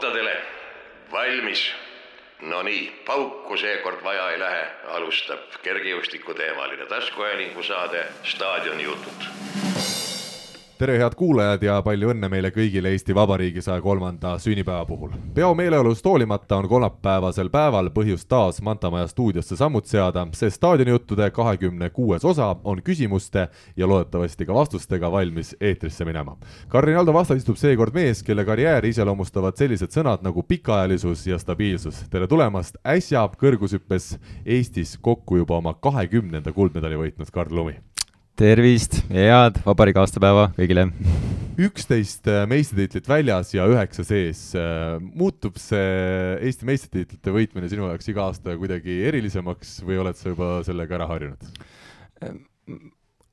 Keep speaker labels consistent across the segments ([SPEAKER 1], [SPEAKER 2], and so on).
[SPEAKER 1] kohtadele. valmis? Nonii, pauku seekord vaja ei lähe, alustab kergejõustiku teemaline taskuhäälingu saade Staadionijutud
[SPEAKER 2] tere, head kuulajad ja palju õnne meile kõigile Eesti Vabariigi saja kolmanda sünnipäeva puhul. peo meeleolust hoolimata on kolmapäevasel päeval põhjust taas Mantamaja stuudiosse sammut seada, sest staadionijuttude kahekümne kuues osa on küsimuste ja loodetavasti ka vastustega valmis eetrisse minema. Karin Aldo vastas istub seekord mees, kelle karjääri iseloomustavad sellised sõnad nagu pikaajalisus ja stabiilsus. tere tulemast, äsja kõrgushüppes Eestis kokku juba oma kahekümnenda kuldmedali võitnud Karl Lumi
[SPEAKER 3] tervist ja head vabariigi aastapäeva kõigile!
[SPEAKER 2] üksteist äh, meistritiitlit väljas ja üheksa sees. Äh, muutub see Eesti meistritiitlite võitmine sinu jaoks iga aasta kuidagi erilisemaks või oled sa juba sellega ära harjunud?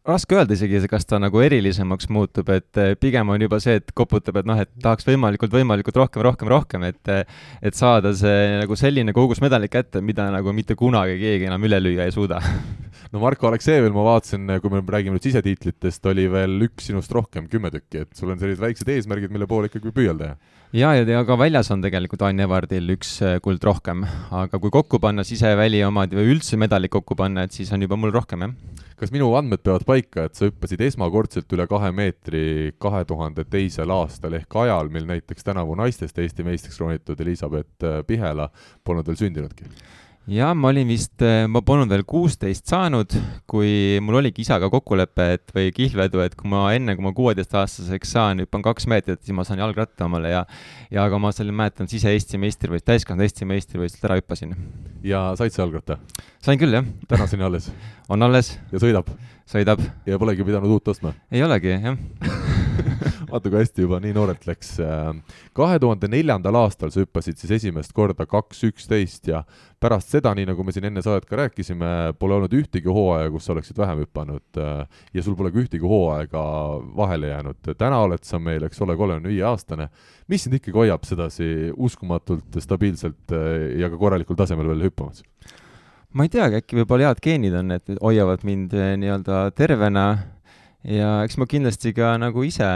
[SPEAKER 3] Raske öelda isegi, kas ta nagu erilisemaks muutub, et eh, pigem on juba see, et koputab, et noh, et tahaks võimalikult, võimalikult rohkem, rohkem, rohkem, et eh, et saada see nagu selline kogus medaleid kätte, mida nagu mitte kunagi keegi enam üle lüüa ei suuda
[SPEAKER 2] no Marko Aleksejevil ma vaatasin, kui me räägime nüüd sisetiitlitest, oli veel üks sinust rohkem, kümme tükki, et sul on sellised väiksed eesmärgid, mille poole ikkagi püüelda, jah?
[SPEAKER 3] Ja, ja, ja ka väljas on tegelikult Ain Evardil üks eh, kuld rohkem, aga kui kokku panna siseväli omad või üldse medalid kokku panna, et siis on juba mul rohkem, jah
[SPEAKER 2] kas minu andmed peavad paika, et sa hüppasid esmakordselt üle kahe meetri kahe tuhande teisel aastal ehk ajal, mil näiteks tänavu naistest Eesti meistriks kroonitud Elizabeth äh, Pihela polnud veel sündinudki?
[SPEAKER 3] Jah, ma olin vist, äh, ma polnud veel kuusteist saanud, kui mul oligi isaga kokkulepe, et või kihlvedu, et kui ma enne, kui ma kuueteistaastaseks saan, hüppan kaks meetrit, siis ma saan jalgratta omale ja ja aga ma seal mäletan, sise-Eesti meistrivõist-, täiskasvanud Eesti meistrivõistluselt ära hüppasin.
[SPEAKER 2] ja said sa jalgratta?
[SPEAKER 3] sain küll, jah.
[SPEAKER 2] tänaseni alles?
[SPEAKER 3] on alles.
[SPEAKER 2] ja sõidab?
[SPEAKER 3] sõidab.
[SPEAKER 2] ja polegi pidanud uut ostma?
[SPEAKER 3] ei olegi, jah
[SPEAKER 2] vaata, kui hästi juba nii noorelt läks. kahe tuhande neljandal aastal sa hüppasid siis esimest korda kaks üksteist ja pärast seda, nii nagu me siin enne saadet ka rääkisime, pole olnud ühtegi hooaega, kus sa oleksid vähem hüpanud ja sul pole ka ühtegi hooaega vahele jäänud. täna oled sa meil, eks ole, kolmekümne viie aastane. mis sind ikkagi hoiab sedasi uskumatult stabiilselt ja ka korralikul tasemel veel hüppamas?
[SPEAKER 3] ma ei teagi, äkki võib-olla head geenid on, et hoiavad mind nii-öelda tervena ja eks ma kindlasti ka nagu ise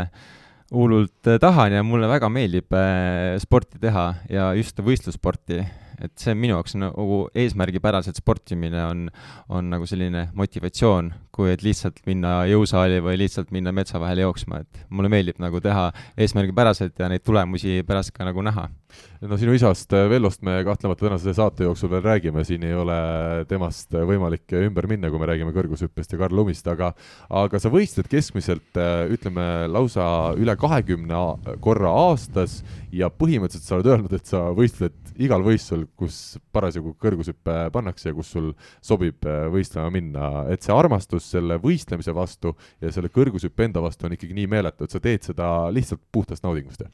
[SPEAKER 3] hullult eh, tahan ja mulle väga meeldib eh, sporti teha ja just võistlussporti. Et see on minu jaoks nagu eesmärgipäraselt sportimine on, on nagu selline motivatsioon, kui et lihtsalt minna jõusaali või lihtsalt minna metsa vahele jooksma, et mulle meeldib nagu teha eesmärgipäraselt ja neid tulemusi pärast ka nagu näha.
[SPEAKER 2] no sinu isast äh, Vellost me kahtlemata tänase saate jooksul veel räägime, siin ei ole temast võimalik ümber minna, kui me räägime kõrgushüppest ja Karl Lumist, aga aga sa võistled keskmiselt äh, ütleme lausa üle kahekümne korra aastas ja põhimõtteliselt sa oled öelnud, et sa võistled igal võistlusel, kus parasjagu kõrgushüpe pannakse ja kus sul sobib äh, võistlema minna, et see armastus selle võistlemise vastu ja selle kõrgushüppe enda vastu on ikkagi nii meeletu, et sa teed seda lihtsalt puhtast naudingust,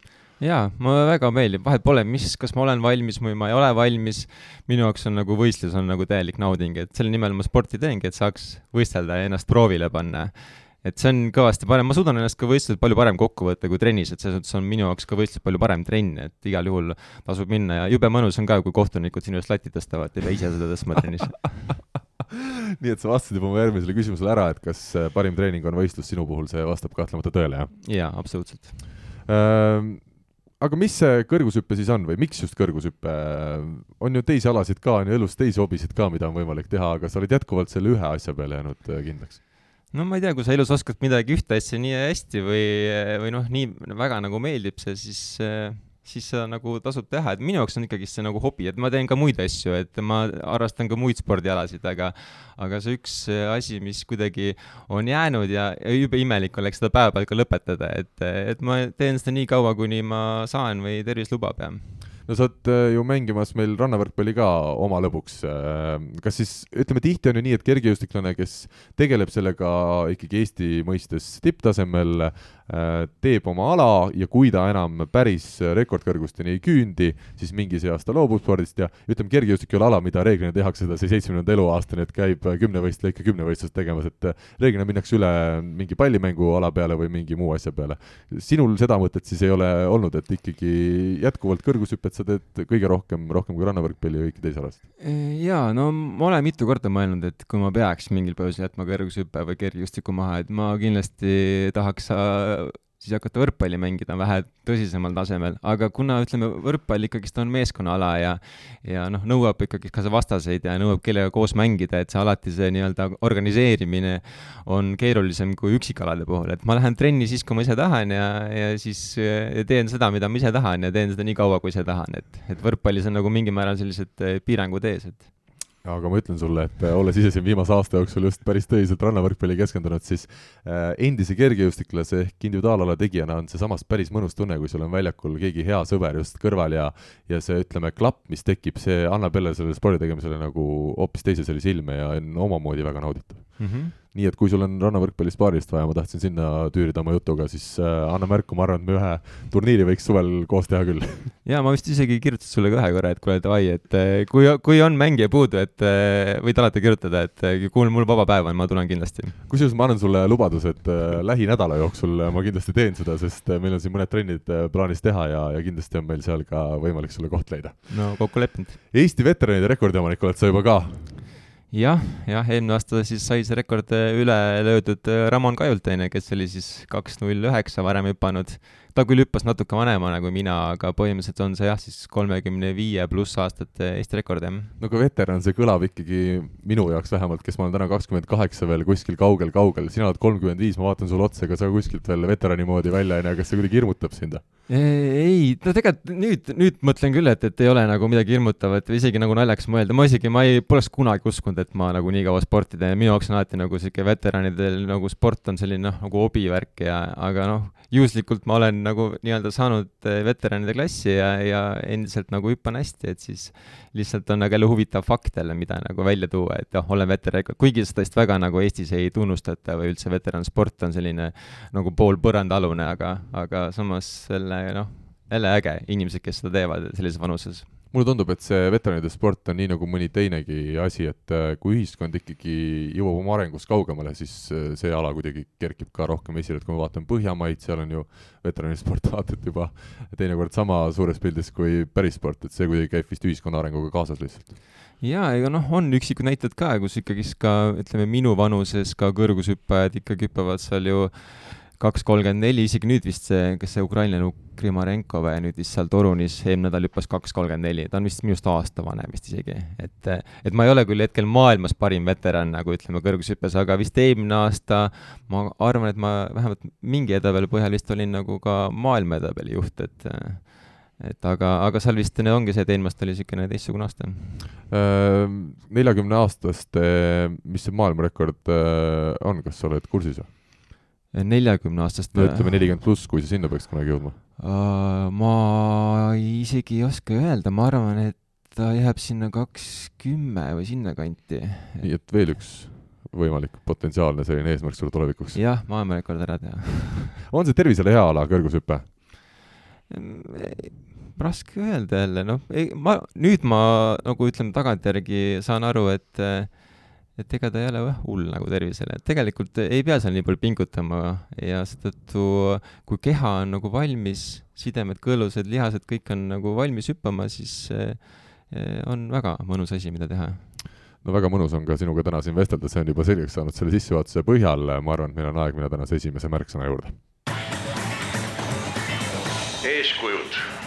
[SPEAKER 3] jaa, mulle väga meeldib, vahet pole, mis, kas ma olen valmis või ma ei ole valmis, minu jaoks on nagu võistlus on nagu täielik nauding, et selle nimel ma sporti teengi, et saaks võistelda ja ennast proovile panna. Et see on kõvasti parem, ma suudan ennast ka võistlusel palju parem kokku võtta kui trennis, et selles mõttes on minu jaoks ka võistlus palju parem trenn, et igal juhul tasub minna. Ja jube mõnus on ka, kui kohtunikud sinu eest latti tõstavad, pea ise seda tõstma trennis
[SPEAKER 2] nii et sa vastasid juba mu järgmisele küsimusele ära, et kas äh, parim treening on võistlus sinu puhul, see vastab kahtlemata tõele, jah?
[SPEAKER 3] jaa, absoluutselt
[SPEAKER 2] ähm, aga mis see kõrgushüpe siis on või miks just kõrgushüpe? on ju teisi alasid ka, on ju elus teisi hobisid ka, mida on võimalik teha, aga sa oled jätkuvalt selle ühe asja peale jäänud äh, kindlaks
[SPEAKER 3] no ma ei tea, kui sa elus oskad midagi ühte asja nii hästi või, või noh, nii väga nagu meeldib see, siis, siis seda nagu tasub teha, et minu jaoks on ikkagi see nagu hobi, et ma teen ka muid asju, et ma harrastan ka muid spordialasid, aga aga see üks asi, mis kuidagi on jäänud ja, ja jube imelik oleks seda päevapealt ka lõpetada, et, et ma teen seda nii kaua, kuni ma saan või tervis lubab, jah
[SPEAKER 2] no sa oled äh, ju mängimas meil rannavõrkpalli ka oma lõbuks. Äh, kas siis, ütleme tihti on ju nii, et kergejõustiklane, kes tegeleb sellega ikkagi Eesti mõistes tipptasemel, teeb oma ala ja kui ta enam päris rekordkõrgusteni ei küündi, siis mingis eas ta loobub spordist ja ütleme, kergejõustik ei ole ala, mida reeglina tehakse edasi seitsmekümnenda eluaastani, et käib kümnevõistleja ikka kümnevõistlust tegemas, et reeglina minnakse üle mingi pallimänguala peale või mingi muu asja peale. sinul seda mõtet siis ei ole olnud, et ikkagi jätkuvalt kõrgushüpet sa teed kõige rohkem, rohkem kui rannavõrkpalli ja kõiki teisi alasid?
[SPEAKER 3] jaa, no ma olen mitu korda mõelnud, et kui ma peaks mingil põhjusel jätma kõrgushüppe või kergejõustiku maha, et ma kindlasti tahaks siis hakata võrkpalli mängida vähe tõsisemal tasemel, aga kuna ütleme, võrkpall ikkagist on meeskonnaala ja ja noh, nõuab ikkagi ka vastaseid ja nõuab kellega koos mängida, et see alati see nii-öelda organiseerimine on keerulisem kui üksikalade puhul, et ma lähen trenni siis, kui ma ise tahan ja, ja siis ja teen seda, mida ma ise tahan ja teen seda nii kaua, kui ise tahan, et, et võrkpallis on nagu mingil määral sellised piirangud ees, et
[SPEAKER 2] aga ma ütlen sulle, et äh, olles ise siin viimase aasta jooksul just päris tõsiselt rannavõrkpalli keskendunud, siis äh, endise kergejõustiklase ehk individuaalala tegijana on see samas päris mõnus tunne, kui sul on väljakul keegi hea sõber just kõrval ja ja see, ütleme, klapp, mis tekib, see annab jälle sellele spordi tegemisele nagu hoopis teise sellise ilme ja on omamoodi väga nauditav mm. -hmm nii et kui sul on rannavõrkpallist paarist vaja, ma tahtsin sinna tüürida oma jutuga, siis äh, anna märku, ma arvan, et me ühe turniiri võiks suvel koos teha küll.
[SPEAKER 3] jaa, ma vist isegi kirjutasin sulle ka ühe korra, et kuule, davai, et äh, kui, kui on mängija puudu, et äh, võid alati kirjutada, et äh, kuule, mul vaba päev on, ma tulen kindlasti.
[SPEAKER 2] kusjuures ma annan sulle lubaduse, et äh, lähinädala jooksul ma kindlasti teen seda, sest meil on siin mõned trennid plaanis teha ja, ja kindlasti on meil seal ka võimalik sulle koht leida.
[SPEAKER 3] no kokku leppinud.
[SPEAKER 2] Eesti veteranide rekordiomanik oled sa juba ka
[SPEAKER 3] jah, jah, eelmine aasta siis sai see rekord äh, üle löödud äh, Ramon Kajultaine, kes oli siis kaks null üheksa varem hüpanud. ta küll hüppas natuke vanemana kui mina, aga põhimõtteliselt on see jah, siis kolmekümne viie pluss aastate Eesti rekord, jah.
[SPEAKER 2] no aga veteran, see kõlab ikkagi minu jaoks vähemalt, kes ma olen täna kakskümmend kaheksa veel kuskil kaugel-kaugel, sina oled kolmkümmend viis, ma vaatan sulle otsa, ega sa kuskilt veel veterani moodi välja ei näe, kas see kuidagi hirmutab sind?
[SPEAKER 3] Ei, no tegelikult nüüd, nüüd mõtlen küll, et, et ei ole nagu midagi hirmutavat või isegi nagu naljakas mõelda, ma isegi, ma ei, poleks kunagi uskunud, et ma nagu nii kaua sporti teen, minu jaoks on alati nagu sihuke veteranidel nagu sport on selline noh, nagu hobivärk ja, aga noh, juhuslikult ma olen nagu nii-öelda saanud eh, veteranide klassi ja, ja endiselt nagu hüppan hästi, et siis lihtsalt on nagu jälle huvitav fakt jälle, mida nagu välja tuua, et noh, olen veteran, kuigi seda vist väga nagu Eestis ei tunnustata või üldse veteransport on selline nagu pool põrandaalune, aga, aga samas selle noh, jälle äge, inimesed, kes seda teevad sellises vanuses.
[SPEAKER 2] Mulle tundub, et see veteranide sport on nii nagu mõni teinegi asi, et äh, kui ühiskond ikkagi jõuab oma arengus kaugemale, siis äh, see ala kuidagi kerkib ka rohkem esile, et kui ma vaatan Põhjamaid, seal on ju veteranisport vaatad juba teinekord sama suures pildis kui päris sport, et see kuidagi käib vist ühiskonna arenguga kaasas lihtsalt.
[SPEAKER 3] Jaa, ega noh, on üksikud näited ka, kus ikkagist ka ütleme, minu vanuses ka kõrgushüppajad ikkagi hüppavad seal ju kaks kolmkümmend neli, isegi nüüd vist see, kes see ukrainlane Krimarenko või nüüd vist seal Torunis eelmine nädal hüppas kaks kolmkümmend neli, ta on vist minust aasta vanem vist isegi, et et ma ei ole küll hetkel maailmas parim veteran, nagu ütleme, kõrgushüppes, aga vist eelmine aasta ma arvan, et ma vähemalt mingi edetabeli põhjal vist olin nagu ka maailma edetabeli juht, et et aga, aga seal vist ongi see, et eelmine aasta oli niisugune teistsugune aasta.
[SPEAKER 2] Neljakümne aastaste, mis see maailmarekord on, kas sa oled kursis või?
[SPEAKER 3] Neljakümneaastast
[SPEAKER 2] no ütleme nelikümmend pluss, kui sa sinna peaks kunagi jõudma
[SPEAKER 3] uh,? Ma isegi ei oska öelda, ma arvan, et ta jääb sinna kakskümme või sinnakanti.
[SPEAKER 2] nii et veel üks võimalik potentsiaalne selline eesmärk sulle tulevikuks?
[SPEAKER 3] jah, maailmarekord ära teha
[SPEAKER 2] on see tervisele hea ala, kõrgushüpe?
[SPEAKER 3] raske öelda jälle, noh, ma, nüüd ma nagu ütleme tagantjärgi saan aru, et et ega ta ei ole jah hull nagu tervisele, et tegelikult ei pea seal nii palju pingutama ja seetõttu, kui keha on nagu valmis, sidemed, kõõlused, lihased, kõik on nagu valmis hüppama, siis eh, on väga mõnus asi, mida teha.
[SPEAKER 2] No väga mõnus on ka sinuga täna siin vestelda, see on juba selgeks saanud selle sissejuhatuse põhjal, ma arvan, et meil on aeg minna tänase esimese märksõna juurde.
[SPEAKER 1] eeskujud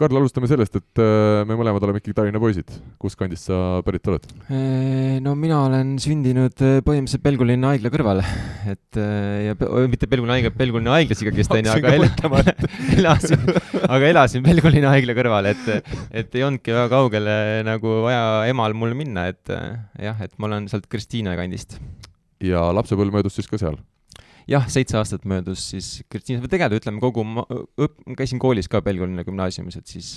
[SPEAKER 2] Karl, alustame sellest, et äh, me mõlemad oleme ikkagi Tallinna poisid. kust kandist sa pärit oled?
[SPEAKER 3] no mina olen sündinud äh, põhimõtteliselt Pelgulinna haigla kõrval, et äh, ja mitte Pelgulinna haigla, Pelgulinna haiglas ikkagist onju, aga el, elasin, aga elasin Pelgulinna haigla kõrval, et, et ei olnudki väga kaugele nagu vaja emal mul minna, et jah, et ma olen sealt Kristiine kandist.
[SPEAKER 2] ja lapsepõlv möödus siis ka seal?
[SPEAKER 3] Jah, seitse aastat möödus siis Kristiinas, või tegelikult ütleme kogu ma õp-, käisin koolis ka Pelgulinna gümnaasiumis, et siis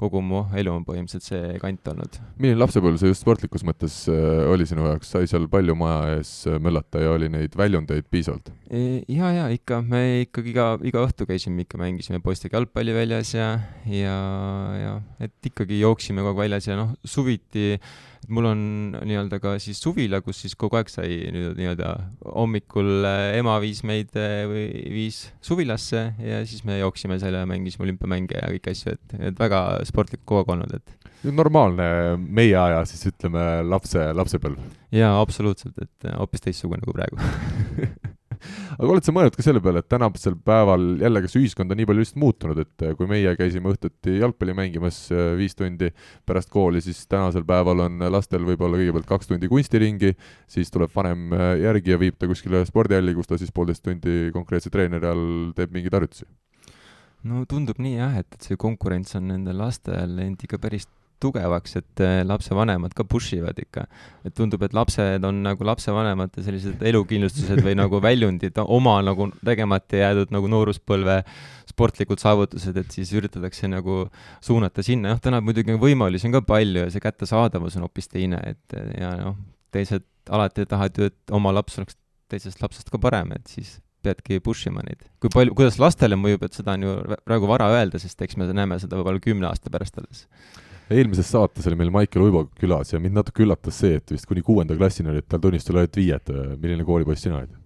[SPEAKER 3] kogu mu elu on põhimõtteliselt see kant olnud.
[SPEAKER 2] milline lapsepõlv see just sportlikus mõttes äh, oli sinu jaoks, sai seal palju maja ees möllata ja oli neid väljundeid piisavalt?
[SPEAKER 3] E, ja, ja ikka, me ikkagi iga, iga õhtu käisime ikka, mängisime poistega jalgpalli väljas ja, ja, ja et ikkagi jooksime kogu aeg väljas ja noh, suviti et mul on nii-öelda ka siis suvila, kus siis kogu aeg sai nii-öelda hommikul äh, ema viis meid äh, või viis suvilasse ja siis me jooksime seal ja mängisime olümpiamänge ja kõiki asju, et, et väga sportlik kogu aeg olnud, et.
[SPEAKER 2] normaalne meie aja siis ütleme lapse, lapsepõlv.
[SPEAKER 3] jaa, absoluutselt, et hoopis teistsugune kui praegu
[SPEAKER 2] aga oled sa mõelnud ka selle peale, et tänasel päeval jälle, kas ühiskond on nii palju lihtsalt muutunud, et kui meie käisime õhtuti jalgpalli mängimas äh, viis tundi pärast kooli, siis tänasel päeval on lastel võib-olla kõigepealt kaks tundi kunstiringi, siis tuleb vanem äh, järgi ja viib ta kuskile spordihalli, kus ta siis poolteist tundi konkreetse treeneri all teeb mingeid harjutusi.
[SPEAKER 3] No tundub nii jah, et, et see konkurents on nendel lastel end ikka päris tugevaks, et eh, lapsevanemad ka push ivad ikka. et tundub, et lapsed on nagu lapsevanemate sellised elukindlustused või nagu väljundid oma nagu tegemata jäädud nagu nooruspõlve sportlikud saavutused, et siis üritatakse nagu suunata sinna, jah, täna muidugi võimalusi on ka palju ja see kättesaadavus on hoopis teine, et ja noh, teised alati tahavad ju, et oma laps oleks teisest lapsest ka parem, et siis peadki push ima neid. kui palju, kuidas lastele mõjub, et seda on ju praegu vara öelda, sest eks me näeme seda võib-olla kümne aasta pärast alles.
[SPEAKER 2] Eelmises saates oli meil Maicel Uibo külas ja mind natuke üllatas see, et vist kuni kuuenda klassini olid tal tunnistusel ainult viied. milline koolipoiss sina olid?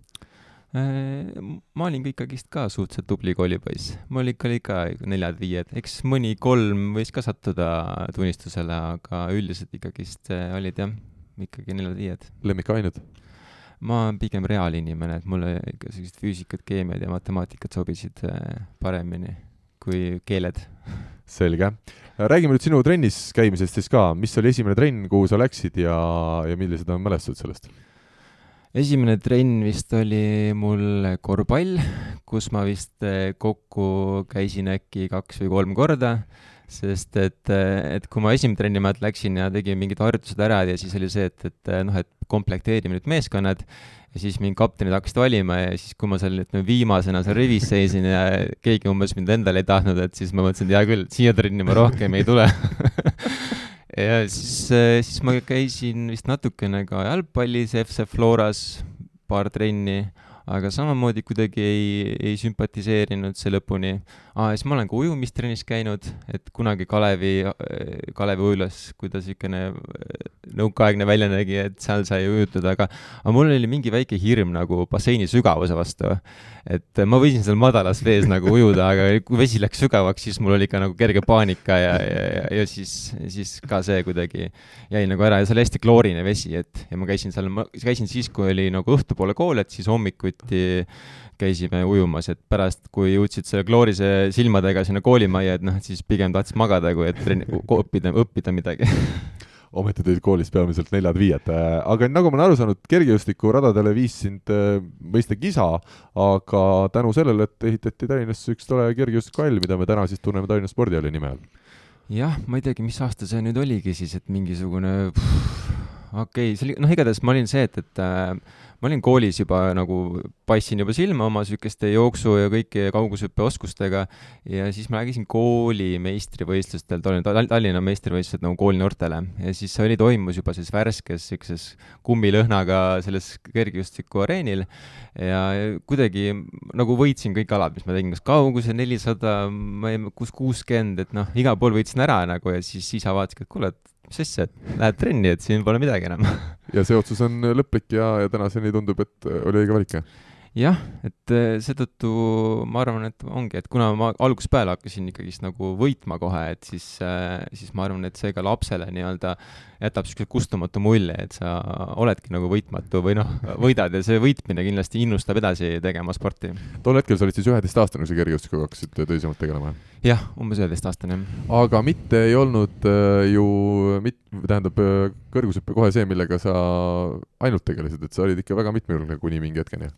[SPEAKER 3] Äh, ma olin ka ikkagist ka suhteliselt tubli koolipoiss, mul ikka oli ka neljad-viied, eks mõni kolm võis ka sattuda tunnistusele, aga üldiselt ikkagist äh, olid jah, ikkagi neljad-viied.
[SPEAKER 2] lemmikained?
[SPEAKER 3] ma olen pigem reaalinimene, et mulle ikka sellised füüsikat, keemiad ja matemaatikat sobisid äh, paremini kui keeled.
[SPEAKER 2] selge. Räägime nüüd sinu trennis käimisest siis ka, mis oli esimene trenn, kuhu sa läksid ja, ja millised on mälestused sellest?
[SPEAKER 3] esimene trenn vist oli mul korvpall, kus ma vist äh, kokku käisin äkki kaks või kolm korda sest et, et kui ma esimene trennimaalt läksin ja tegin mingid harjutused ära ja siis oli see, et, et noh, et komplekteerime nüüd meeskonnad ja siis mind kaptenid hakkasid valima ja siis, kui ma seal ütleme viimasena seal rivis seisin ja keegi umbes mind endale ei tahtnud, et siis ma mõtlesin, et hea küll, siia trenni ma rohkem ei tule. Ja siis, siis ma käisin vist natukene ka jalgpallis FC Floras paar trenni aga samamoodi kuidagi ei, ei sümpatiseerinud see lõpuni. aa, ja siis ma olen ka ujumistrennis käinud, et kunagi Kalevi, Kalevi ujulas, kui ta niisugune äh, nõukaaegne välja nägi, et seal sai ujutada, aga aga mul oli mingi väike hirm nagu basseini sügavuse vastu. et ma võisin seal madalas vees nagu ujuda, aga kui vesi läks sügavaks, siis mul oli ikka nagu kerge paanika ja, ja, ja, ja siis, siis ka see kuidagi jäi nagu ära ja see oli hästi kloorine vesi, et ja ma käisin seal, ma käisin siis, kui oli nagu õhtupoole kool, et siis hommikuti hiljuti käisime ujumas, et pärast, kui jõudsid selle kloorise silmadega sinna koolimajja, et noh, siis pigem tahtsid magada, kui et trenni, õppida, õppida midagi
[SPEAKER 2] ometi tulid koolist peamiselt neljad-viied, aga nagu ma olen aru saanud, kergejõustikuradadele viis sind äh, mõiste kisa, aga tänu sellele, et ehitati Tallinnasse üks tore kergejõustikuhall, mida me täna siis tunneme Tallinna spordihalli nime all.
[SPEAKER 3] jah, ma ei teagi, mis aasta see nüüd oligi siis, et mingisugune okei okay,, see oli, noh, igatahes ma olin see, et, et äh, ma olin koolis juba nagu, paistsin juba silma oma niisuguste jooksu ja kõiki kaugushüppeoskustega ja siis ma läksin kooli meistrivõistlustel, Tallinna meistrivõistlused nagu koolinoortele. Ja siis see oli, toimus juba siis värskes niisuguses kummilõhnaga selles kergejõustiku areenil ja kuidagi nagu võitsin kõik alad, mis ma tegin, kas kauguse nelisada, ma ei, kus kuuskümmend, et noh, igal pool võitsin ära nagu ja siis isa vaatas, et kuule, et mis asja, et lähed trenni, et siin pole midagi enam
[SPEAKER 2] ja see otsus on lõplik ja, ja tänaseni tundub, et oli õige valik, jah?
[SPEAKER 3] Jah, et eh, seetõttu ma arvan, et ongi, et kuna ma algusest peale hakkasin ikkagist nagu võitma kohe, et siis, eh, siis ma arvan, et see ka lapsele nii-öelda jätab niisuguse kustumatu mulje, et sa oledki nagu võitmatu või noh, võidad ja see võitmine kindlasti innustab edasi tegema sporti.
[SPEAKER 2] tol hetkel sa olid siis üheteistaastane, kui sa kergejõustikuga hakkasid tõsisemalt tegelema?
[SPEAKER 3] jah, umbes üheteistaastane.
[SPEAKER 2] aga mitte ei olnud äh, ju mit-, tähendab, kõrgushüpe kohe see, millega sa ainult tegelesid, et sa olid ikka väga mitmekülgne kuni mingi hetkeni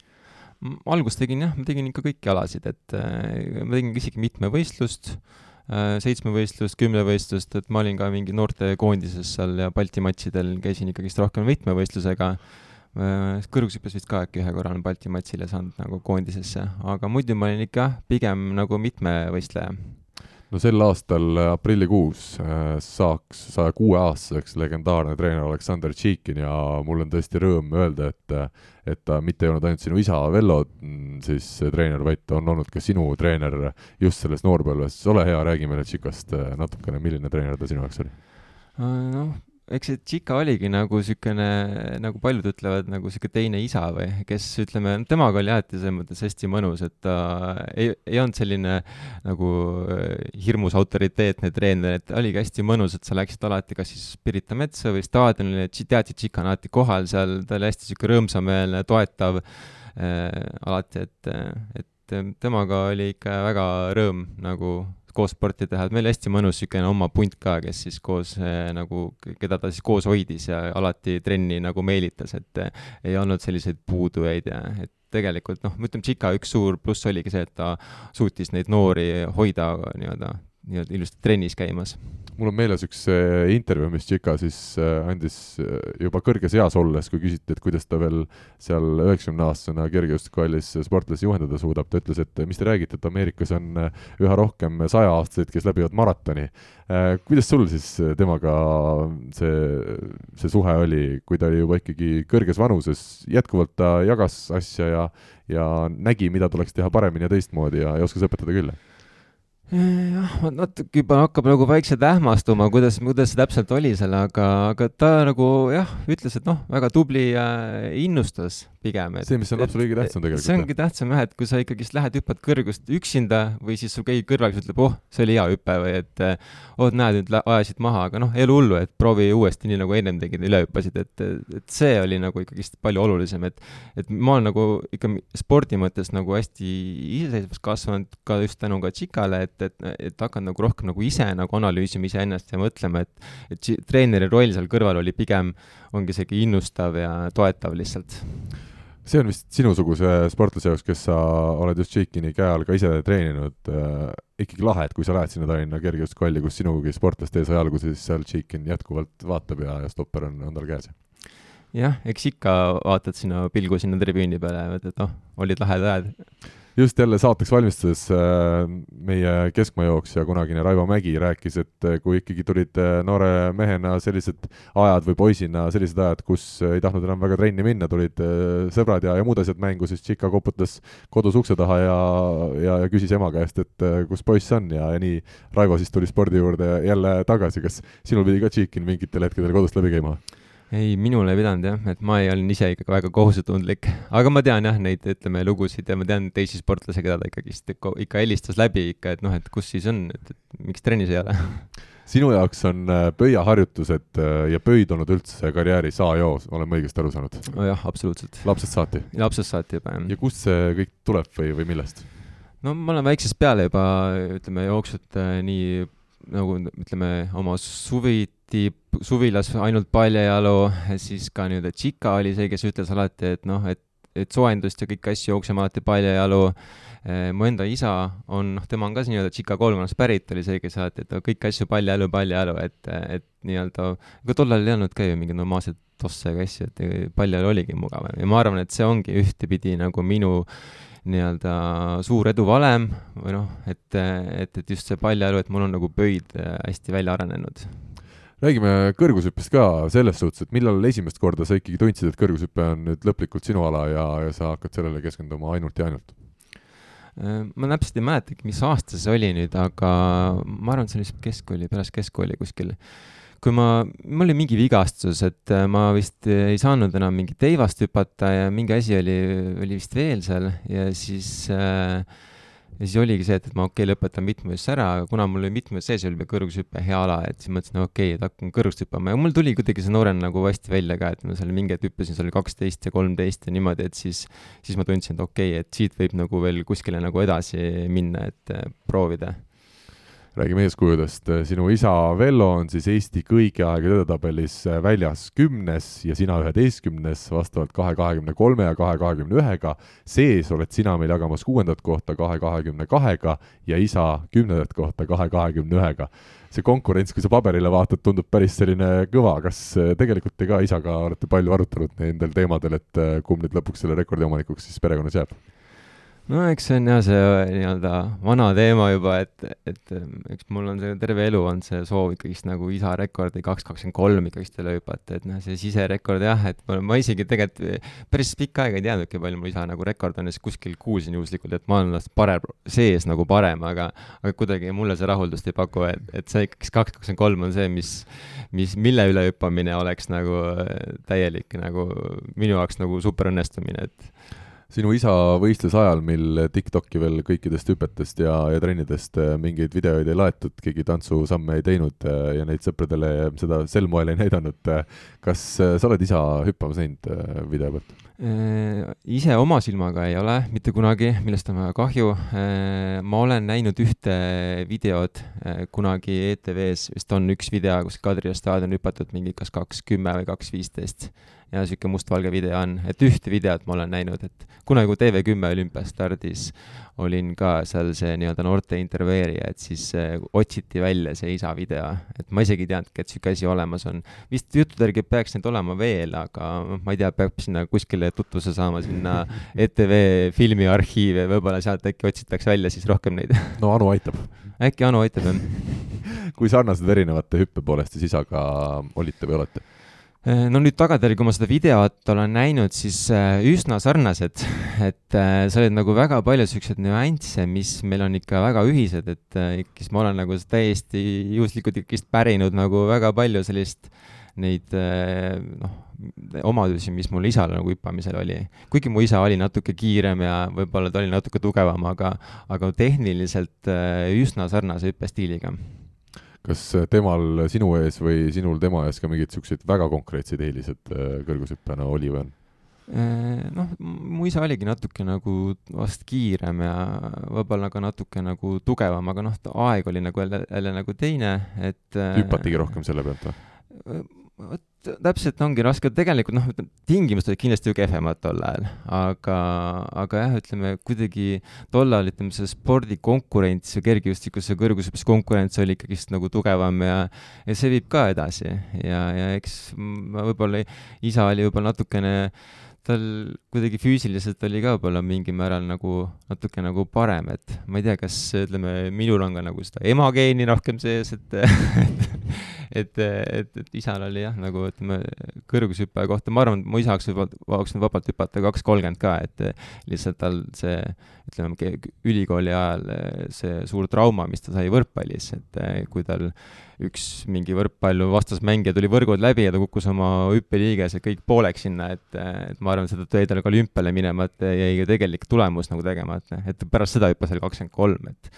[SPEAKER 3] alguses tegin jah, ma tegin ikka kõiki alasid, et äh, ma tegin isegi mitmevõistlust äh,, seitsmevõistlust, kümnevõistlust, et ma olin ka mingi noortekoondises seal ja Balti matšidel käisin ikkagist rohkem mitmevõistlusega äh,. kõrgushüppes vist ka äkki ühe korra olen Balti matšile saanud nagu koondisesse, aga muidu ma olin ikka pigem nagu mitmevõistleja
[SPEAKER 2] no sel aastal äh, aprillikuus äh, saaks saja kuue aastaseks legendaarne treener Aleksander Tšiikin ja mul on tõesti rõõm öelda, et et ta mitte ei olnud ainult sinu isa Vello mm, siis treener, vaid ta on olnud ka sinu treener just selles noorpõlves. ole hea, räägi meile Tšikast äh, natukene, milline treener ta sinu jaoks oli?
[SPEAKER 3] noh, eks see Chica oligi nagu niisugune, nagu paljud ütlevad, nagu niisugune teine isa või, kes ütleme, temaga oli alati selles mõttes hästi mõnus, et ta ei, ei olnud selline nagu hirmus autoriteetne treener, et oligi hästi mõnus, et sa läksid alati kas siis Pirita metsa või staadionile, teadsid, Chica on alati kohal seal, ta oli hästi niisugune rõõmsameelne, toetav äh, alati, et, et temaga oli ikka väga rõõm nagu koos sporti teha, et meil oli hästi mõnus niisugune oma punt ka, kes siis koos äh, nagu, keda ta siis koos hoidis ja alati trenni nagu meelitas, et äh, ei olnud selliseid puudujaid ja et tegelikult noh, ütlen, Chica üks suur pluss oligi see, et ta suutis neid noori hoida nii-öelda nii-öelda ilusti trennis käimas.
[SPEAKER 2] mul on meeles üks äh, intervjuu, mis Tšika siis äh, andis äh, juba kõrges eas olles, kui küsiti, et kuidas ta veel seal üheksakümne-aastasena kergejõustikuhallis sportlasi juhendada suudab, ta ütles, et mis te räägite, et Ameerikas on üha rohkem saja-aastaseid, kes läbivad maratoni. kuidas sul siis temaga see, see suhe oli, kui ta oli juba ikkagi kõrges vanuses, jätkuvalt ta jagas asja ja ja nägi, mida tuleks teha paremini ja teistmoodi ja, ja oskas õpetada küll?
[SPEAKER 3] Jah, natuke juba hakkab nagu vaikselt ähmastuma, kuidas, kuidas see täpselt oli seal, aga, aga ta nagu jah, ütles, et noh, väga tubli ja innustas pigem.
[SPEAKER 2] see, mis on lapsele kõige tähtsam tegelikult.
[SPEAKER 3] see ongi tähtsam jah, et kui sa ikkagist lähed, hüppad kõrgust üksinda või siis sul keegi kõrval, ütleb, oh, see oli hea hüpe või et oh, näed, nüüd ajasid maha, aga noh, ei ole hullu, et proovi uuesti nii, nagu ennem tegid, üle hüppasid, et, et see oli nagu ikkagist palju olulisem, et et ma olen nagu ikka spordi mõttes nagu hästi iseseisvaks kasvanud ka just tänu ka Tšikale, et, et, et hakanud nagu rohkem nagu ise nagu analüüsima iseennast ja mõtlema, et et treeneri roll seal kõrval oli pigem, ongi sihuke innustav ja toetav lihtsalt
[SPEAKER 2] see on vist sinusuguse sportlase jaoks, kes sa oled just Tšeikini käe all ka ise treeninud äh,, ikkagi lahe, et kui sa lähed sinna Tallinna kergejõustikuhalli, kus sinugi sportlaste ees sai alguse, siis seal Tšeikin jätkuvalt vaatab ja, ja stopper on, on tal käes.
[SPEAKER 3] jah, eks ikka vaatad sinna pilgu sinna tribüüni peale ja mõtled, noh, olid lahedad ajad
[SPEAKER 2] just jälle saateks valmistudes äh, meie keskmaajooksja, kunagine Raivo Mägi rääkis, et äh, kui ikkagi tulid äh, noore mehena sellised ajad või poisina sellised ajad, kus ei tahtnud enam väga trenni minna, tulid sõbrad ja, ja muud asjad mängu, siis Tšika koputas kodus ukse taha ja, ja, ja küsis ema käest, et kus poiss on ja, ja nii Raivo siis tuli spordi juurde jälle tagasi. kas sinul pidi ka Tšikin mingitel hetkedel kodust läbi käima?
[SPEAKER 3] Ei, minul ei pidanud jah, et ma ei olnud ise ikka väga kohusetundlik, aga ma tean jah neid, ütleme, lugusid ja ma tean teisi sportlasi, keda ta ikkagist ikka helistas läbi ikka, et noh, et kus siis on, et, miks trennis ei ole
[SPEAKER 2] sinu jaoks on äh, pöiaharjutused äh, ja pöid olnud üldse karjääris A ja O, olen ma õigesti aru saanud?
[SPEAKER 3] nojah, absoluutselt.
[SPEAKER 2] lapsest saati?
[SPEAKER 3] lapsest saati juba, jah.
[SPEAKER 2] ja kust see kõik tuleb või, või millest?
[SPEAKER 3] no ma olen väiksest peale juba, ütleme, jooksnud nii nagu ütleme, oma suviti, suvilas ainult paljajalu, siis ka nii-öelda Tšika oli see, kes ütles alati, et noh, et, et soojendust ja kõiki asju jookseme alati paljajalu. Eh, mu enda isa on, noh, tema on ka nii-öelda Tšika kolmkonnast pärit, oli see, kes alati, et kõiki asju paljajalu, paljajalu, et, et nii-öelda, ega tollal ei olnud ka ju mingeid normaalseid tossega asju, et paljajalu oligi mugavam ja ma arvan, et see ongi ühtepidi nagu minu nii-öelda suur eduvalem või noh, et, et, et just see paljajalu, et mul on nagu pöid äh, hästi välja arenenud.
[SPEAKER 2] räägime kõrgushüppest ka selles suhtes, et millal esimest korda sa ikkagi tundsid, et kõrgushüpe on nüüd lõplikult sinu ala ja, ja sa hakkad sellele keskenduma ainult ja ainult?
[SPEAKER 3] Äh, ma täpselt ei mäletagi, mis aasta see oli nüüd, aga ma arvan, et see oli vist keskkooli, pärast keskkooli kuskil kui ma, mul oli mingi vigastus, et äh, ma vist äh, ei saanud enam mingit teivast hüpata ja mingi asi oli, oli vist veel seal ja siis äh, ja siis oligi see, et, et ma okei okay,, lõpetan mitmevõistluse ära, aga kuna mul oli mitmevõistlus sees, oli kõrgushüpe hea ala, et siis mõtlesin, okei okay,, et hakkan kõrgust hüppama. Ja mul tuli kuidagi see noorena nagu hästi välja ka, et ma seal mingi hetk hüppasin, see oli kaksteist ja kolmteist ja niimoodi, et siis, siis ma tundsin, et okei okay,, et siit võib nagu veel kuskile nagu edasi minna, et proovida
[SPEAKER 2] räägime eeskujudest, sinu isa Vello on siis Eesti kõigi aegade edetabelis väljas kümnes ja sina üheteistkümnes, vastavalt kahe kahekümne kolme ja kahe kahekümne ühega. sees oled sina meil jagamas kuuendat kohta kahe kahekümne kahega ja isa kümnendat kohta kahe kahekümne ühega. see konkurents, kui sa paberile vaatad, tundub päris selline kõva, kas tegelikult te ka isaga olete palju arutanud nendel teemadel, et kumb nüüd lõpuks selle rekordi omanikuks siis perekonnas jääb?
[SPEAKER 3] No eks see on jah, see nii-öelda vana teema juba, et, et eks mul on see terve elu olnud see soov ikkagist nagu isa rekordi kaks kakskümmend kolm ikkagist hüpata, et noh, see siserekord jah, et ma, ma isegi tegelikult päris pikka aega ei teadnudki, palju mul isa nagu rekord on ja siis kuskil kuulsin juhuslikult, et ma olen tast parem, sees nagu parem, aga aga kuidagi mulle see rahuldust ei paku, et, et see ikkagist kaks kakskümmend kolm on see, mis, mis, mille üle hüppamine oleks nagu täielik nagu minu jaoks nagu superõnnestumine, et
[SPEAKER 2] sinu isa võistluse ajal, mil TikToki veel kõikidest hüpetest ja, ja trennidest äh, mingeid videoid ei laetud, keegi tantsusamme ei teinud äh, ja neid sõpradele seda sel moel ei näidanud. Äh, kas sa oled isa hüppamas näinud video pealt?
[SPEAKER 3] ise oma silmaga ei ole mitte kunagi, millest on väga kahju. ma olen näinud ühte videot kunagi ETV-s, vist on üks video, kus Kadrioru staadion hüpatud mingi kas kaks kümme või kaks viisteist ja niisugune mustvalge video on, et ühte videot ma olen näinud, et kunagi, kui TV10 olümpiast stardis, olin ka seal see nii-öelda noorte intervjueerija, et siis äh, otsiti välja see isa video, et ma isegi ei teadnudki, et niisugune asi olemas on. vist juttude järgi peaks neid olema veel, aga ma ei tea, peab sinna kuskile tutvuse saama, sinna ETV filmiarhiivi, võib-olla sealt äkki otsitakse välja siis rohkem neid.
[SPEAKER 2] no Anu aitab.
[SPEAKER 3] äkki Anu aitab, jah.
[SPEAKER 2] kui sarnased erinevate hüppe poolest siis isaga olite või olete?
[SPEAKER 3] Äh, no nüüd tagantjärgi, kui ma seda videot olen näinud, siis äh, üsna sarnased, et äh, sa oled nagu väga palju siukseid nüansse, mis meil on ikka väga ühised, et ikkis ma olen nagu täiesti juhuslikult ikkist pärinud nagu väga palju sellist neid noh, omadusi, mis mul isal nagu hüppamisel oli. kuigi mu isa oli natuke kiirem ja võib-olla ta oli natuke tugevam, aga, aga tehniliselt üsna sarnase hüppestiiliga
[SPEAKER 2] kas temal sinu ees või sinul tema ees ka mingeid niisuguseid väga konkreetseid eeliseid äh, kõrgushüppena oli või on?
[SPEAKER 3] Äh, noh, mu isa oligi natuke nagu vast kiirem ja võib-olla ka natuke nagu tugevam, aga noh, aeg oli nagu jälle, jälle nagu teine, et
[SPEAKER 2] äh, hüpatigi rohkem selle pealt või?
[SPEAKER 3] Vot täpselt ongi raske, tegelikult noh, tingimused olid kindlasti ju kehvemad tol ajal, aga, aga jah, ütleme kuidagi tollal, ütleme, see spordikonkurents ja kergejõustikus ja kõrgushüppes konkurents oli ikkagist nagu tugevam ja, ja see viib ka edasi. Ja, ja eks võib-olla isa oli võib-olla natukene tal kuidagi füüsiliselt oli ka võib-olla mingil määral nagu natuke nagu parem, et ma ei tea, kas ütleme, minul on ka nagu seda emageeni rohkem sees, et et, et, et isal oli jah, nagu ütleme, kõrgushüppaja kohta, ma arvan, et mu isa oleks võib-olla, oleks võinud vabalt hüpata kaks kolmkümmend ka, et lihtsalt tal see, ütleme, ülikooli ajal see suur trauma, mis ta sai võrkpallis, et kui tal üks mingi võrkpallu vastasmängija tuli võrgud läbi ja ta kukkus oma hüppeliigese kõik pooleks sinna, et, et ma arvan, seda tõi talle ka olümpiale minema, et jäi tegelik tulemus nagu tegemata, et pärast seda hüppas veel kakskümmend kolm, et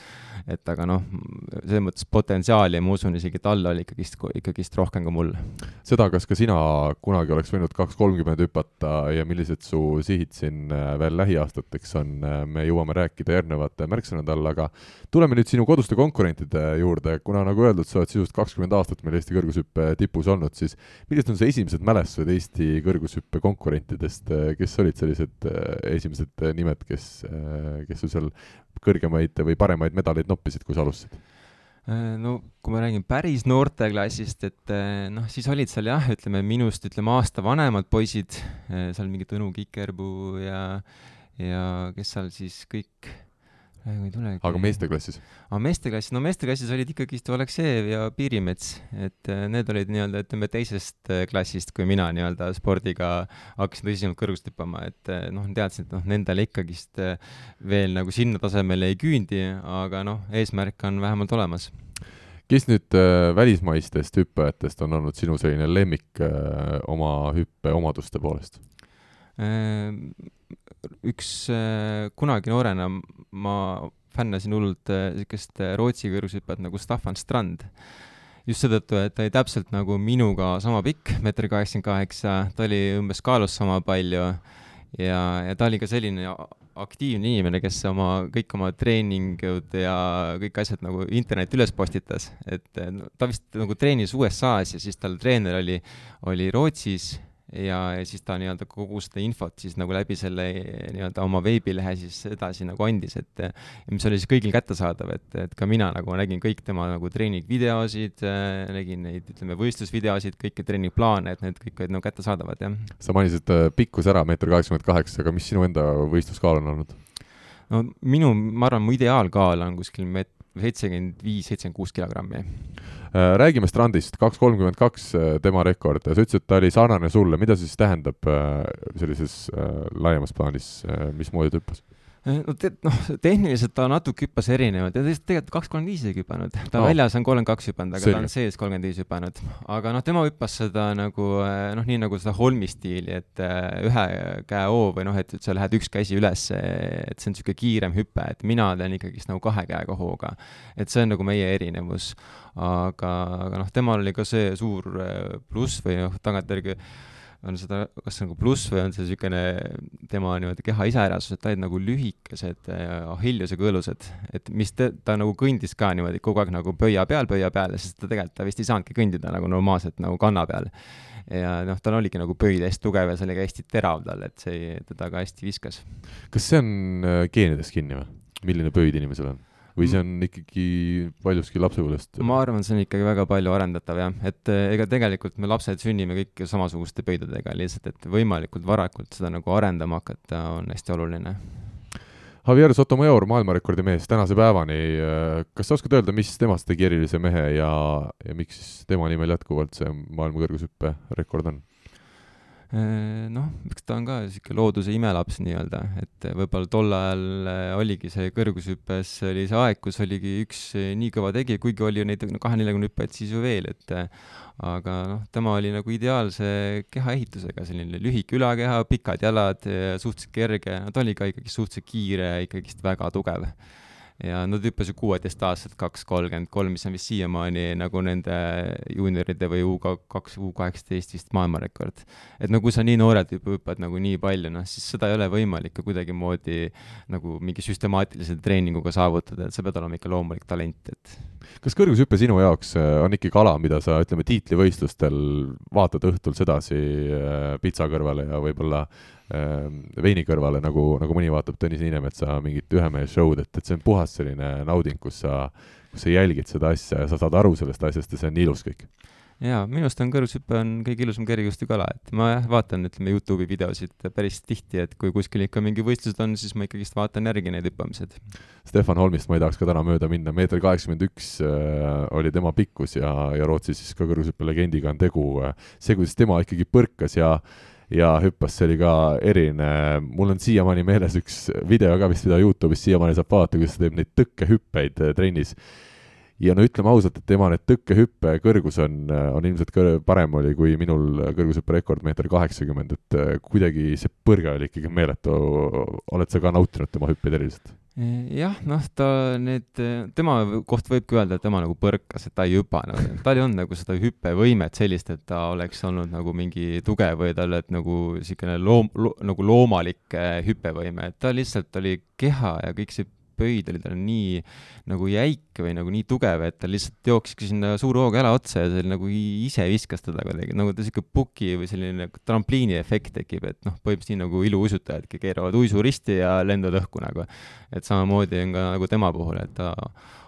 [SPEAKER 3] et aga noh, selles mõttes potentsiaali ma usun isegi tal oli ikkagist, ikkagist rohkem kui mul.
[SPEAKER 2] seda, kas ka sina kunagi oleks võinud kaks kolmkümmend hüpata ja millised su sihid siin äh, veel lähiaastateks on, äh, me jõuame rääkida järgnevate märksõnade all, aga tuleme nüüd sinu koduste konkurentide juurde, kuna nagu öeldud, sa oled sisuliselt kakskümmend aastat meil Eesti kõrgushüppe tipus olnud, siis millised on su esimesed mälestused Eesti kõrgushüppe konkurentidest, kes olid sellised äh, esimesed nimed, kes, kes sul seal kõrgemaid või paremaid medaleid noppisid, kui sa alustasid?
[SPEAKER 3] Äh, no kui ma räägin päris noorteklassist, et äh, noh, siis olid seal jah, ütleme minust, ütleme aasta vanemad poisid, äh, seal mingi Tõnu Kikerpuu ja, ja kes seal siis kõik
[SPEAKER 2] praegu ei tulegi. aga meesteklassis?
[SPEAKER 3] aga meesteklassis, no meesteklassis olid ikkagist Oleksejev ja Piirimets, et äh, need olid nii-öelda, ütleme, teisest äh, klassist, kui mina nii-öelda spordiga hakkasin tõsisemalt kõrgust hüppama, et äh, noh, teadsin, et noh, nendele ikkagist veel nagu sinna tasemele ei küündi, aga noh, eesmärk on vähemalt olemas
[SPEAKER 2] kes nüüd välismaistest hüppajatest on olnud sinu selline lemmik äh, oma hüppeomaduste poolest?
[SPEAKER 3] Üks äh, kunagi noorena ma fännasin hullult niisugust äh, Rootsi kõrgushüppajat nagu Staffan Strand. just seetõttu, et ta oli täpselt nagu minuga sama pikk, meeter kaheksakümmend kaheksa, ta oli umbes kaalus sama palju ja, ja ta oli ka selline aktiivne inimene, kes oma, kõik oma treeningud ja kõik asjad nagu internetti üles postitas, et ta vist nagu treenis USA-s ja siis tal treener oli, oli Rootsis ja, ja siis ta nii-öelda kogu seda infot siis nagu läbi selle nii-öelda oma veebilehe siis edasi nagu andis, et mis oli siis kõigil kättesaadav, et, et ka mina nagu nägin kõik tema nagu treeningvideosid, nägin neid, ütleme, võistlusvideosid, kõiki treeningplaane, et need kõik olid nagu kättesaadavad, jah.
[SPEAKER 2] sa mainisid äh, pikkus ära, meeter kaheksakümmend kaheksa, aga mis sinu enda võistluskaal on olnud?
[SPEAKER 3] no minu, ma arvan, mu ideaalkaal on kuskil met-, seitsekümmend viis, seitsekümmend kuus kilogrammi.
[SPEAKER 2] Äh, räägime Strandist, kaks kolmkümmend kaks äh, tema rekord, sa ütlesid, et ta oli sarnane sulle, mida see siis tähendab äh, sellises laiemas plaanis, mismoodi ta hüppas?
[SPEAKER 3] Äh, no te-, noh, tehniliselt ta natuke hüppas erinevalt ja tegelikult kaks kolmkümmend viis isegi hüpanud. ta oh. väljas on kolmkümmend kaks hüpanud, aga Selge. ta on sees kolmkümmend viis hüpanud. aga noh, tema hüppas seda nagu äh, noh, nii nagu seda Holmi stiili, et äh, ühe käe hoo või noh, et, et sa lähed üks käsi üles, et see on niisugune kiirem hüpe, et mina teen ikkagist nagu kahe käega hooga. et see on nagu meie erinevus. aga, aga noh, temal oli ka see suur pluss või noh, tagantjärgi on seda, kas nagu pluss või on see niisugune tema nii-öelda keha iseärasus, et ta olid nagu lühikesed Achilleuse kõõlused, et mis te, ta nagu kõndis ka niimoodi kogu aeg nagu pöia peal, pöia peal, sest ta tegelikult, ta vist ei saanudki kõndida nagu normaalselt nagu kanna peal. ja noh, tal oligi nagu pöid hästi tugev ja see oli ka hästi terav tal, et see teda ka hästi viskas.
[SPEAKER 2] kas see on äh, geenides kinni või? milline pöid inimesel on? Või see on ikkagi paljuski lapsepõlvest?
[SPEAKER 3] ma arvan, see on ikkagi väga palju arendatav jah, et eh, ega tegelikult me lapsed sünnime kõik samasuguste pöidladega, lihtsalt et võimalikult varakult seda nagu arendama hakata on hästi oluline.
[SPEAKER 2] Javier Sotomayor, maailmarekordi mees tänase päevani, eh, kas sa oskad öelda, mis temast tegi erilise mehe ja, ja miks siis tema nimel jätkuvalt see maailma kõrgushüppe rekord on?
[SPEAKER 3] Äh, noh, eks ta on ka niisugune looduse imelaps nii-öelda, et võib-olla tol ajal äh, oligi see kõrgushüppes oli see aeg, kus oligi üks äh, nii kõva tegija, kuigi oli ju neid no, kahe-neljakümne hüppajaid siis ju veel, et aga noh, tema oli nagu ideaalse kehaehitusega, selline lühike ülakeha, pikad jalad, suhteliselt kerge, no ta oli ka ikkagi suhteliselt kiire ja ikkagist väga tugev ja nad hüppasid kuueteistaastaselt kaks kolmkümmend kolm, mis on vist siiamaani nagu nende juunioride või U kaks, U kaheksateist vist maailmarekord. et no kui sa nii noorelt juba hüppad nagu nii palju, noh siis seda ei ole võimalik ka kuidagimoodi nagu mingi süstemaatilise treeninguga saavutada, et sa pead olema ikka loomulik talent, et
[SPEAKER 2] kas kõrgushüpe sinu jaoks äh, on ikkagi ala, mida sa, ütleme, tiitlivõistlustel vaatad õhtul sedasi äh, pitsa kõrvale ja võib-olla Ehm, veini kõrvale, nagu, nagu mõni vaatab Tõnis Niinemetsa mingit ühe mehe show'd, et, et see on puhas selline nauding, kus sa, kus sa jälgid seda asja ja sa saad aru sellest asjast ja see on nii ilus kõik
[SPEAKER 3] jaa, minu arust on kõrgushüpe on kõige ilusam kergejõustikala, et ma jah, vaatan, ütleme, Youtube'i videosid päris tihti, et kui kuskil ikka mingi võistlused on, siis ma ikkagist vaatan järgi need hüppamised.
[SPEAKER 2] Stefan Holmist ma ei tahaks ka täna mööda minna, meeter kaheksakümmend üks äh, oli tema pikkus ja, ja Rootsi siis ka kõrgushüppe legendiga on tegu. see, kuidas tema ikkagi põrkas ja ja hüppas, see oli ka eriline, mul on siiamaani meeles üks video ka vist, mida Youtube'is siiamaani saab vaadata, kuidas ta teeb neid tõkkehüppeid äh, trennis. ja no ütleme ausalt, et tema need tõkkehüppe kõrgus on, äh, on ilmselt kõr-, parem oli kui minul kõrgushüppe rekord meeter kaheksakümmend, et äh, kuidagi see põrge oli ikkagi meeletu, oled sa ka nautinud tema hüppeid eriliselt?
[SPEAKER 3] Jah, noh, ta need, tema kohta võibki öelda, et tema nagu põrkas, et ta ei hüpanud, tal ei olnud nagu seda hüppevõimet sellist, et ta oleks olnud nagu mingi tugev või tal, et nagu niisugune loom- lo,, nagu loomalik eh, hüppevõime, et ta lihtsalt oli keha ja kõik see pöid oli tal nii nagu jäik või nagu nii tugev, et ta lihtsalt jookski sinna suure hooga jala otsa ja see nagu ise viskas teda kuidagi, nagu ta sihuke puki või selline nagu trampliini efekt tekib, et noh, põhimõtteliselt nii nagu iluuisutajadki keeravad uisu risti ja lendavad õhku nagu. et samamoodi on ka nagu tema puhul, et ta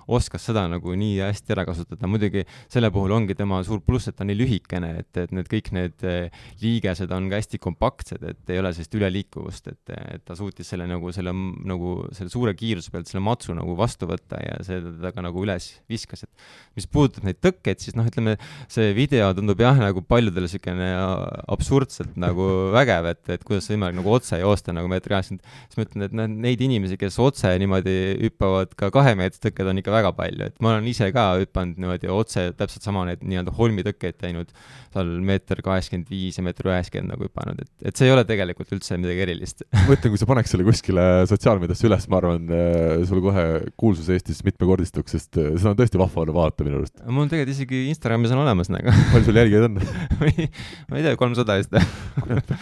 [SPEAKER 3] oskas seda nagu nii hästi ära kasutada, muidugi selle puhul ongi tema suur pluss, et ta on nii lühikene, et, et need kõik need eh, liigesed on ka hästi kompaktsed, et ei ole sellist üleliikuvust, et, et ta suutis selle nagu selle nagu selle suure kiiruse pealt selle matsu nagu vastu võtta ja see teda ka nagu üles viskas, et mis puudutab neid tõkkeid, siis noh, ütleme see video tundub jah, nagu paljudele niisugune absurdselt nagu vägev, et, et kuidas võimalik nagu otse joosta nagu meeter kaheksakümmend, siis ma ütlen, et neid inimesi, kes otse niimoodi hüppavad ka kahemeetrised tõkked, on ikka ikka väga palju, et ma olen ise ka hüpanud niimoodi otse, täpselt sama neid nii-öelda holmitõkkeid teinud, seal meeter kaheksakümmend viis ja meeter üheksakümmend nagu hüpanud, et, et see ei ole tegelikult üldse midagi erilist.
[SPEAKER 2] ma ütlen, kui sa paneks selle kuskile sotsiaalmeediasse üles, ma arvan, äh, sul kohe kuulsus Eestis mitmekordistuks, sest äh, seda on tõesti vahva vaadata minu arust.
[SPEAKER 3] mul tegelikult isegi Instagramis on olemas nagu
[SPEAKER 2] palju sul jälgijaid on
[SPEAKER 3] ma ei tea, kolmsada vist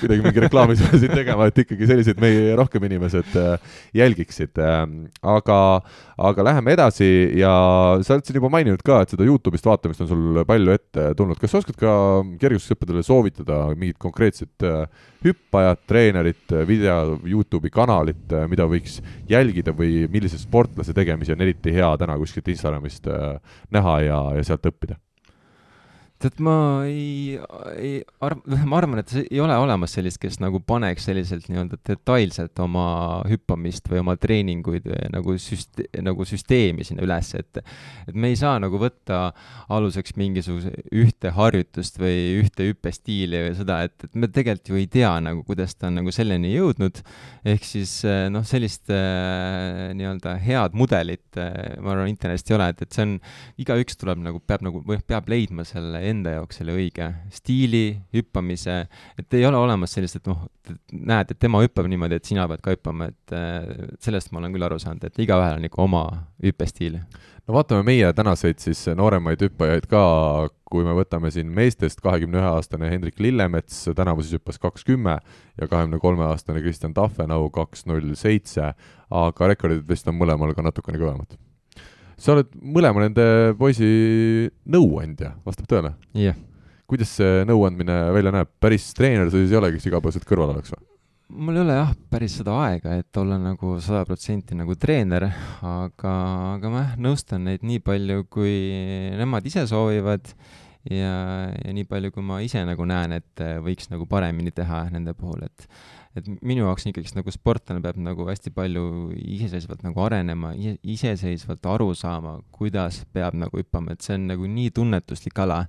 [SPEAKER 2] kuidagi mingi reklaami siin tegema, et ikkagi selliseid meie rohkem inimesed äh, jälgiksid. aga, aga läheme edasi ja sa oled siin juba maininud ka, et seda Youtube'ist vaatamist on sul palju ette tulnud, kas sa oskad ka kergejõustikõppedele soovitada mingit konkreetset äh, hüppajat, treenerit, äh, video Youtube'i kanalit, äh, mida võiks jälgida või millise sportlase tegemisi on eriti hea täna kuskilt Instagramist näha ja, ja sealt õppida?
[SPEAKER 3] Tead, ma ei, ei arv-, ma arvan, et ei ole olemas sellist, kes nagu paneks selliselt nii-öelda detailselt oma hüppamist või oma treeninguid või nagu süst-, nagu süsteemi sinna üles, et et me ei saa nagu võtta aluseks mingisuguse ühte harjutust või ühte hüppestiili või seda, et, et me tegelikult ju ei tea nagu, kuidas ta on nagu selleni jõudnud, ehk siis noh, sellist äh, nii-öelda head mudelit, äh, ma arvan, internetist ei ole, et, et see on, igaüks tuleb nagu, peab nagu, või peab leidma selle enda jaoks selle õige stiili, hüppamise, et ei ole olemas sellist, et noh, näed, et tema hüppab niimoodi, et sina pead ka hüppama, et äh, sellest ma olen küll aru saanud, et igaühel on ikka oma hüppestiil.
[SPEAKER 2] no vaatame meie tänaseid siis nooremaid hüppajaid ka, kui me võtame siin meestest kahekümne ühe aastane Hendrik Lillemets, tänavu siis hüppas kaks kümme ja kahekümne kolme aastane Kristjan Tahvenau kaks null seitse, aga rekordid vist on mõlemal ka natukene kõvemad sa oled mõlema nende poisi nõuandja, vastab tõele?
[SPEAKER 3] jah yeah..
[SPEAKER 2] kuidas see nõuandmine välja näeb, päris treener sa siis ei ole, kes igapäevaselt kõrval oleks või?
[SPEAKER 3] mul ei ole jah, päris seda aega, et olla nagu sada protsenti nagu treener, aga, aga ma jah, nõustan neid nii palju, kui nemad ise soovivad ja, ja nii palju, kui ma ise nagu näen, et võiks nagu paremini teha nende puhul, et et minu jaoks ikkagist nagu sportlane peab nagu hästi palju iseseisvalt nagu arenema, iseseisvalt aru saama, kuidas peab nagu hüppama, et see on nagu nii tunnetuslik ala,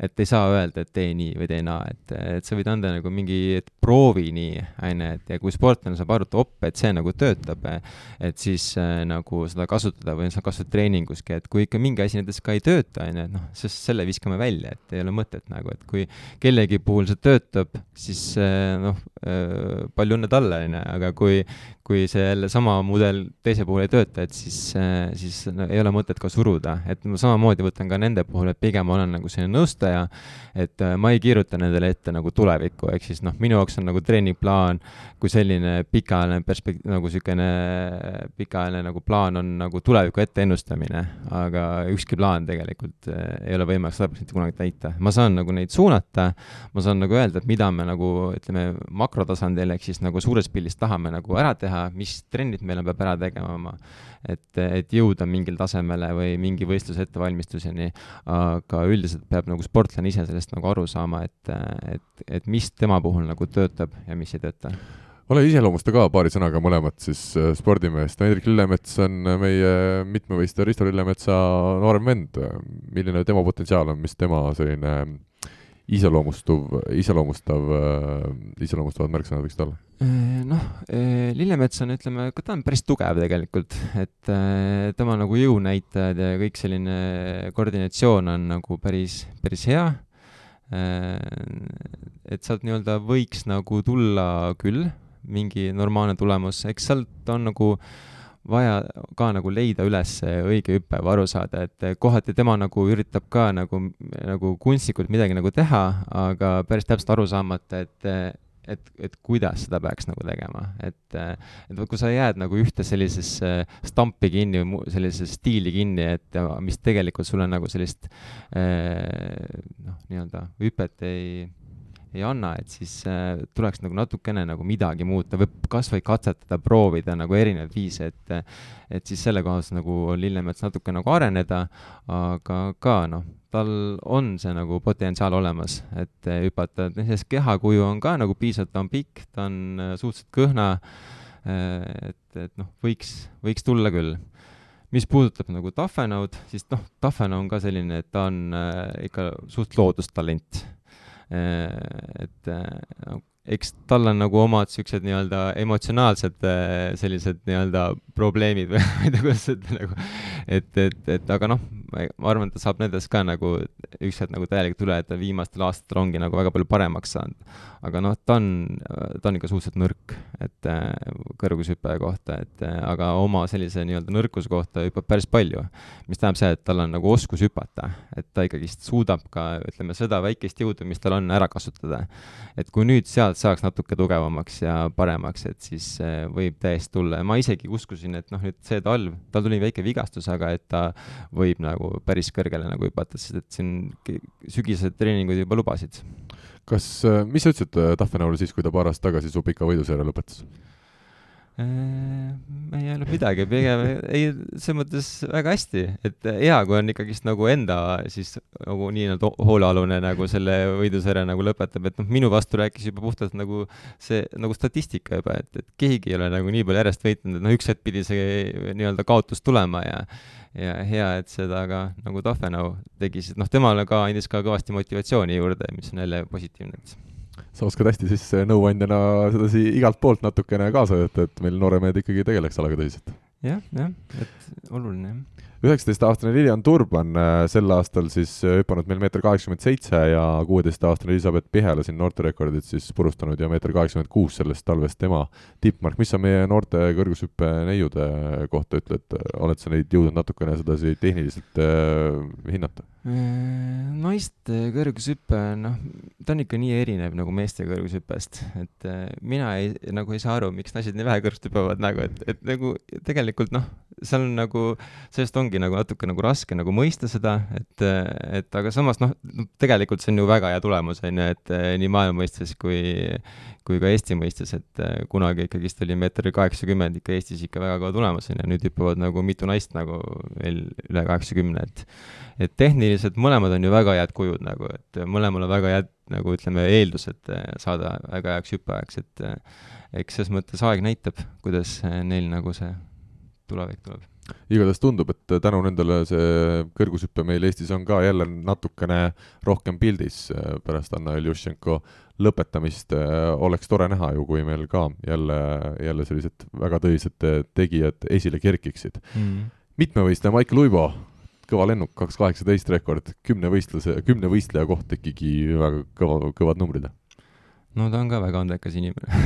[SPEAKER 3] et ei saa öelda, et tee nii või tee naa, et, et sa võid anda nagu mingi proovi nii, on ju, et ja kui sportlane saab aru, et op, et see nagu töötab, et siis äh, nagu seda kasutada või sa kasutad treeninguski, et kui ikka mingi asi näiteks ka ei tööta, on ju, et noh, siis selle viskame välja, et ei ole mõtet nagu, et kui kellegi puhul see töötab, siis äh, noh äh,, palju õnne talle, on ju, aga kui, kui see jälle sama mudel teise puhul ei tööta, et siis, siis no, ei ole mõtet ka suruda, et ma samamoodi võtan ka nende puhul, et pigem olen nagu selline nõustaja, et äh, ma ei kirjuta nendele ette nagu tulevikku, ehk siis noh, minu jaoks on nagu treeningplaan kui selline pikaajaline perspekt-, nagu niisugune pikaajaline nagu plaan on nagu tuleviku ette ennustamine, aga ükski plaan tegelikult äh, ei ole võimalik sada protsenti kunagi täita. ma saan nagu neid suunata, ma saan nagu öelda, et mida me nagu ütleme, makrotasandil ehk siis nagu suures pildis tahame nagu ära teha, mis trennid meil on, peab ära tegema, et, et jõuda mingile tasemele või mingi võistluse ettevalmistuseni, aga üldiselt peab nagu sportlane ise sellest nagu aru saama, et, et, et mis tema puhul nagu töötab ja mis ei tööta.
[SPEAKER 2] Ole iseloomusta ka paari sõnaga mõlemat siis äh, spordimeest, Hendrik Lillemets on meie mitmevõistleja Risto Lillemetsa noorem vend, milline tema potentsiaal on, mis tema selline iseloomustuv, iseloomustav, äh, iseloomustavad märksõnad võiksid olla?
[SPEAKER 3] Äh, noh, äh, Lillemets on, ütleme, ta on päris tugev tegelikult, et tema nagu jõunäitajad ja kõik selline koordinatsioon on nagu päris, päris hea. et sealt nii-öelda võiks nagu tulla küll mingi normaalne tulemus, eks sealt on nagu äh, vaja ka nagu leida üles õige hüpe või aru saada, et kohati tema nagu üritab ka nagu, nagu kunstlikult midagi nagu teha, aga päris täpselt aru saamata, et et, et kuidas seda peaks nagu tegema, et, et kui sa jääd nagu ühte sellisesse stampi kinni või sellisesse stiili kinni, et mis tegelikult sulle nagu sellist noh, nii-öelda hüpet ei ei anna, et siis äh, tuleks nagu natukene nagu midagi muuta või kas või katsetada, proovida nagu erinevaid viise, et et siis selle kohas nagu Lillemets natuke nagu areneda, aga ka noh, tal on see nagu potentsiaal olemas, et hüpata, et noh, kehakuju on ka nagu piisavalt, ta on pikk, ta on äh, suhteliselt kõhna, äh, et, et noh, võiks, võiks tulla küll. Mis puudutab nagu Tafenaud, siis noh, Tafenau on ka selline, et ta on äh, ikka suht loodustalent. Äh, et äh, eks tal on nagu omad siuksed nii-öelda emotsionaalsed äh, sellised nii-öelda probleemid või ma ei tea, kuidas öelda nagu, et, et, et aga noh, ma arvan, et ta saab nendest ka nagu ükskord nagu täielikult üle, et ta viimastel aastatel ongi nagu väga palju paremaks saanud. aga noh, ta on, ta on ikka suhteliselt nõrk, et äh, kõrgushüppaja kohta, et äh, aga oma sellise nii-öelda nõrkuse kohta hüppab päris palju. mis tähendab seda, et tal on nagu oskus hüpata, et ta ikkagist suudab ka, ütleme, seda väikest jõudu, mis tal on, ära kasutada. et kui nüüd sealt saaks natuke tugevamaks ja paremaks, et siis äh, võib täiesti tulla ja ma isegi uskusin, et noh, nüüd see talv, tal tuli väike vigastus, aga et ta võib nagu päris kõrgele nagu hüpata, sest et siin sügisesed treeningud juba lubasid.
[SPEAKER 2] kas, äh, mis sa ütlesid äh, Tahvenaurile siis, kui ta paar aastat tagasi su pika võiduseeria lõpetas?
[SPEAKER 3] Ei olnud midagi, pigem ei, selles mõttes väga hästi, et hea, kui on ikkagist nagu enda siis nagu nii-öelda hoolealune nagu selle võidusarja nagu lõpetab, et noh, minu vastu rääkis juba puhtalt nagu see nagu statistika juba, et, et keegi ei ole nagu nii palju järjest võitnud, et noh, üks hetk pidi see nii-öelda kaotus tulema ja ja hea, et seda ka nagu Tafenau tegi, sest noh, temale ka andis ka kõvasti motivatsiooni juurde, mis on jälle positiivne, et
[SPEAKER 2] sa oskad hästi siis nõuandjana sedasi igalt poolt natukene kaasa aidata, et meil nooremehed ikkagi tegeleks alaga tõsiselt
[SPEAKER 3] ja,. jah, jah, et oluline jah
[SPEAKER 2] üheksateistaastane Lilian Turban äh, sel aastal siis äh, hüpanud meil meeter kaheksakümmend seitse ja kuueteistaastane Elizabeth Pihela siin noorterekordit siis purustanud ja meeter kaheksakümmend kuus sellest talvest tema tippmark. mis sa meie noorte kõrgushüppe neiude kohta ütled, oled sa neid jõudnud natukene sedasi tehniliselt äh, hinnata?
[SPEAKER 3] naiste kõrgushüpe, noh, ta on ikka nii erinev nagu meeste kõrgushüppest, et mina ei, nagu ei saa aru, miks naised nii vähe kõrgust hüppavad nagu, et, et nagu tegelikult noh, seal on nagu, sellest ongi nagu natuke nagu raske nagu mõista seda, et, et aga samas noh, tegelikult see on ju väga hea tulemus, on ju, et nii maailma mõistes kui, kui ka Eesti mõistes, et kunagi ikkagist oli meeter kaheksakümmend ikka Eestis ikka väga kõva tulemus, on ju, nüüd hüppavad nagu mitu naist nagu veel üle kaheksakümne, et et tehniliselt mõlemad on ju väga head kujud nagu, et mõlemal on väga head nagu ütleme, eeldused saada väga heaks hüppajaks, et eks ses mõttes aeg näitab, kuidas neil nagu see tulevik tuleb
[SPEAKER 2] igatahes tundub, et tänu nendele see kõrgushüpe meil Eestis on ka jälle natukene rohkem pildis pärast Anna Iljušenko lõpetamist. oleks tore näha ju, kui meil ka jälle, jälle sellised väga tõsised tegijad esile kerkiksid. Mm.. mitmevõistleja Maicel Uibo, kõva lennuk, kaks kaheksateist rekord, kümne võistluse, kümne võistleja kohta ikkagi väga kõva, kõvad numbrid
[SPEAKER 3] no ta on ka väga andekas inimene.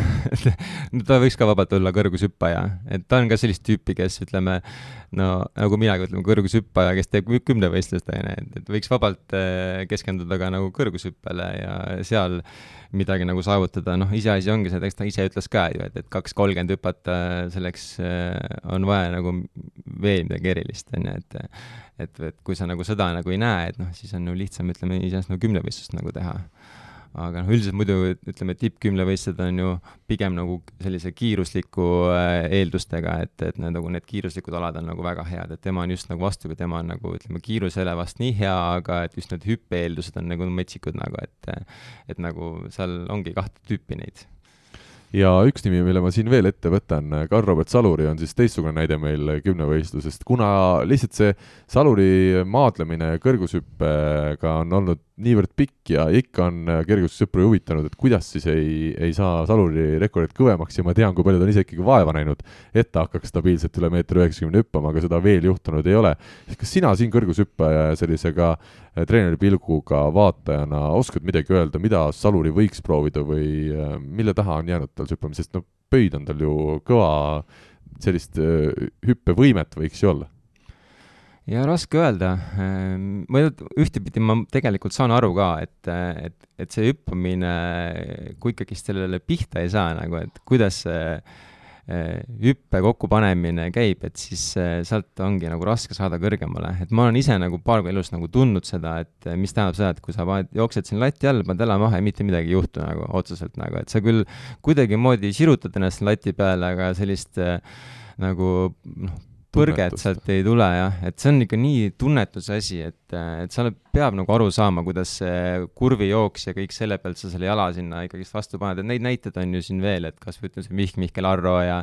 [SPEAKER 3] Ta võiks ka vabalt olla kõrgushüppaja, et ta on ka sellist tüüpi, kes ütleme, no nagu minagi ütleme, kõrgushüppaja, kes teeb kümnevõistlust, on ju, et, et võiks vabalt äh, keskenduda ka nagu kõrgushüppele ja seal midagi nagu saavutada, noh, iseasi ongi see, eks ta ise ütles ka ju, et, et kaks kolmkümmend hüpata, selleks äh, on vaja nagu veel midagi erilist, on ju, et et, et kui sa nagu seda nagu ei näe, et noh, siis on ju lihtsam, ütleme, iseenesest nagu kümnevõistlust nagu teha aga noh, üldiselt muidu ütleme, tippkümnevõistlused on ju pigem nagu sellise kiirusliku äh, eeldustega, et, et need nagu need kiiruslikud alad on nagu väga head, et tema on just nagu vastupidi, tema on nagu ütleme, kiirusele vast nii hea, aga et just need hüppe-eeldused on nagu metsikud nagu, et et nagu seal ongi kahte tüüpi neid.
[SPEAKER 2] Ja üks nimi, mille ma siin veel ette võtan, Karl-Robert Saluri on siis teistsugune näide meil kümnevõistlusest, kuna lihtsalt see Saluri maadlemine kõrgushüppega on olnud niivõrd pikk ja ikka on kergejõustikusõpru huvitanud, et kuidas siis ei, ei saa Saluri rekordit kõvemaks ja ma tean, kui palju ta on ise ikkagi vaeva näinud, et ta hakkaks stabiilselt üle meetri üheksakümne hüppama, aga seda veel juhtunud ei ole. kas sina siin kõrgushüppaja sellise ka eh, treeneri pilguga vaatajana oskad midagi öelda, mida Saluri võiks proovida või eh, mille taha on jäänud tal see hüppamine, sest no pöid on tal ju kõva sellist hüppevõimet võiks ju olla
[SPEAKER 3] ja raske öelda. Ehm, ma ühtepidi ma tegelikult saan aru ka, et, et, et see hüppamine, kui ikkagist sellele pihta ei saa nagu, et kuidas see eh, hüppe kokkupanemine käib, et siis eh, sealt ongi nagu raske saada kõrgemale, et ma olen ise nagu paar korda elus nagu tundnud seda, et mis tähendab seda, et kui sa paned, jooksed siin lati all, paned jala maha ja mitte midagi ei juhtu nagu otseselt nagu, et sa küll kuidagimoodi sirutad ennast lati peale, aga sellist äh, nagu noh, põrget sealt ei tule jah, et see on ikka nii tunnetuse asi, et, et sa peab nagu aru saama, kuidas see kurvijooks ja kõik selle pealt sa selle jala sinna ikkagist vastu paned, et neid näiteid on ju siin veel, et kas või ütleme see Mihk Mihkel Arro ja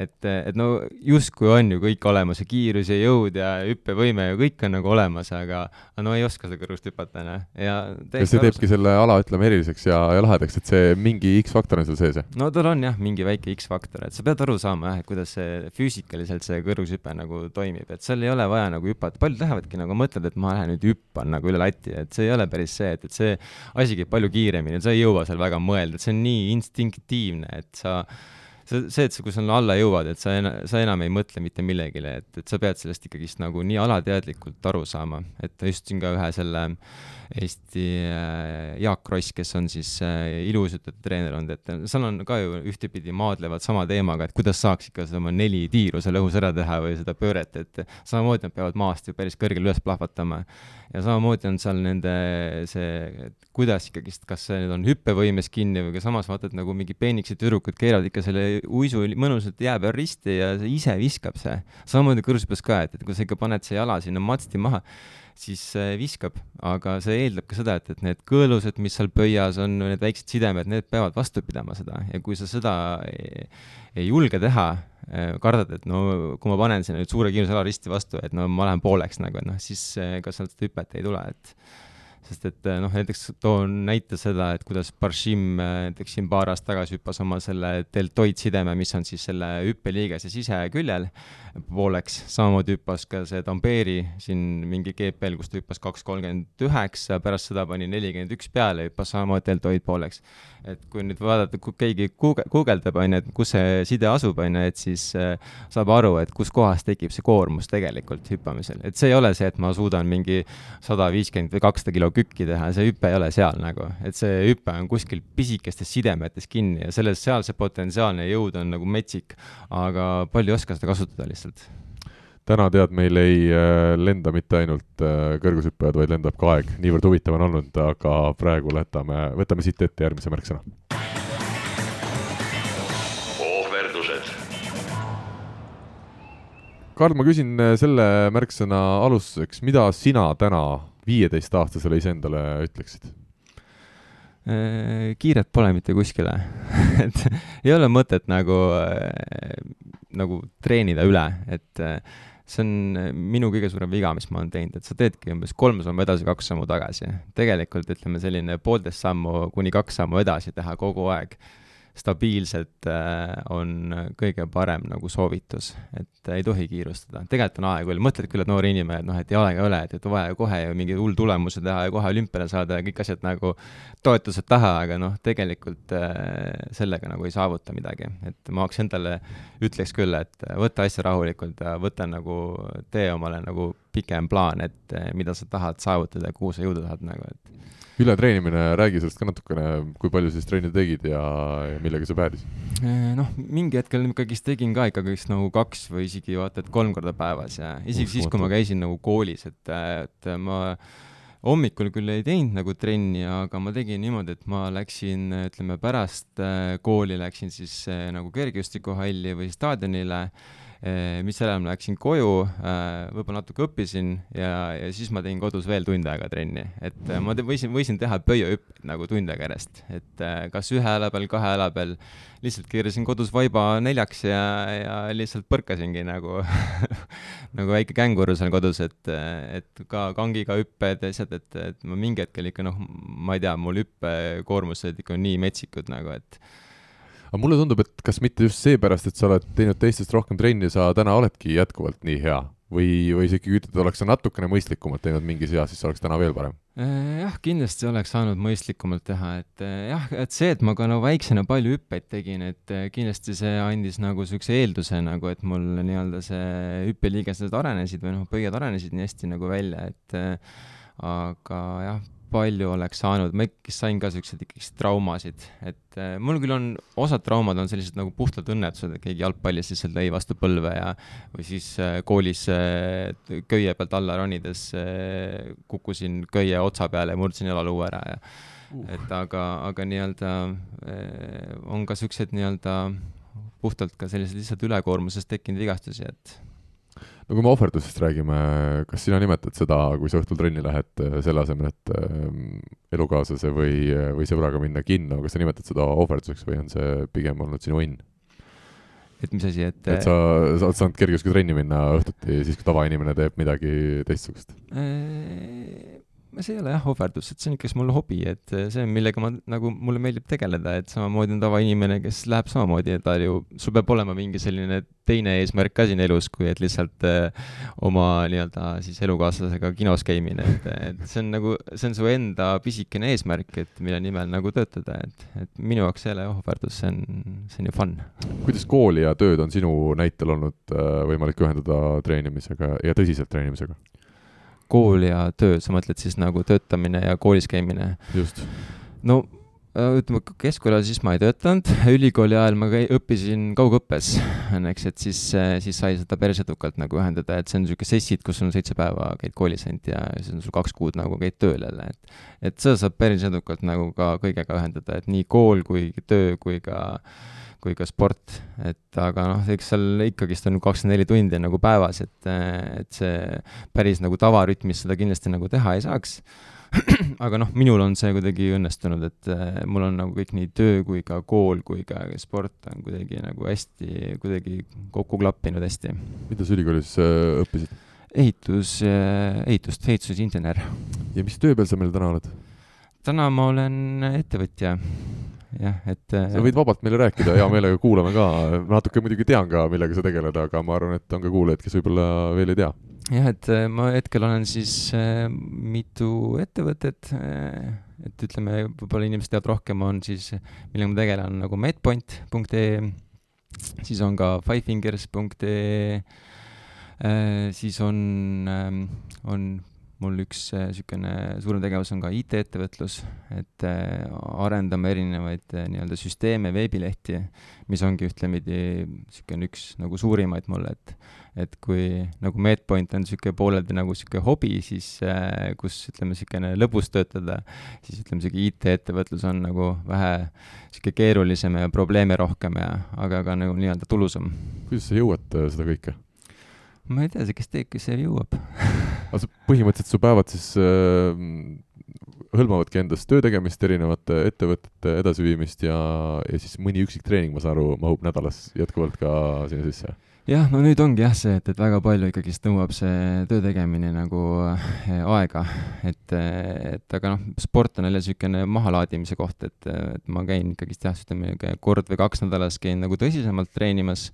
[SPEAKER 3] et, et no justkui on ju kõik olemas ja kiirus ja jõud ja hüppevõime ja kõik on nagu olemas, aga, no ei oska seda kõrvust hüpata, noh. ja
[SPEAKER 2] kas see teebki selle ala, ütleme, eriliseks ja, ja lahedaks, et see mingi X-faktor on seal sees, jah?
[SPEAKER 3] no tal on jah, mingi väike X-faktor, et sa pead aru saama jah, et kuidas see füüsikaliselt see kõrgushüpe nagu toimib, et seal ei ole vaja nagu hüpata, paljud lähevadki nagu mõtlevad, et ma lähen nüüd hüppan nagu üle lati, et see ei ole päris see, et, et see asi käib palju kiiremini, sa ei jõua seal väga mõelda, et see on nii instinktiivne, et sa see, et sa, kui sa alla jõuad, et sa ena-, sa enam ei mõtle mitte millegile, et, et sa pead sellest ikkagist nagu nii alateadlikult aru saama, et just siin ka ühe selle Eesti äh, Jaak Kross, kes on siis äh, ilusütete treener olnud, et seal on ka ju ühtepidi maadlevad sama teemaga, et kuidas saaks ikka seda oma neli tiiru seal õhus ära teha või seda pööret, et samamoodi nad peavad maast ju päris kõrgel üles plahvatama. ja samamoodi on seal nende see, et kuidas ikkagist, kas need on hüppevõimes kinni või ka samas vaatad nagu mingi peenikesed tüdrukud keeravad ikka selle uisu mõnusalt jää peal risti ja see ise viskab see. samamoodi kõrvshüppes ka, et, et kui sa ikka paned see jala sinna matsti maha, siis viskab, aga see eeldab ka seda, et, et need kõõlused, mis seal pöias on, need väiksed sidemed, need peavad vastu pidama seda ja kui sa seda ei, ei julge teha, kardad, et no kui ma panen sinna nüüd suure kiirusala risti vastu, et no ma lähen pooleks nagu, et noh, siis ega sealt hüpet ei tule, et sest et eh, noh, näiteks toon näite seda, et kuidas Barshim eh, näiteks siin paar aastat tagasi hüppas oma selle deltoidsideme, mis on siis selle hüppeliigese siseküljel pooleks, samamoodi hüppas ka see Tamberi siin mingi GP-l, kus ta hüppas kaks kolmkümmend üheksa, pärast seda pani nelikümmend üks peale, hüppas samamoodi deltoid pooleks. et kui nüüd vaadata, kui keegi guuge-, guugeldab, on ju, et kus see side asub, on ju, et siis äh, saab aru, et kus kohas tekib see koormus tegelikult hüppamisel, et see ei ole see, et ma suudan mingi sada viiskümmend või kakssada kilo kükki teha, see hüpe ei ole seal nagu, et see hüpe on kuskil pisikestes sidemetes kinni ja selles, seal see potentsiaalne jõud on nagu metsik, aga palju ei oska seda kasutada lihtsalt
[SPEAKER 2] täna tead, meil ei äh, lenda mitte ainult äh, kõrgushüppajad, vaid lendab ka aeg, niivõrd huvitav on olnud, aga praegu võtame, võtame siit ette järgmise märksõna.
[SPEAKER 1] ohverdused.
[SPEAKER 2] Karl, ma küsin selle märksõna alustuseks, mida sina täna viieteistaastasele iseendale ütleksid?
[SPEAKER 3] Äh, kiiret pole mitte kuskile et ei ole mõtet nagu, äh, nagu treenida üle, et äh, see on minu kõige suurem viga, mis ma olen teinud, et sa teedki umbes kolm sammu edasi, kaks sammu tagasi. tegelikult ütleme selline poolteist sammu kuni kaks sammu edasi teha kogu aeg stabiilselt äh, on kõige parem nagu soovitus, et ei tohi kiirustada. tegelikult on aeg veel, mõtled küll, et noor inimene, et noh, et ei ole ega ole, et, et vaja kohe ju mingi hull tulemuse teha ja kohe olümpiale saada ja kõik asjad nagu toetused taha, aga noh, tegelikult äh, sellega nagu ei saavuta midagi. et ma oleks endale, ütleks küll, et võta asja rahulikult ja võta nagu, tee omale nagu pikem plaan, et mida sa tahad saavutada ja kuhu sa jõuda tahad nagu, et
[SPEAKER 2] ületreenimine, räägi sellest ka natukene, kui palju siis trenni tegid ja, ja millega see päädis?
[SPEAKER 3] Eh, noh, mingi hetkel ikkagist tegin ka ikkagist nagu kaks või isegi vaata, et kolm korda päevas ja isegi siis, kui ma käisin nagu koolis, et, et ma hommikul küll ei teinud nagu trenni, aga ma tegin niimoodi, et ma läksin, ütleme pärast eh, kooli läksin siis eh, nagu kergejõustikuhalli või staadionile Eh, misjärel ma läksin koju, eh, võib-olla natuke õppisin ja, ja siis ma tegin kodus veel tund aega trenni, et eh, ma te, võisin, võisin teha pöiahüppeid nagu tund aega järjest, et kas ühe hääle peal, kahe hääle peal, lihtsalt keerasin kodus vaiba neljaks ja, ja lihtsalt põrkasingi nagu nagu väike känguru seal kodus, et, et ka kangiga hüpped ja asjad, et, et ma mingi hetkel ikka noh, ma ei tea, mul hüppekoormused ikka on nii metsikud nagu, et
[SPEAKER 2] aga mulle tundub, et kas mitte just seepärast, et sa oled teinud teistest rohkem trenni, sa täna oledki jätkuvalt nii hea või, või sa ikkagi ütled, oleks sa natukene mõistlikumalt teinud mingis eas, siis oleks täna veel parem?
[SPEAKER 3] Äh, jah, kindlasti oleks saanud mõistlikumalt teha, et äh, jah, et see, et ma ka no väiksena palju hüppeid tegin, et äh, kindlasti see andis nagu niisuguse eelduse nagu, et mul nii-öelda see hüppeliigesed arenesid või noh, pöied arenesid nii hästi nagu välja, et aga jah, palju oleks saanud, ma ikkagi sain ka siukseid ikkagi traumasid, et äh, mul küll on, osad traumad on sellised nagu puhtalt õnnetused, et keegi jalgpallis lihtsalt lõi vastu põlve ja või siis äh, koolis äh, köie pealt alla ronides äh, kukkusin köie otsa peale ja murdsin jalaluu ära ja uh. et aga, aga nii-öelda äh, on ka siukseid nii-öelda puhtalt ka sellised lihtsalt ülekoormusest tekkinud vigastusi, et
[SPEAKER 2] no kui me ohverdusest räägime, kas sina nimetad seda, kui sa õhtul trenni lähed, äh, selle asemel, et äh, elukaaslase või, või sõbraga minna kinno, kas sa nimetad seda ohverduseks või on see pigem olnud sinu õnn?
[SPEAKER 3] et mis asi, et
[SPEAKER 2] et sa, sa oled saanud kergejõustikutrenni minna õhtuti, siis kui tavainimene teeb midagi teistsugust?
[SPEAKER 3] See ei ole jah ohverdus, et see on ikkagist mul hobi, et see, millega ma nagu, mulle meeldib tegeleda, et samamoodi on tavainimene, kes läheb samamoodi, et ta ju, sul peab olema mingi selline teine eesmärk ka siin elus, kui et lihtsalt äh, oma nii-öelda siis elukaaslasega kinos käimine, et, et see on nagu, see on su enda pisikene eesmärk, et mille nimel nagu töötada, et, et minu jaoks ei ole ohverdus, see on, see on ju fun.
[SPEAKER 2] kuidas kooli ja tööd on sinu näitel olnud äh, võimalik ühendada treenimisega ja tõsiselt treenimisega?
[SPEAKER 3] Kool ja töö, sa mõtled siis nagu töötamine ja koolis käimine?
[SPEAKER 2] just.
[SPEAKER 3] no äh, ütleme, keskkooli siis ma ei töötanud, ülikooli ajal ma käi-, õppisin kaugõppes õnneks, et siis, äh, siis sai seda päris edukalt nagu ühendada, et see on niisugune sessid, kus sul seitse päeva käid koolis ainult ja siis on sul kaks kuud nagu käid tööl jälle, et et seda saab päris edukalt nagu ka kõigega ühendada, et nii kool kui töö kui ka kui ka sport, et aga noh, eks seal ikkagist on kakskümmend neli tundi nagu päevas, et, et see päris nagu tavarütmis seda kindlasti nagu teha ei saaks aga noh, minul on see kuidagi õnnestunud, et mul on nagu kõik nii töö kui ka kool kui ka sport on kuidagi nagu hästi, kuidagi kokku klappinud hästi.
[SPEAKER 2] mida sa ülikoolis äh, õppisid?
[SPEAKER 3] ehitus, ehitust, ehitusinsener.
[SPEAKER 2] ja mis töö peal sa meil täna oled?
[SPEAKER 3] täna ma olen ettevõtja, jah, et
[SPEAKER 2] sa võid vabalt meile rääkida, hea meelega kuulame ka, natuke muidugi tean ka, millega sa tegeled, aga ma arvan, et on ka kuulajaid, kes võib-olla veel ei tea.
[SPEAKER 3] jah, et äh, ma hetkel olen siis äh, mitu ettevõtet äh,, et ütleme, võib-olla inimesed teavad rohkem, on siis, millega ma tegelen, nagu medpoint.ee, siis on ka fivefingers.ee äh,, siis on äh,, on mul üks niisugune äh, suurem tegevus on ka IT-ettevõtlus, et äh, arendame erinevaid äh, nii-öelda süsteeme, veebilehti, mis ongi ühtlemidi niisugune üks nagu suurimaid mul, et et kui nagu Medpoint on niisugune pooleldi nagu niisugune hobi, siis kus ütleme, niisugune lõbus töötada, siis ütleme, niisugune IT-ettevõtlus on nagu vähe niisugune keerulisem ja probleeme rohkem ja aga ka nagu nii-öelda tulusam.
[SPEAKER 2] kuidas sa jõuad seda kõike?
[SPEAKER 3] Ma ei tea, kes see jõuab.
[SPEAKER 2] Aga põhimõtteliselt su päevad siis äh, hõlmavadki endas töö tegemist, erinevate ettevõtete edasiviimist ja, ja siis mõni üksik treening, ma saan aru, mahub nädalas jätkuvalt ka sinna sisse?
[SPEAKER 3] jah, no nüüd ongi jah see, et, et väga palju ikkagist nõuab see töö tegemine nagu äh, aega, et, et aga noh, sport on jälle niisugune mahalaadimise koht, et, et ma käin ikkagist jah, ütleme kord või kaks nädalas käin nagu tõsisemalt treenimas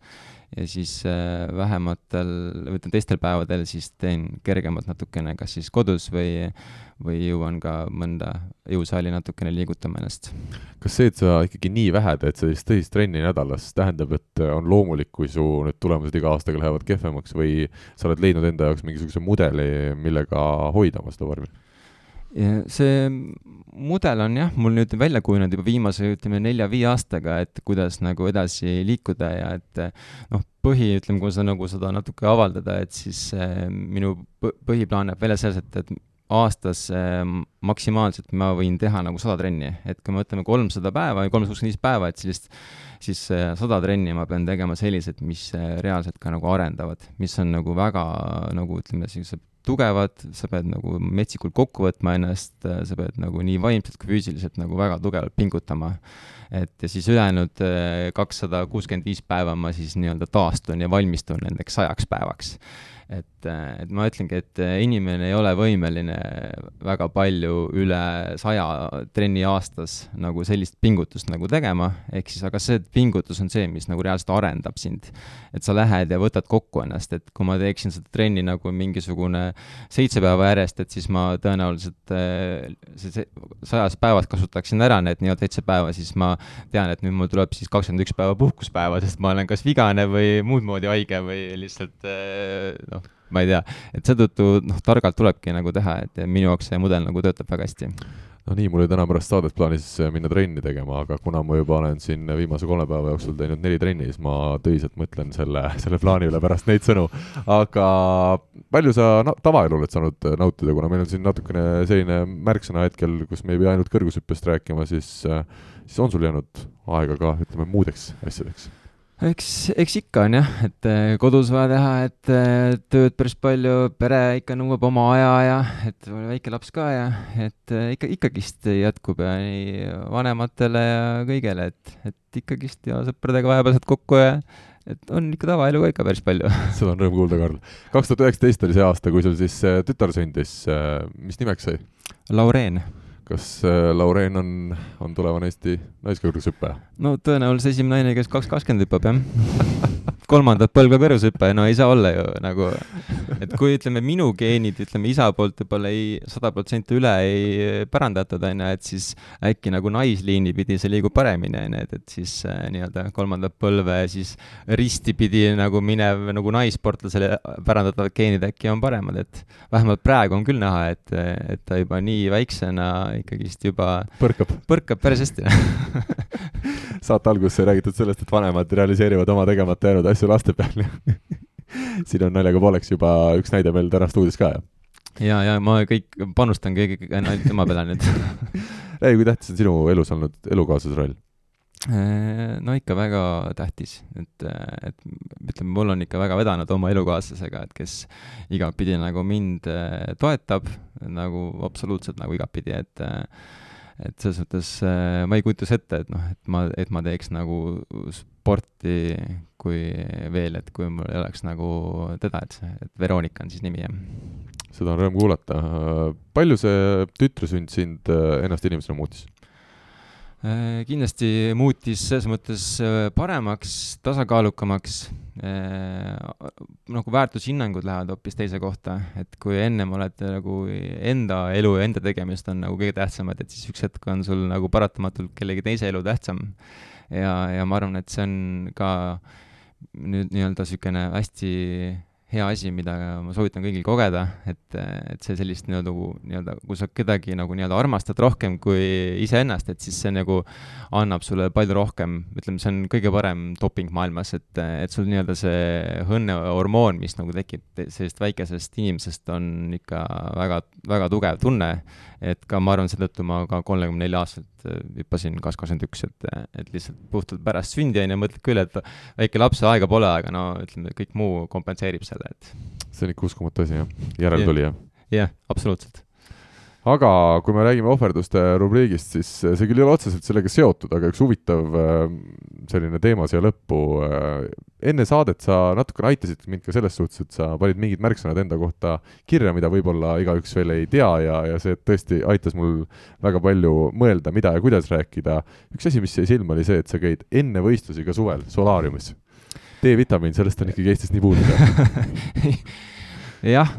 [SPEAKER 3] ja siis äh, vähematel, või ütleme teistel päevadel siis teen kergemalt natukene, kas siis kodus või, või jõuan ka mõnda jõusaali natukene liigutama ennast.
[SPEAKER 2] kas see, et sa ikkagi nii vähe teed sellist tõsist trenni nädalas, tähendab, et on loomulik, kui su need tulemused iga aastaga lähevad kehvemaks või sa oled leidnud enda jaoks mingisuguse mudeli, millega hoida oma seda vormi?
[SPEAKER 3] See mudel on jah, mul nüüd välja kujunenud juba viimase, ütleme, nelja-viie aastaga, et kuidas nagu edasi liikuda ja et noh, põhi, ütleme, kui sa nagu seda natuke avaldada, et siis äh, minu põhiplaan näeb välja selles, et, et aastas äh, maksimaalselt ma võin teha nagu sada trenni, et kui me võtame kolmsada päeva või kolmsada kuuskümmend viis päeva, et sellist, siis äh, sada trenni ma pean tegema sellised, mis äh, reaalselt ka nagu arendavad, mis on nagu väga nagu ütleme, sellised tugevad, sa pead nagu metsikult kokku võtma ennast, sa pead nagu nii vaimselt kui füüsiliselt nagu väga tugevalt pingutama. et ja siis ülejäänud eh, kakssada kuuskümmend viis päeva ma siis nii-öelda taastun ja valmistun nendeks sajaks päevaks et, et ma ütlengi, et inimene ei ole võimeline väga palju üle saja trenni aastas nagu sellist pingutust nagu tegema, ehk siis aga see pingutus on see, mis nagu reaalselt arendab sind. et sa lähed ja võtad kokku ennast, et kui ma teeksin seda trenni nagu mingisugune seitse päeva järjest, et siis ma tõenäoliselt eh, see sajas päevas kasutaksin ära need nii-öelda seitse päeva, siis ma tean, et nüüd mul tuleb siis kakskümmend üks päeva puhkuspäeva, sest ma olen kas vigane või muud moodi haige või lihtsalt noh, ma ei tea, et seetõttu noh, targalt tulebki nagu teha, et minu jaoks see mudel nagu töötab väga hästi
[SPEAKER 2] no nii, mul oli täna pärast saadet plaanis minna trenni tegema, aga kuna ma juba olen siin viimase kolme päeva jooksul teinud neli trenni, siis ma tõsiselt mõtlen selle, selle plaani üle pärast neid sõnu. aga palju sa no, tavaelu oled saanud nautida, kuna meil on siin natukene selline märksõna hetkel, kus me ei pea ainult kõrgushüppest rääkima, siis, siis on sul jäänud aega ka, ütleme, muudeks asjadeks?
[SPEAKER 3] Eks, eks ikka on jah, et eh, kodus vaja teha, et eh, tööd päris palju, pere ikka nõuab oma aja ja et väike laps ka ja et eh, ikka, ikkagist jätkub ja nii vanematele ja kõigele, et, et ikkagist ja sõpradega vahepeal saad kokku ja et on ikka tavaelu ka ikka päris palju
[SPEAKER 2] seda on rõõm kuulda, Karl. kaks tuhat üheksateist oli see aasta, kui sul siis tütar sündis, mis nimeks sai?
[SPEAKER 3] Laureen
[SPEAKER 2] kas äh, Laureen on, on tulevane Eesti naiskõrgushüppaja?
[SPEAKER 3] no tõenäoliselt esimene naine, kes kaks kakskümmend hüppab, jah kolmandat põlve kõrgushüpe, no ei saa olla ju nagu, et kui ütleme, minu geenid, ütleme isa poolt võib-olla ei, sada protsenti üle ei pärandatud, on ju, et siis äkki nagu naisliini pidi see liigub paremini, on ju, et, et siis äh, nii-öelda kolmandat põlve siis risti pidi nagu minev nagu naissportlasele pärandatavad geenid äkki on paremad, et vähemalt praegu on küll näha, et, et ta juba nii väiksena ikkagist juba
[SPEAKER 2] põrkab,
[SPEAKER 3] põrkab päris hästi
[SPEAKER 2] saate alguses sai räägitud sellest, et vanemad realiseerivad oma tegemata jäänud asju laste peal siin on naljaga pooleks juba üks näide meil täna stuudios ka,
[SPEAKER 3] jah? ja, ja ma kõik panustan kõige ainult tema peale nüüd
[SPEAKER 2] ei, kui tähtis on sinu elus olnud elukaaslase roll?
[SPEAKER 3] No ikka väga tähtis, et, et ütleme, mul on ikka väga vedanud oma elukaaslasega, et kes igatpidi nagu mind toetab, nagu absoluutselt nagu igatpidi, et et selles mõttes ma ei kujuta ette, et noh, et ma, et ma teeks nagu sporti kui veel, et kui mul ei oleks nagu teda, et see, et Veronika on siis nimi, jah.
[SPEAKER 2] seda on rõõm kuulata. palju see tütresünd sind äh, ennast inimesena muutis?
[SPEAKER 3] Äh, kindlasti muutis selles mõttes äh, paremaks, tasakaalukamaks, nagu väärtushinnangud lähevad hoopis teise kohta, et kui ennem oled nagu enda elu ja enda tegemist on nagu kõige tähtsamad, et siis üks hetk on sul nagu paratamatult kellegi teise elu tähtsam. Ja, ja ma arvan, et see on ka nüüd nii-öelda niisugune hästi hea asi, mida ma soovitan kõigil kogeda, et, et see sellist nii-öelda, nii-öelda, kui sa kedagi nagu nii-öelda armastad rohkem kui iseennast, et siis see nagu annab sulle palju rohkem, ütleme, see on kõige parem doping maailmas, et, et sul nii-öelda see õnnehormoon, mis nagu tekib sellisest väikesest inimesest, on ikka väga, väga tugev tunne. Et ka ma arvan, seetõttu ma ka kolmekümne nelja aastaselt äh, hüppasin kas kakskümmend üks, et, et lihtsalt puhtalt pärast sündi on ju, mõtled küll, et väike laps, aega pole, aga no ütleme, kõik muu kompenseerib selle, et.
[SPEAKER 2] see on ikka uskumatu asi jah, järeltulija.
[SPEAKER 3] jah yeah,, absoluutselt
[SPEAKER 2] aga kui me räägime ohverduste rubriigist, siis see küll ei ole otseselt sellega seotud, aga üks huvitav äh, selline teema siia lõppu. Äh, enne saadet sa natukene aitasid mind ka selles suhtes, et sa panid mingid märksõnad enda kohta kirja, mida võib-olla igaüks veel ei tea ja, ja see tõesti aitas mul väga palju mõelda, mida ja kuidas rääkida. üks asi, mis jäi silma, oli see, et sa käid enne võistlusi ka suvel solaariumis. D-vitamiin, sellest on ikkagi Eestis nii puudu
[SPEAKER 3] jah,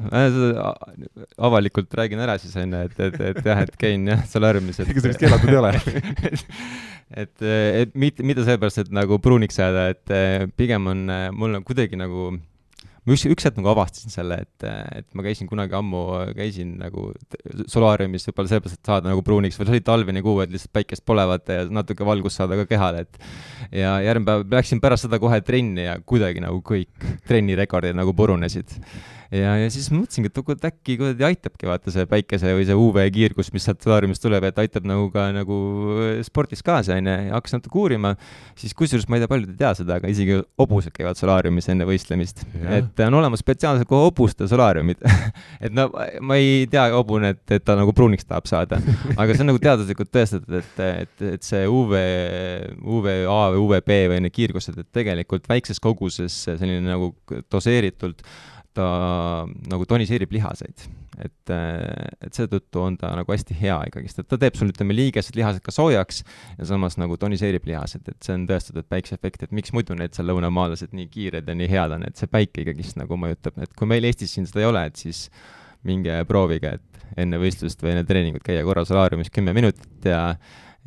[SPEAKER 3] avalikult räägin ära siis onju, et, et, et jah, et käin jah, solaariumis.
[SPEAKER 2] ega see vist keelatud ei ole
[SPEAKER 3] et, et mitte, mitte sellepärast, et nagu pruuniks jääda, et eh, pigem on, eh, mul on kuidagi nagu ma üks, üks hetk nagu avastasin selle, et, et ma käisin kunagi ammu, käisin nagu solaariumis võib-olla sellepärast, et saada nagu pruuniks või see oli talvine kuu, et lihtsalt päikest pole vaata ja natuke valgust saada ka kehale, et ja järgmine päev läksin pärast seda kohe trenni ja kuidagi nagu kõik trennirekordid nagu purunesid ja, ja siis mõtlesingi, et äkki kuidagi aitabki vaata see päikese või see UV-kiirgus, mis sealt solaariumist tuleb, et aitab nagu ka nagu spordis kaasa, onju, ja hakkasin natuke uurima, siis kusjuures ma ei tea, paljud ei tea seda, aga isegi hobused käivad solaariumis enne võistlemist. et on olemas spetsiaalsed hobuste solaariumid et no ma ei tea hobune, et, et ta nagu pruuniks tahab saada, aga see on nagu teaduslikult tõestatud, et, et, et see UV, UVA või UVB või need kiirgused, et tegelikult väikses koguses selline nagu doseeritult ta nagu toniseerib lihaseid. et, et seetõttu on ta nagu hästi hea ikkagist, et ta teeb sul, ütleme, liigesed lihased ka soojaks ja samas nagu toniseerib lihased, et see on tõestatud päikeseefekt, et miks muidu need seal lõunamaalased nii kiired ja nii head on, et see päike ikkagist nagu mõjutab, et kui meil Eestis siin seda ei ole, et siis minge proovige, et enne võistlust või enne treeningut käia korra solaariumis kümme minutit ja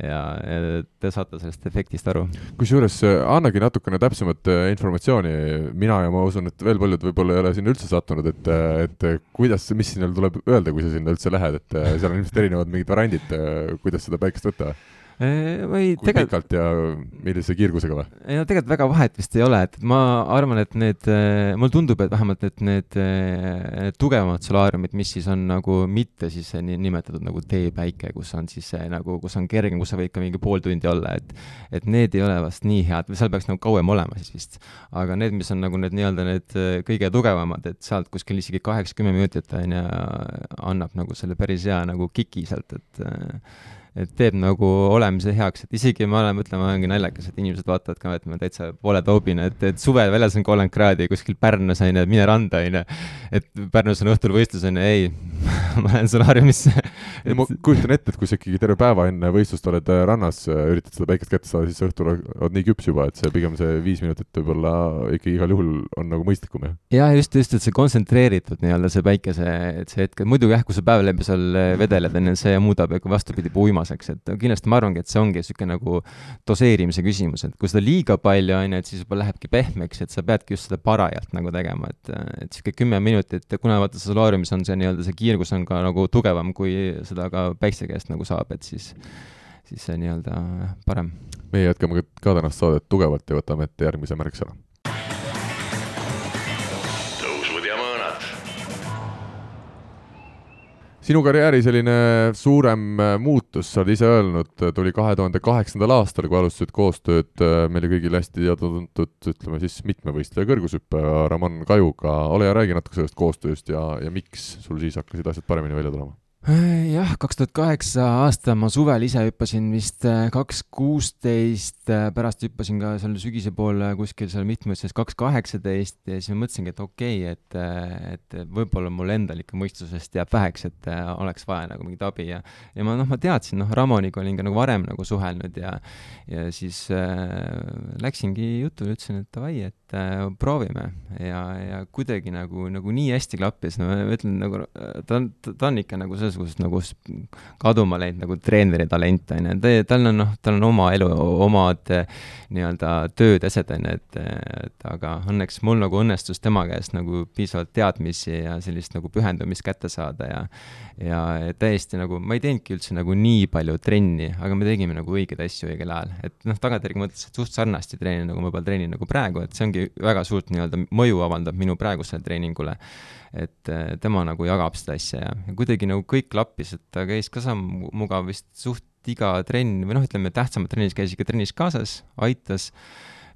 [SPEAKER 3] ja, ja te saate sellest efektist aru.
[SPEAKER 2] kusjuures äh, annagi natukene täpsemat äh, informatsiooni, mina ja ma usun, et veel paljud võib-olla ei ole sinna üldse sattunud, et, äh, et kuidas, mis sinna tuleb öelda, kui sa sinna üldse lähed, et seal on ilmselt erinevad mingid variandid, kuidas seda päikest võtta
[SPEAKER 3] või
[SPEAKER 2] kui tegel... pikalt ja millise kiirgusega või?
[SPEAKER 3] ei no tegelikult väga vahet vist ei ole, et ma arvan, et need, mulle tundub, et vähemalt, et need, need tugevamad solaariumid, mis siis on nagu mitte siis nii nimetatud nagu teepäike, kus on siis see nagu, kus on kergem, kus sa võid ka mingi pool tundi olla, et et need ei ole vast nii head seal peaks nagu kauem olema siis vist. aga need, mis on nagu need nii-öelda need kõige tugevamad, et sealt kuskil isegi kaheksa-kümme minutit on ju, annab nagu selle päris hea nagu kiki sealt, et et teeb nagu olemise heaks, et isegi ma olen, mõtlen, ma olengi naljakas, et inimesed vaatavad ka, et ma täitsa pole toobine, et, et suvel väljas on kolmkümmend kraadi kuskil Pärnus on ju, mine randa on ju. et Pärnus on õhtul võistlus on ju, ei ma lähen solaariumisse
[SPEAKER 2] et.... ma kujutan ette, et kui sa ikkagi terve päeva enne võistlust oled äh, rannas, äh, üritad seda päikest kätte saada, siis õhtul oled nii küps juba, et see pigem see viis minutit võib-olla ikkagi igal juhul on nagu mõistlikum, jah?
[SPEAKER 3] jah, just, just, et see kontsentreeritud nii-öelda see päikese, et see hetk, muidu jah, kui sa päev läbi seal vedeled, on ju, see muudab vastupidi uima viimaseks, et kindlasti ma arvangi, et see ongi niisugune nagu doseerimise küsimus, et kui seda liiga palju on ju, et siis võib-olla lähebki pehmeks, et sa peadki just seda parajalt nagu tegema, et, et niisugune kümme minutit, kuna vaata solaariumis on see nii-öelda see kiirgus on ka nagu tugevam, kui seda ka päikse käest nagu saab, et siis, siis see nii-öelda parem.
[SPEAKER 2] meie jätkame ka tänast saadet tugevalt ja võtame ette järgmise märksõna sinu karjääri selline suurem äh, muutus, sa oled ise öelnud, tuli kahe tuhande kaheksandal aastal, kui alustasid koostööd äh, meile kõigile hästi teada-tuntud, ütleme siis mitmevõistleja kõrgushüppaja Ramon Kajuga. ole hea, räägi natuke sellest koostööst ja, ja miks sul siis hakkasid asjad paremini välja tulema?
[SPEAKER 3] Äh, jah, kaks tuhat kaheksa aasta ma suvel ise hüppasin vist äh, kaks kuusteist, äh, pärast hüppasin ka seal sügise poole kuskil seal mitmes, kaks kaheksateist ja siis ma mõtlesingi, et okei okay,, et, et võib-olla mul endal ikka mõistusest jääb väheks, et oleks vaja nagu mingit abi ja ja ma noh, ma teadsin, noh, Ramoniga olin ka nagu varem nagu suhelnud ja ja siis äh, läksingi jutule, ütlesin, et davai, et proovime ja, ja kuidagi nagu, nagu nii hästi klappis, no ma ütlen nagu ta on, ta on ikka nagu selles suhtes nagu kaduma läinud nagu treeneri talent on ju, ta, tal on noh, tal on oma elu, omad nii-öelda tööd-asjad on ju, et, et aga õnneks mul nagu õnnestus tema käest nagu piisavalt teadmisi ja sellist nagu pühendumist kätte saada ja ja täiesti nagu, ma ei teinudki üldse nagu nii palju trenni, aga me tegime nagu õigeid asju õigel ajal, et noh, tagantjärgi mõttes, et suht sarnasti treenin, nagu ma võib-olla treenin nagu praegu, et see ongi väga suurt nii-öelda mõju avaldab minu praegusele treeningule. et äh, tema nagu jagab seda asja ja, ja kuidagi nagu kõik klappis, et ta käis ka sammuga vist suht iga trenn või noh, ütleme tähtsamad trennis käis ikka trennis kaasas, aitas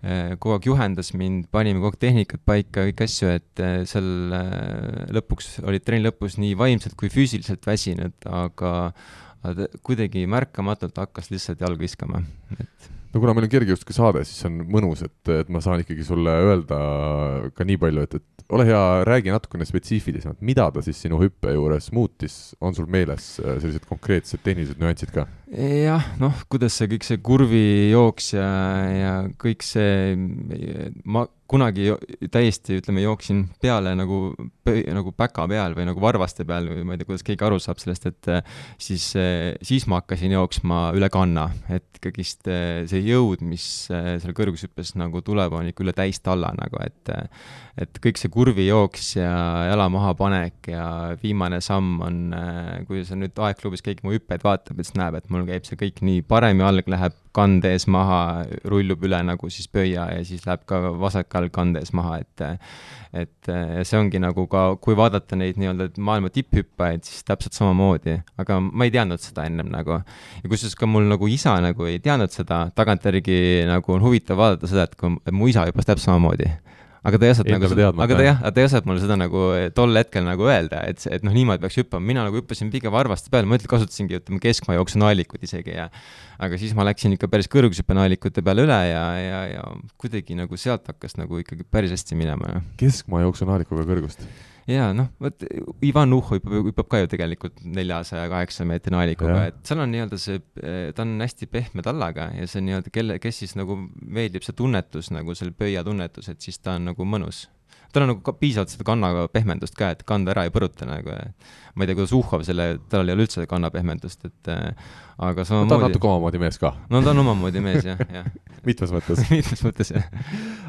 [SPEAKER 3] äh, kogu aeg juhendas mind, panime kogu aeg tehnikat paika, kõiki asju, et äh, seal lõpuks olid trenni lõpus nii vaimselt kui füüsiliselt väsinud, aga, kuidagi märkamatult hakkas lihtsalt jalga viskama, et
[SPEAKER 2] no kuna meil on kergejõustike saade, siis on mõnus, et, et ma saan ikkagi sulle öelda ka nii palju, et, et ole hea, räägi natukene spetsiifilisemalt, mida ta siis sinu hüppe juures muutis, on sul meeles äh, sellised konkreetsed tehnilised nüansid ka?
[SPEAKER 3] Jah, noh, kuidas see kõik see kurvijooks ja, ja kõik see, ma kunagi täiesti, ütleme, jooksin peale nagu, nagu päka peal või nagu varvaste peal või ma ei tea, kuidas keegi aru saab sellest, et siis, siis ma hakkasin jooksma üle kanna, et ikkagist see jõud, mis seal kõrgushüppes nagu tuleb, on ikka üle täistalla nagu, et et kõik see kurvijooks ja jala mahapanek ja viimane samm on, kui sa nüüd aegklubis keegi mu hüppeid vaatab, siis näeb, et mul käib see kõik nii parem jalg läheb kande ees maha, rullub üle nagu siis pöia ja siis läheb ka vasak jalg kande ees maha, et et see ongi nagu ka, kui vaadata neid nii-öelda maailma tipphüppajaid, siis täpselt samamoodi, aga ma ei teadnud seda ennem nagu. ja kusjuures ka mul nagu isa nagu ei teadnud seda, tagantjärgi nagu on huvitav vaadata seda, et kui mu isa hüppas täpselt samamoodi aga ta ei osanud nagu aga ta jah, ta ei osanud mulle seda nagu eh, tol hetkel nagu öelda, et, et noh, niimoodi peaks hüppama, mina nagu hüppasin pigem varvaste peale, ma ütlen, kasutasingi, ütleme, keskmaa jooksu naelikut isegi ja aga siis ma läksin ikka päris kõrgushüppenaalikute peale üle ja, ja, ja kuidagi nagu sealt hakkas nagu ikkagi päris hästi minema.
[SPEAKER 2] keskmaa jooksu naalikuga kõrgust?
[SPEAKER 3] Jaa, noh, vot Ivan Nuhho hüppab, hüppab ka ju tegelikult neljasaja, kaheksa meetri naalikuga, et seal on nii-öelda see, ta on hästi pehme tallaga ja see nii-öelda, kelle, kes siis nagu meeldib see tunnetus nagu selle pöia tunnetus, et siis ta on nagu mõnus tal on nagu piisavalt seda kannaga pehmendust ka, et kanda ära ei põruta nagu, ma ei tea, kuidas Uhhov selle, tal ei ole üldse kannapehmendust, et aga samamoodi.
[SPEAKER 2] ta on natuke omamoodi mees ka.
[SPEAKER 3] no ta on omamoodi mees jah, jah
[SPEAKER 2] mitmes mõttes
[SPEAKER 3] mitmes mõttes jah.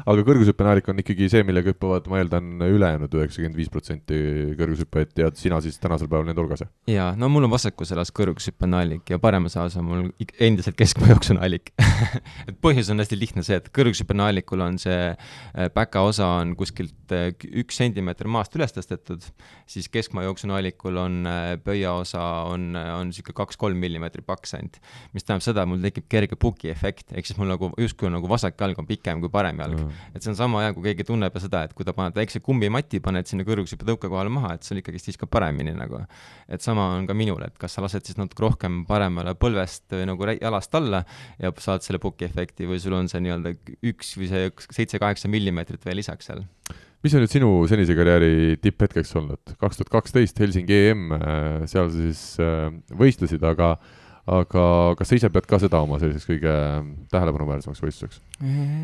[SPEAKER 2] aga kõrgushüppenäärik on ikkagi see, millega hüppavad, ma eeldan, ülejäänud üheksakümmend viis protsenti kõrgushüppajaid ja sina siis tänasel päeval nende hulgas, jah?
[SPEAKER 3] jaa, no mul on vasakus jalas kõrgushüppenaalik ja paremas jalas on mul endiselt keskmaajooksunaalik et põhjus on hästi lihtne see, et kõrgushüppenaalikul on see äh, päka osa on kuskilt äh, üks sentimeeter maast üles tõstetud, siis keskmaajooksunaalikul on äh, pöiaosa on, on niisugune kaks-kolm millimeetrit pakk kaks ainult. mis tähendab seda, et mul tekib kerge puki efekt, ehk siis mul nagu justkui nagu vasak jalg on pikem kui parem jalg mm.. et see on sama hea, kui keegi tunneb seda, et kui ta paneb väikse kummimati, paned sinna kõrgushüppe tõuke kohale maha, et sul ikkagist viskab paremini nagu. et sama on ka minul, et kas sa lased siis natuke rohkem paremale põlvest või nagu jalast alla ja saad selle puki efekti või sul on see nii-öelda üks või see seitse-kaheksa millimeetrit veel lisaks seal
[SPEAKER 2] mis on nüüd sinu senise karjääri tipphetkeks olnud? kaks tuhat kaksteist Helsingi EM, äh, seal sa siis äh, võistlesid, aga aga kas sa ise pead ka seda oma selliseks kõige tähelepanuväärsemaks võistluseks?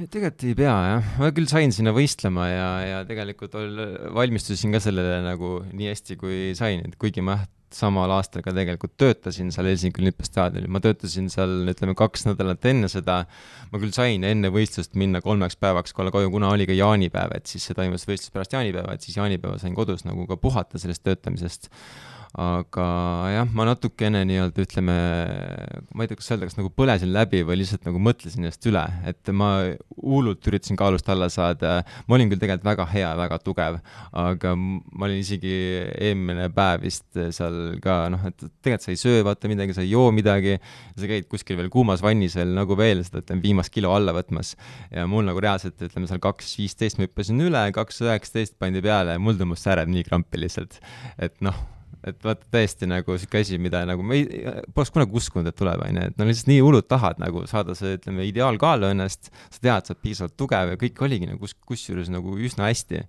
[SPEAKER 3] tegelikult ei pea jah, ma küll sain sinna võistlema ja, ja tegelikult ol, valmistusin ka sellele nagu nii hästi, kui sain, et kuigi ma samal aastal ka tegelikult töötasin seal Helsingi olümpiastaadionil, ma töötasin seal ütleme kaks nädalat enne seda, ma küll sain enne võistlust minna kolmeks päevaks kohe koju, kuna oli ka jaanipäev, et siis see toimus võistlus pärast jaanipäeva, et siis jaanipäeva sain kodus nagu ka puhata sellest töötamisest aga jah, ma natukene nii-öelda ütleme, ma ei tea, kas öelda, kas nagu põlesin läbi või lihtsalt nagu mõtlesin ennast üle, et ma hullult üritasin kaalust alla saada, ma olin küll tegelikult väga hea, väga tugev, aga ma olin isegi eelmine päev vist seal ka noh, et tegelikult sa ei söö vaata midagi, sa ei joo midagi, sa käid kuskil veel kuumas vannis veel nagu veel seda, ütleme, viimast kilo alla võtmas. ja mul nagu reaalselt, ütleme seal kaks viisteist ma hüppasin üle, kaks üheksateist pandi peale ja mul tõmbas sääred nii krampi lihtsalt. et noh, et vaata tõesti nagu sihuke asi, mida nagu ma ei, poleks kunagi uskunud, et tuleb, on ju, et no lihtsalt nii hullult tahad nagu saada see, ütleme, ideaalkaalu ennast, sa tead, sa oled piisavalt tugev ja kõik oligi nagu kus, kusjuures nagu üsna hästi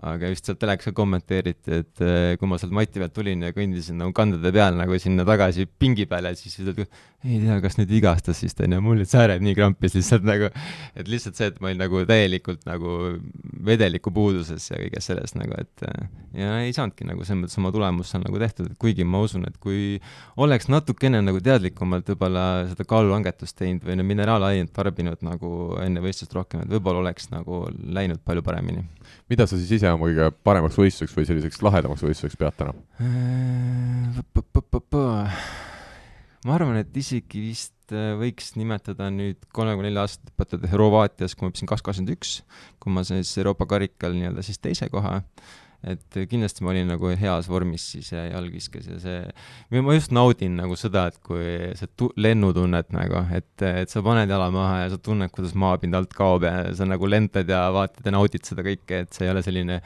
[SPEAKER 3] aga just sealt telekas ka kommenteeriti, et eh, kui ma sealt mati pealt tulin ja kõndisin nagu kandade peal nagu sinna tagasi pingi peale, siis ütled, ei tea, kas nüüd vigastas vist onju, mul olid sääred nii krampis lihtsalt nagu, et lihtsalt see, et ma olin nagu täielikult nagu vedeliku puuduses ja kõiges selles nagu, et eh, ja ei saanudki nagu selles mõttes oma tulemus seal nagu tehtud, et kuigi ma usun, et kui oleks natukene nagu teadlikumalt võib-olla seda kaalulangetust teinud või mineraalainet tarbinud nagu enne võistlust rohkem, et võib-olla oleks nagu läinud palju paremini.
[SPEAKER 2] Mida sa siis ise oma kõige paremaks võistluseks või selliseks lahedamaks võistluseks pead täna?
[SPEAKER 3] ma arvan, et isegi vist äh, võiks nimetada nüüd kolmekümne nelja aastat õpetatud Horvaatias, kui ma õppisin kaks kakskümmend üks, kui ma siis Euroopa karikal nii-öelda siis teise koha et kindlasti ma olin nagu heas vormis siis ja jalgviskes ja see, ma just naudin nagu seda, et kui see tu-, lennutunnet nagu, et, et sa paned jala maha ja sa tunned, kuidas maapind alt kaob ja sa nagu lendad ja vaatad ja naudid seda kõike, et see ei ole selline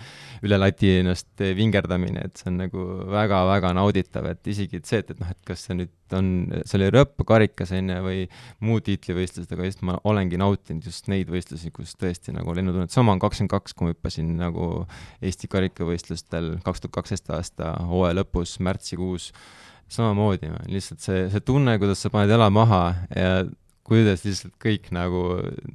[SPEAKER 3] üle lati ennast vingerdamine, et see on nagu väga-väga nauditav, et isegi et see, et, et noh, et kas see nüüd on, see oli Euroopa karikas on ju, või muud tiitlivõistlused, aga just ma olengi nautinud just neid võistlusi, kus tõesti nagu lennutunnet, sama on kakskümmend kaks, kui ma hüppasin nagu Eesti karikavõistlustel kaks tuhat kaksteist aasta hooaja lõpus, märtsikuus, samamoodi, lihtsalt see, see tunne, kuidas sa paned jala maha ja kuidas lihtsalt kõik nagu,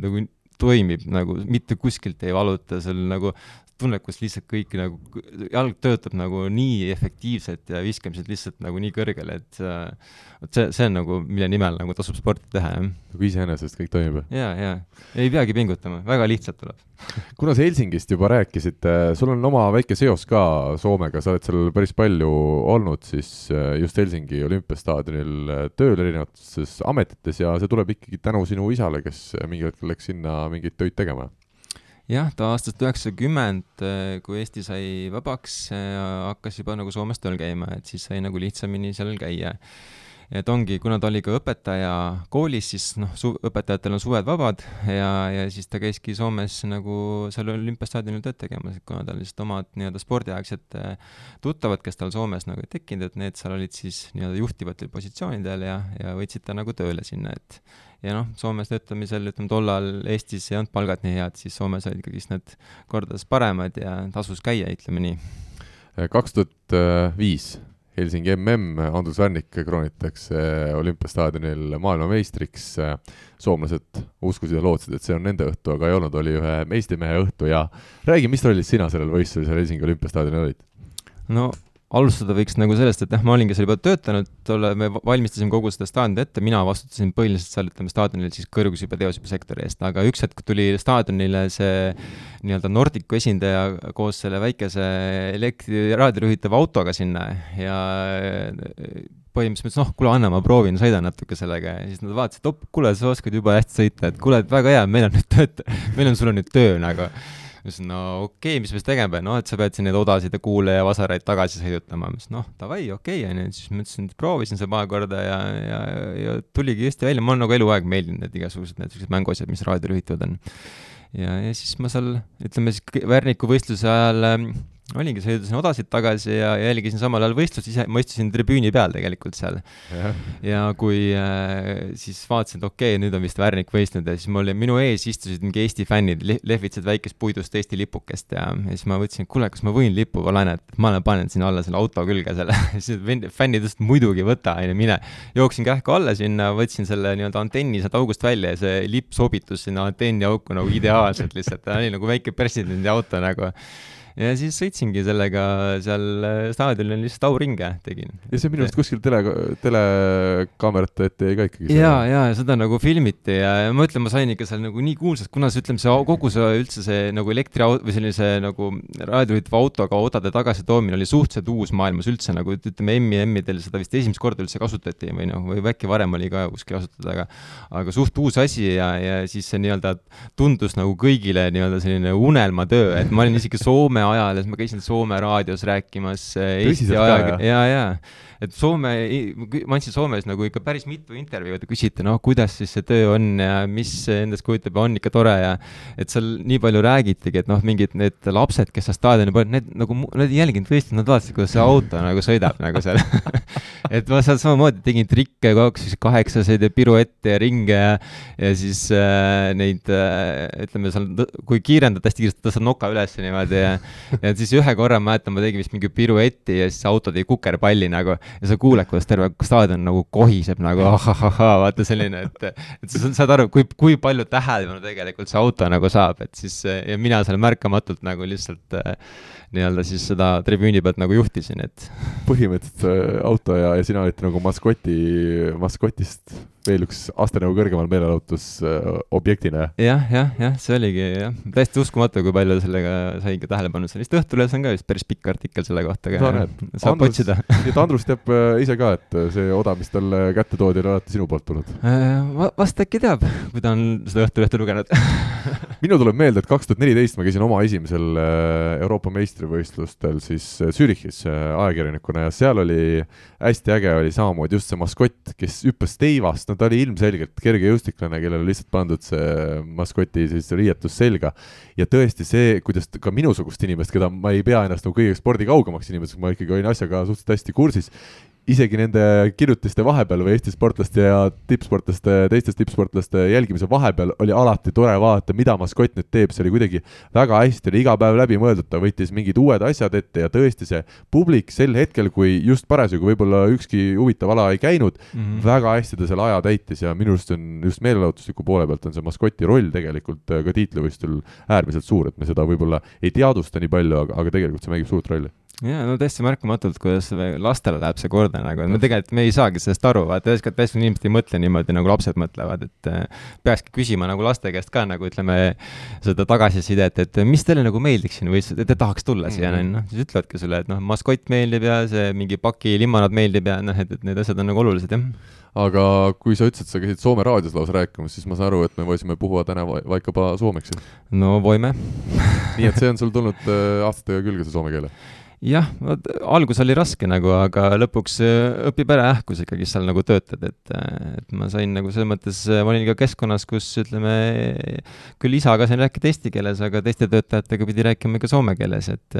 [SPEAKER 3] nagu toimib nagu, mitte kuskilt ei valuta, sul nagu tunned, kus lihtsalt kõik nagu, jalg töötab nagu nii efektiivselt ja viskamised lihtsalt nagu nii kõrgele, et vot see, see on nagu, mille nimel nagu tasub sporti teha, jah.
[SPEAKER 2] nagu iseenesest kõik toimib?
[SPEAKER 3] jaa, jaa. ei peagi pingutama, väga lihtsalt tuleb
[SPEAKER 2] kuna sa Helsingist juba rääkisid, sul on oma väike seos ka Soomega, sa oled seal päris palju olnud siis äh, just Helsingi olümpiastaadionil äh, tööl erinevates ametites ja see tuleb ikkagi tänu sinu isale, kes mingil hetkel läks sinna mingeid töid tegema
[SPEAKER 3] jah, ta aastast üheksakümmend, äh, kui Eesti sai vabaks, äh, hakkas juba nagu Soomes tööl käima, et siis sai nagu lihtsamini seal käia. Et ongi, kuna ta oli ka õpetaja koolis, siis noh, su-, õpetajatel on suved vabad ja, ja siis ta käiski Soomes nagu seal olümpiastaadionil tööd tegemas, et kuna tal lihtsalt omad nii-öelda spordiaegsed äh, tuttavad, kes tal Soomes nagu tekkinud, et need seal olid siis nii-öelda juhtivatel positsioonidel ja, ja võtsid ta nagu tööle sinna, et ja noh, Soomes töötamisel, ütleme tollal Eestis ei olnud palgad nii head, siis Soomes olid ikkagist need kordades paremad ja tasus käia, ütleme nii.
[SPEAKER 2] kaks tuhat viis Helsingi mm, Andrus Värnik kroonitakse olümpiastaadionil maailmameistriks. soomlased uskusid ja lootsid, et see on nende õhtu, aga ei olnud, oli ühe meistrimehe õhtu ja räägi, mis rollis sina sellel võistlusel Helsingi olümpiastaadionil olid?
[SPEAKER 3] no alustada võiks nagu sellest, et jah, ma olingi seal juba töötanud, tolle, me valmistasime kogu seda staadionit ette, mina vastutasin põhiliselt seal, ütleme, staadionil siis kõrgushüppe teoshüppe sektori eest, aga üks hetk tuli staadionile see nii-öelda Nordicu esindaja koos selle väikese elektri, raadioga juhitava autoga sinna ja põhimõtteliselt ütles, noh, kuule, anna, ma proovin, sõidan natuke sellega. Ja siis nad vaatasid, et op, kuule, sa oskad jube hästi sõita, et kuule, et väga hea, meil on nüüd tööd, meil on, sul on nüüd töö nagu ma ütlesin, no okei okay,, mis me siis tegema peame, noh, et sa pead siin neid odasid ja kuule ja vasaraid tagasi sõidutama. ma ütlesin, noh, davai, okei okay,, onju, siis ma ütlesin, proovisin seda paar korda ja, ja, ja tuligi hästi välja, mul on nagu eluaeg meeldinud need igasugused need siuksed mänguasjad, mis raadiol juhitud on. ja, ja siis ma seal, ütleme siis Värniku võistluse ajal ähm, olingi, sõidasin odasid tagasi ja jälgisin samal ajal võistlust, ise ma istusin tribüüni peal tegelikult seal. ja kui äh, siis vaatasin, et okei okay,, nüüd on vist Värnik võistlenud ja siis mul, minu ees istusid mingi Eesti fännid, lehvitasid väikest puidust Eesti lipukest ja, ja siis ma mõtlesin, et kuule, kas ma võin lipu laenata, et ma panen sinna alla selle auto külge selle siis fännid ütlesid, muidugi võta, onju, mine. jooksin kähku alla sinna, võtsin selle nii-öelda antenni sealt august välja ja see lipp sobitus sinna antenni auku nagu ideaalselt lihtsalt, ta oli nagu väike presidendi auto nagu ja siis sõitsingi sellega seal äh, staadionil lihtsalt auringe tegin.
[SPEAKER 2] ja see minu arust kuskil tele, telekaamerate ette jäi ka ikkagi.
[SPEAKER 3] ja, ja seda nagu filmiti ja, ja ma ütlen, ma sain ikka seal nagu nii kuulsaks, kuna see, ütleme, see kogu see üldse see nagu elektriauto või sellise nagu raadiojuhitava autoga odade tagasitoomine oli suhteliselt uus maailmas üldse nagu ütleme, M-idel seda vist esimest korda üldse kasutati või noh, või äkki varem oli ka kuskil kasutada, aga aga suht uus asi ja, ja siis see nii-öelda tundus nagu kõigile nii-öelda selline unelmatöö, et ma olin isegi Soome Soome ajal ja siis ma käisin Soome raadios rääkimas äh, Eesti
[SPEAKER 2] jah?
[SPEAKER 3] ja, ja et Soome, ma andsin Soomes nagu ikka päris mitu intervjuud ja küsiti, noh, kuidas siis see töö on ja mis endast kujutab ja on ikka tore ja et seal nii palju räägitigi, et noh, mingid need lapsed, kes seal staadioni peal, need nagu, nad ei jälginud võistlust, nad vaatasid, kuidas see auto nagu sõidab nagu seal. Et ma seal samamoodi tegin trikke siis kaheksaseid ja piruette ja ringe ja ja siis äh, neid äh, ütleme seal, kui kiirendad hästi kiiresti, tõstad noka üles niimoodi ja ja siis ühe korra ma mäletan, ma tegin vist mingi pirueti ja siis auto tegi kukerpalli nagu. Ja sa kuuled, kuidas terve staadion nagu kohiseb nagu ahahahah, vaata selline, et, et sa saad aru, kui, kui palju tähelepanu tegelikult see auto nagu saab, et siis ja mina seal märkamatult nagu lihtsalt äh, nii-öelda siis seda tribüüni pealt nagu juhtisin, et
[SPEAKER 2] põhimõtteliselt see auto ja, ja sina olite nagu maskoti, maskotist veel üks aste nagu kõrgemal meelelahutusobjektina.
[SPEAKER 3] jah, jah, jah, see oligi jah, täiesti uskumatu, kui palju sellega sai ka tähelepanu, see vist Õhtulehes on ka vist päris pikk artikkel selle kohta, aga saab
[SPEAKER 2] Andrus,
[SPEAKER 3] otsida.
[SPEAKER 2] nii et Andrus teab äh, ise ka, et äh, see oda, mis talle kätte toodi, oli alati sinu poolt tulnud.
[SPEAKER 3] Va-, vast äkki teab, kui ta on seda Õhtulehte lugenud
[SPEAKER 2] minul tuleb meelde, et kaks tuhat neliteist ma käisin oma esimesel äh, Euroopa meistrivõistlustel siis äh, Zürichis äh, ajakirjanikuna ja seal oli hästi äge oli samamoodi just see maskott, kes hüppas teivast, no ta oli ilmselgelt kergejõustiklane, kellele lihtsalt pandud see maskoti siis riietus selga. ja tõesti see, kuidas ka minusugust inimest, keda ma ei pea ennast nagu kõige spordikaugemaks inimeseks, ma ikkagi olin asjaga suhteliselt hästi kursis, isegi nende kirjutiste vahepeal või Eesti sportlaste ja tippsportlaste, teistest tippsportlaste jälgimise vahepeal oli alati tore vaadata, mida maskott nüüd teeb, see oli kuidagi väga hästi, oli iga päev läbi mõeldud, ta võttis mingid uued asjad ette ja tõesti see publik sel hetkel, kui just parasjagu võib-olla ükski huvitav ala ei käinud mm, -hmm. väga hästi ta selle aja täitis ja minu arust on just meelelahutusliku poole pealt on see maskoti roll tegelikult äh, ka tiitlivõistlustel äärmiselt suur, et me seda võib-olla ei teadvusta nii palju, aga, aga tegelikult see mängib suurt rolli.
[SPEAKER 3] Jaa, no täiesti märkamatult, kuidas lastele läheb see korda nagu, et me tegelikult, me ei saagi sellest aru, vaata, üldiselt täiskasvanud inimesed ei mõtle niimoodi, nagu lapsed mõtlevad, et äh, peakski küsima nagu laste käest ka nagu ütleme, seda tagasisidet, et mis teile nagu meeldiks siin võistlusel, et te tahaks tulla siia, on ju, noh, siis ütlevadki sulle, et noh, maskott meeldib ja see mingi paki limonaad meeldib ja noh, et, et need asjad on nagu olulised, jah.
[SPEAKER 2] aga kui sa ütlesid, sa käisid Soome raadios lausa rääkimas, siis ma saan aru, et me võisime puhua täna va- vaikkapa suomeksi.
[SPEAKER 3] no voime.
[SPEAKER 2] nii et see on sul tulnud äh, aastatega külge, see soome keel?
[SPEAKER 3] Jah, vot algus oli raske nagu, aga lõpuks äh, õpib ära jah, kui sa ikkagi seal nagu töötad, et, äh, et ma sain nagu selles mõttes, ma olin ka keskkonnas, kus ütleme, küll isaga sain rääkida eesti keeles, aga teiste töötajatega pidi rääkima ikka soome keeles, et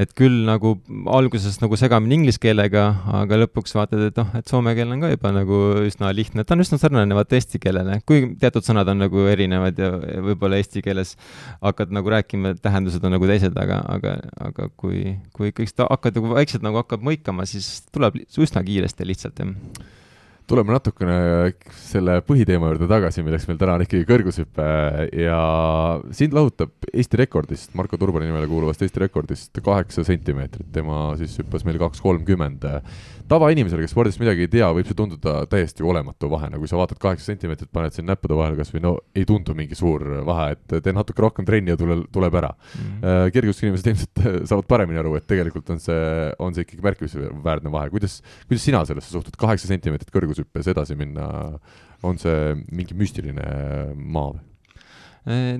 [SPEAKER 3] et küll nagu alguses nagu segamini inglise keelega, aga lõpuks vaatad, et noh, et soome keel on ka juba nagu üsna lihtne, ta on üsna sarnane vaata eesti keelele, kuigi teatud sõnad on nagu erinevad ja võib-olla eesti keeles hakkad nagu rääkima, tähendused on nagu teised, aga, aga, aga kui, kui ikkagi seda hakkad nagu vaikselt nagu hakkab mõikama, siis tuleb üsna kiiresti lihtsalt, jah.
[SPEAKER 2] Tuleme natukene selle põhiteema juurde tagasi, milleks meil täna on ikkagi kõrgushüpe ja sind lahutab Eesti rekordist, Marko Turbani nimele kuuluvast Eesti rekordist kaheksa sentimeetrit, tema siis hüppas meil kaks kolmkümmend. tavainimesele, kes spordist midagi ei tea, võib see tunduda täiesti olematu vahena, kui sa vaatad kaheksa sentimeetrit, paned siin näppude vahele kas või no ei tundu mingi suur vahe, et tee natuke rohkem trenni ja tule, tuleb ära mm.. kergejõustikuinimesed ilmselt saavad paremini aru, et tegelikult on see, on see ikkagi märkimisväärne vahe, kuidas, kuidas sina sellesse suhtud, kaheksa sentimeetrit kõrgushüppes edasi minna, on see mingi müstiline maa või?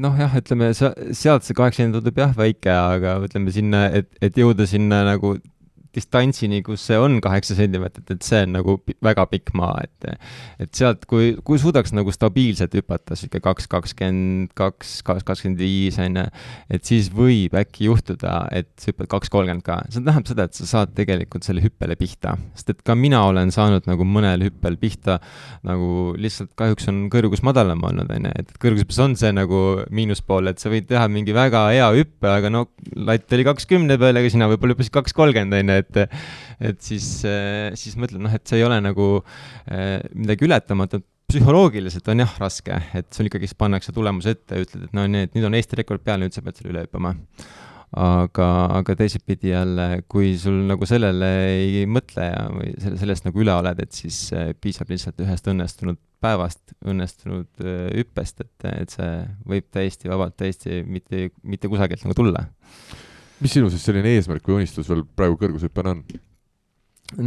[SPEAKER 3] noh jah, ütleme sa- sealt see kaheksakümmend tundub jah väike, aga ütleme sinna, et, et jõuda sinna nagu distantsini, kus see on kaheksa sentimeetrit, et see on nagu väga pikk maa, et et sealt, kui, kui suudaks nagu stabiilselt hüpata sihuke kaks kakskümmend kaks, kaks kakskümmend viis on ju, et siis võib äkki juhtuda, et sa hüppad kaks kolmkümmend ka, see tähendab seda, et sa saad tegelikult selle hüppele pihta, sest et ka mina olen saanud nagu mõnel hüppel pihta nagu lihtsalt kahjuks on kõrgus madalam olnud, on ju, et kõrgushüppes on see nagu miinuspool, et sa võid teha mingi väga hea hüppe, aga no latt oli kakskümne peal, aga sina võib-olla hüppasid kaks kolmkümmend, on ju, et et siis, siis mõtled, noh, et see ei ole nagu eh, midagi ületamatut, psühholoogiliselt on jah raske, et sul ikkagi pannakse tulemus ette ja ütled, et no nii, et nüüd on Eesti rekord peal, nüüd sa pead selle üle hüppama aga, aga teisipidi jälle, kui sul nagu sellele ei mõtle ja, või selle, sellest nagu üle oled, et siis eh, piisab lihtsalt ühest õnnestunud päevast, õnnestunud eh, hüppest, et, et see võib täiesti vabalt, täiesti mitte, mitte kusagilt nagu tulla.
[SPEAKER 2] Mis sinu siis selline eesmärk või unistus veel praegu kõrgushüppena on?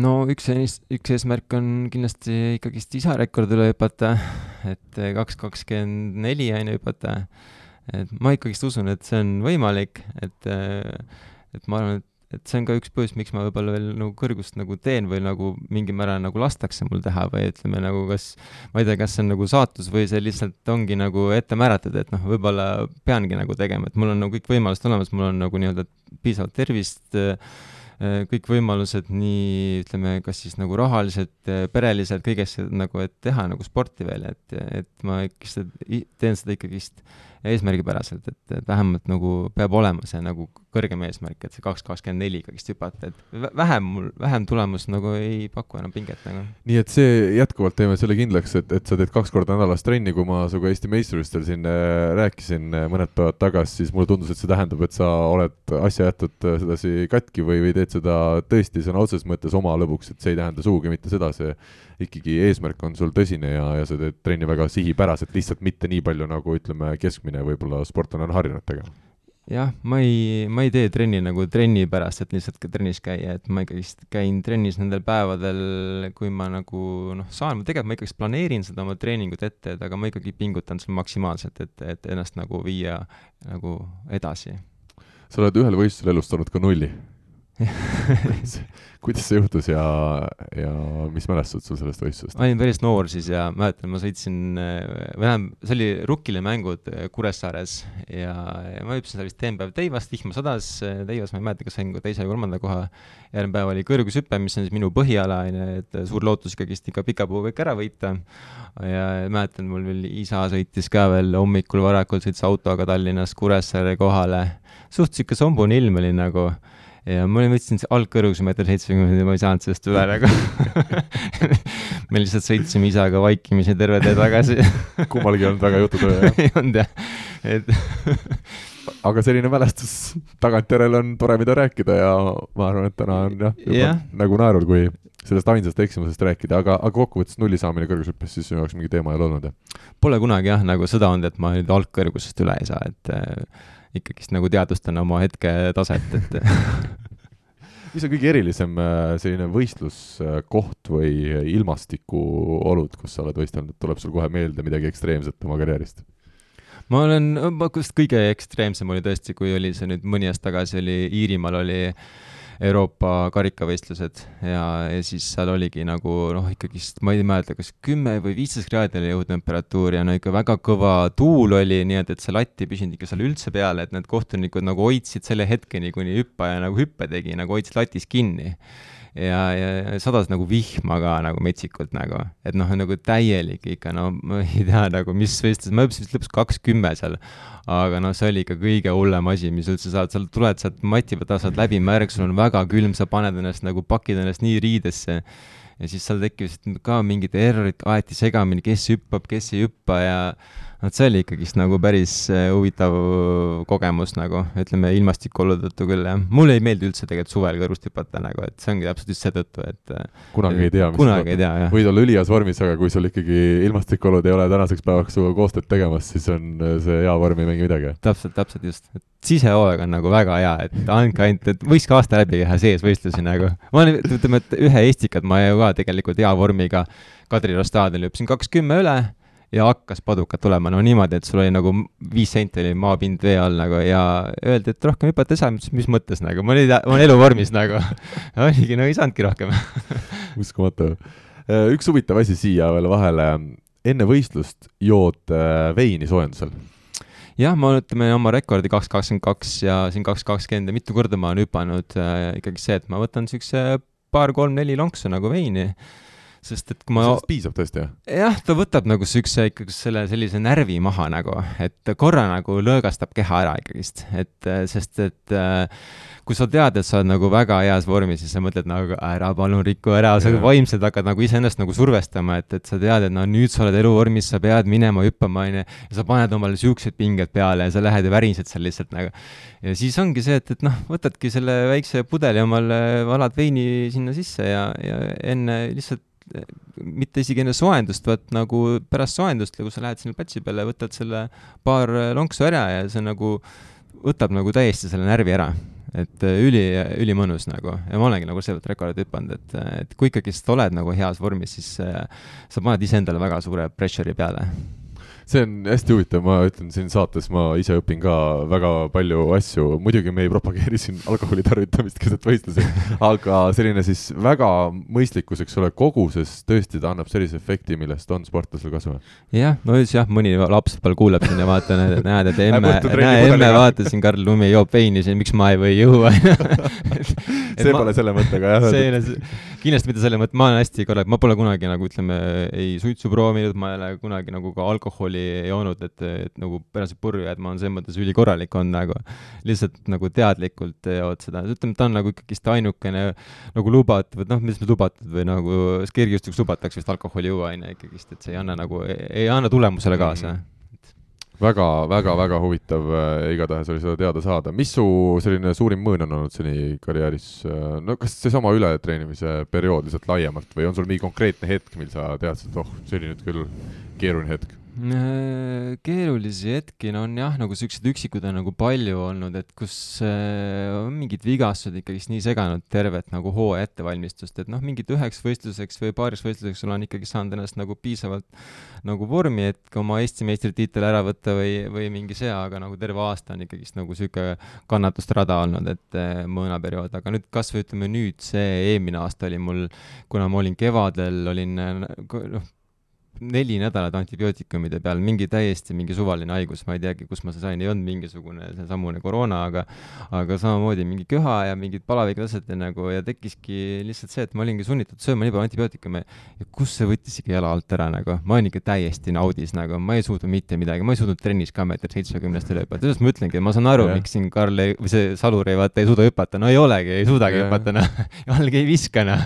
[SPEAKER 3] no üks, üks eesmärk on kindlasti ikkagist isa rekord üle hüpata, et kaks kakskümmend neli on ju hüpata et ma ikkagist usun, et see on võimalik, et, et ma arvan, et et see on ka üks põhjus, miks ma võib-olla veel nagu kõrgust nagu teen või nagu mingil määral nagu lastakse mul teha või ütleme nagu kas, ma ei tea, kas see on nagu saatus või see lihtsalt ongi nagu ette määratud, et noh, võib-olla peangi nagu tegema, et mul on nagu kõik võimalused olemas, mul on nagu nii-öelda piisavalt tervist äh, kõik võimalused nii ütleme, kas siis nagu rahaliselt, äh, pereliselt, kõigesse nagu, et teha nagu sporti veel, et, et ma ikkagi teen seda ikkagist eesmärgipäraselt, et, et vähemalt nagu peab olema see nagu kõrgem eesmärk, et see kaks kakskümmend neli ikkagist hüpata, et vähem mul, vähem tulemus nagu ei paku enam pinget nagu.
[SPEAKER 2] nii et see, jätkuvalt teeme selle kindlaks, et, et sa teed kaks korda nädalas trenni, kui ma sinuga Eesti meistrivõistlustel siin äh, rääkisin äh, mõned päevad tagasi, siis mulle tundus, et see tähendab, et sa oled asja jätnud äh, sedasi katki või, või teed seda tõesti sõna otseses mõttes oma lõbuks, et see ei tähenda sugugi mitte seda, see ikkagi eesmärk on sul tõsine ja, ja sa teed trenni väga sihipäraselt, lihtsalt mitte nii palju, nagu ütleme, keskmine võib-olla sportlane on harjunud tegema.
[SPEAKER 3] Jah, ma ei, ma ei tee trenni nagu trenni pärast, et lihtsalt ka trennis käia, et ma ikkagist käin trennis nendel päevadel, kui ma nagu noh, saan, ma tegelikult ma ikkagist planeerin seda oma treeningut ette, et aga ma ikkagi pingutan seal maksimaalselt, et, et ennast nagu viia nagu edasi.
[SPEAKER 2] sa oled ühel võistlusel elustanud ka nulli kuidas see juhtus ja, ja mis mälestused sul sellest võistlusest?
[SPEAKER 3] ma olin päris noor siis ja mäletan, ma sõitsin, või tähendab, see oli Rukkile mängud Kuressaares ja, ja ma hüppasin seal vist teempäev Teivast, vihma sadas, Teivas ma ei mäleta, kas sain teise või kolmanda koha. järgmine päev oli kõrgushüpe, mis on siis minu põhiala, on ju, et suur lootus ikkagist ikka pika puu kõik ära võita. ja mäletan, mul veel isa sõitis ka veel hommikul varakult, sõitis autoga Tallinnast Kuressaare kohale. suht sihuke sombune ilm oli nagu ja ma võtsin algkõrguse meeter seitsekümmend ja ma ei saanud sellest üle nagu me lihtsalt sõitsime isaga vaikimisi terve tee tagasi
[SPEAKER 2] kummalgi ei olnud väga jututöö, jah?
[SPEAKER 3] ei olnud jah, et
[SPEAKER 2] aga selline mälestus tagantjärele on tore, mida rääkida ja ma arvan, et täna on jah, juba yeah. nagu naerul, kui sellest ainsast eksimusest rääkida, aga, aga kokkuvõttes nulli saamine kõrgushüppes siis sinu jaoks mingi teema ei ole olnud, jah?
[SPEAKER 3] Pole kunagi jah, nagu seda olnud, et ma nüüd algkõrgusest üle ei saa, et äh, ikkagist nagu teadvustan oma hetke taset, et
[SPEAKER 2] mis on kõige erilisem äh, selline võistluskoht või ilmastikuolud, kus sa oled võistelnud, tuleb sul kohe meelde midagi ekstreemset oma karjäärist?
[SPEAKER 3] ma olen, vist kõige ekstreemsem oli tõesti, kui oli see nüüd mõni aasta tagasi oli Iirimaal oli äh, Euroopa karikavõistlused ja, ja siis seal oligi nagu noh, ikkagist ma ei mäleta, kas kümme või viisteist kraadi oli õhutemperatuur ja no ikka väga kõva tuul oli, nii et, et see latt ei püsinud ikka seal üldse peal, et need kohtunikud nagu hoidsid selle hetkeni, kuni hüppaja nagu hüppe tegi, nagu hoidsid latis kinni ja, ja sadas nagu vihma ka nagu metsikult nagu, et noh, nagu täielik ikka, no ma ei tea nagu, mis võistlus, ma hüppasin vist lõpuks kaks kümme seal, aga noh, see oli ikka kõige hullem asi, mis üldse saad, sa tuled sealt mati pealt, saad läbi märg, sul on väga külm, sa paned ennast nagu, pakid ennast nii riidesse. Ja siis seal tekkisid ka mingid errorid, aeti segamini, kes hüppab, kes ei hüppa ja vot see oli ikkagist nagu päris äh, huvitav kogemus nagu, ütleme ilmastikuolude tõttu küll jah. mulle ei meeldi üldse tegelikult suvel kõrvust hüpata nagu, et see ongi täpselt just seetõttu, et äh,
[SPEAKER 2] kunagi ei tea,
[SPEAKER 3] kunagi ei tea, jah.
[SPEAKER 2] võid olla üliheas vormis, aga kui sul ikkagi ilmastikuolud ei ole tänaseks päevaks sinuga koostööd tegemas, siis on äh, see hea vorm ei mängi midagi.
[SPEAKER 3] täpselt, täpselt just. sisehooaeg on nagu väga hea, et andke ainult, et võiks ka aasta läbi teha seesvõistlusi nagu. ma olen, ütleme, et ühe Estikat ma ju ka tegelikult hea vormiga Kadrioru staadionil hüppasin kaks kümme üle ja hakkas padukat tulema, no niimoodi, et sul oli nagu viis senti oli maapind vee all nagu ja öeldi, et rohkem hüpata ei saa, mis mõttes nagu, ma olin, ma olen eluvormis nagu. Oligi, no ei saanudki rohkem.
[SPEAKER 2] Uskumatu. Äh, üks huvitav asi siia veel vahele, enne võistlust jood äh, veini soojendusel.
[SPEAKER 3] Jah, ma ütleme oma rekordi kaks kakskümmend kaks ja siin kaks kakskümmend ja mitu korda ma olen hüpanud äh, ikkagi see, et ma võtan niisuguse paar-kolm-neli lonksu nagu veini sest et kui ma
[SPEAKER 2] sellest piisab tõesti, jah?
[SPEAKER 3] jah, ta võtab nagu siukse ikkagi selle sellise närvi maha nagu, et korra nagu lõõgastab keha ära ikkagist, et sest et äh, kui sa tead, et sa oled nagu väga heas vormis, siis sa mõtled nagu ära palun riku ära, sa vaimselt hakkad nagu iseennast nagu survestama, et, et sa tead, et no nüüd sa oled eluvormis, sa pead minema hüppama, onju, ja sa paned omale siuksed pinged peale ja sa lähed ja värised seal lihtsalt nagu. ja siis ongi see, et, et noh, võtadki selle väikse pudeli omale, valad veini sinna sisse ja, ja enne lihtsalt mitte isegi enne soojendust, vaid nagu pärast soojendust, kui sa lähed sinna platsi peale, võtad selle paar lonksu ära ja see nagu võtab nagu täiesti selle närvi ära. et äh, üli, ülimõnus nagu ja ma olengi nagu sealt rekordit hüpanud, et, et kui ikkagist oled nagu heas vormis, siis äh, sa paned iseendale väga suure pressure'i peale
[SPEAKER 2] see on hästi huvitav, ma ütlen siin saates, ma ise õpin ka väga palju asju, muidugi me ei propageeri siin alkoholi tarvitamist keset võistlusi, aga selline siis väga mõistlikkus, eks ole, koguses tõesti ta annab sellise efekti, millest on sportlasel kasu.
[SPEAKER 3] jah, no siis jah, mõni lapsepõlv kuulab siin ja vaatab, et näed, et emme, näe emme, vaata siin Karl Lumi joob veini siin, miks ma ei või juua
[SPEAKER 2] see ma, pole selle mõttega jah.
[SPEAKER 3] see ei ole, kindlasti mitte selle mõtte, ma olen hästi korralik, ma pole kunagi nagu ütleme, ei suitsu proovinud, ma ei ole kunagi nagu ka alkoholi joonud, et, et nagu pärast purju, et ma olen selles mõttes ülikorralik olnud nagu. lihtsalt nagu teadlikult jood seda, ütleme, ta on nagu ikkagist ainukene nagu lubatud, või noh, mis lubatud või nagu kergejõustikus lubatakse vist alkoholi juua, on ju, ikkagist, et see ei anna nagu, ei anna tulemusele kaasa mm. -hmm
[SPEAKER 2] väga, väga, väga huvitav äh, igatahes oli seda teada saada. mis su selline suurim mõõn on olnud seni karjääris äh,? no kas seesama ületreenimise periood lihtsalt laiemalt või on sul mingi konkreetne hetk, mil sa teadsid, et oh, see oli nüüd küll keeruline hetk?
[SPEAKER 3] Äh, keerulisi hetki no on jah, nagu siukseid üksikud on nagu palju olnud, et kus äh, on mingid vigastused ikkagist nii seganud tervet nagu hooaja ettevalmistust, et noh, mingid üheks võistluseks või paariks võistluseks olen ikkagi saanud ennast nagu piisavalt nagu vormi, et ka oma Eesti meistritiitel ära võtta või, või mingi see, aga nagu terve aasta on ikkagist nagu sihuke kannatuste rada olnud, et äh, mõõnaperiood, aga nüüd kasvõi ütleme nüüd see eelmine aasta oli mul, kuna ma olin kevadel, olin noh, neli nädalat antibiootikumide peal, mingi täiesti mingi suvaline haigus, ma ei teagi, kust ma seda sain, ei olnud mingisugune seesamune koroona, aga aga samamoodi mingi köha ja mingid ja nagu ja tekkiski lihtsalt see, et ma olingi sunnitud sööma nii palju antibiootikume ja kus see võttis ikka jala alt ära nagu, ma olin ikka täiesti naudis nagu, ma ei suutnud mitte midagi, ma ei suutnud trennis ka meeter seitsmekümnest üle hüpata, sellest ma ütlengi, ma saan aru, miks siin Karl ei, või see Salur ei vaata, ei suuda hüpata, no ei olegi, ei suudagi ja. hüpata noh, jalg ei viska noh.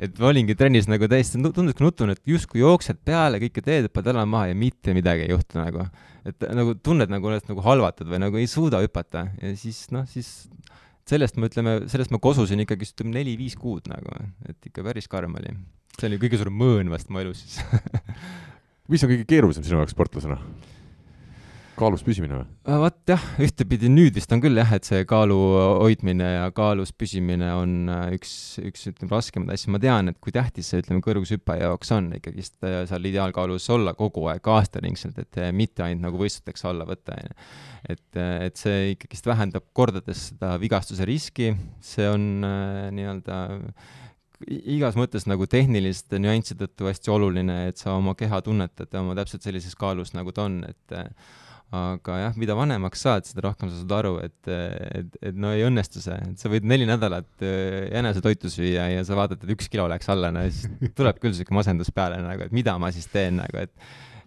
[SPEAKER 3] et ma olingi trennis nagu täiesti, tundus kui nutune, et justkui jooksed peale peale kõike teed, hüppad jala maha ja mitte midagi ei juhtu nagu. et nagu tunned nagu ennast nagu halvatud või nagu ei suuda hüpata ja siis noh, siis sellest me ütleme, sellest ma kosusin ikkagist ütleme neli-viis kuud nagu, et ikka päris karm oli. see oli kõige suurem mõõn vast mu elus siis
[SPEAKER 2] mis on kõige keerulisem sinu jaoks sportlasena? Kaalus püsimine või?
[SPEAKER 3] Äh, vot jah, ühtepidi nüüd vist on küll jah, et see kaalu hoidmine ja kaalus püsimine on äh, üks, üks ütleme raskemaid asju, ma tean, et kui tähtis see ütleme kõrgushüppaja jaoks on ikkagist äh, seal ideaalkaalus olla kogu aeg aastaringselt, et mitte ainult nagu võistlusteks alla võtta, on ju. et, et see ikkagist vähendab kordades seda vigastuse riski, see on äh, nii-öelda igas mõttes nagu tehniliste nüansside tõttu hästi oluline, et sa oma keha tunnetad oma täpselt sellises kaalus, nagu ta on, et aga jah, mida vanemaks saad, seda rohkem sa saad aru, et, et, et no ei õnnestu see, et sa võid neli nädalat äh, jänesetoitu süüa ja sa vaatad, et üks kilo läks alla, no siis tuleb küll siuke masendus peale nagu, et mida ma siis teen nagu, et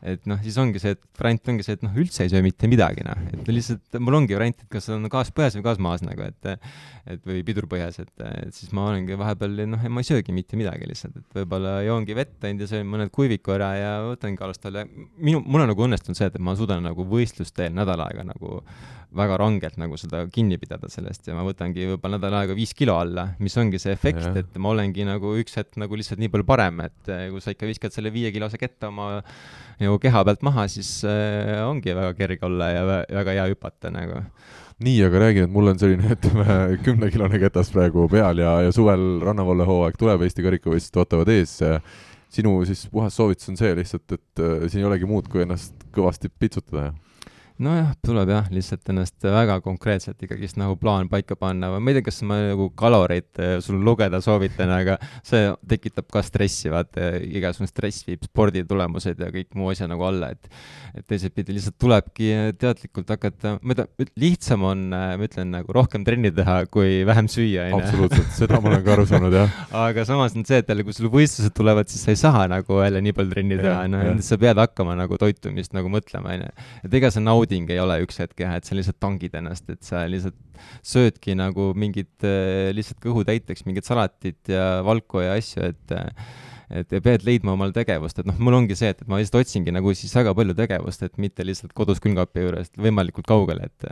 [SPEAKER 3] et noh, siis ongi see, et variant ongi see, et noh, üldse ei söö mitte midagi, noh, et lihtsalt mul ongi variant, et kas on gaas põhjas või gaas maas nagu, et et või pidur põhjas, et, et siis ma olengi vahepeal noh, ma ei söögi mitte midagi lihtsalt, et võib-olla joongi vett ainult ja söön mõned kuiviku ära ja võtangi alust alla. minu, mul on nagu õnnestunud see, et ma suudan nagu võistlusteel nädal aega nagu väga rangelt nagu seda kinni pidada sellest ja ma võtangi võib-olla nädal aega viis kilo alla, mis ongi see efekt, et ma olengi nagu üks hetk nagu lihtsalt nii palju parem, et kui sa ikka viskad selle viiekilose ketta oma nagu keha pealt maha, siis äh, ongi väga kerge olla ja väga hea hüpata nagu
[SPEAKER 2] nii, aga räägi nüüd, mul on selline, ütleme, kümnekilone ketas praegu peal ja, ja suvel rannavalle hooaeg tuleb, Eesti karikavõistlused ootavad ees. sinu siis puhas soovitus on see lihtsalt, et äh, siin ei olegi muud, kui ennast kõvasti pitsutada?
[SPEAKER 3] Nojah, tuleb jah, lihtsalt ennast väga konkreetselt ikkagist nagu plaan paika panna või ma ei tea, kas ma nagu kaloreid eh, sul lugeda soovitan, aga see tekitab ka stressi, vaata, igasugune stress viib sporditulemused ja kõik muu asja nagu alla, et et teisipidi lihtsalt tulebki teadlikult hakata, ma ei tea, lihtsam on, eh, ma ütlen, nagu rohkem trenni teha, kui vähem süüa,
[SPEAKER 2] onju. absoluutselt, seda ma olen ka aru saanud, jah.
[SPEAKER 3] aga samas on see, et jälle, kui sul võistlused tulevad, siis sa ei saa nagu jälle nii palju trenni teha, noh, sa pead hakkama nagu toitumist nagu mõtlema, onju. et ega sa naudid nauding ei ole üks hetk jah, et sa lihtsalt tangid ennast, et sa lihtsalt söödki nagu mingit äh, lihtsalt kõhu täiteks mingit salatit ja valku ja asju, et et ja pead leidma omal tegevust, et noh, mul ongi see, et, et ma lihtsalt otsingi nagu siis väga palju tegevust, et mitte lihtsalt kodus külmkapi juures võimalikult kaugele, et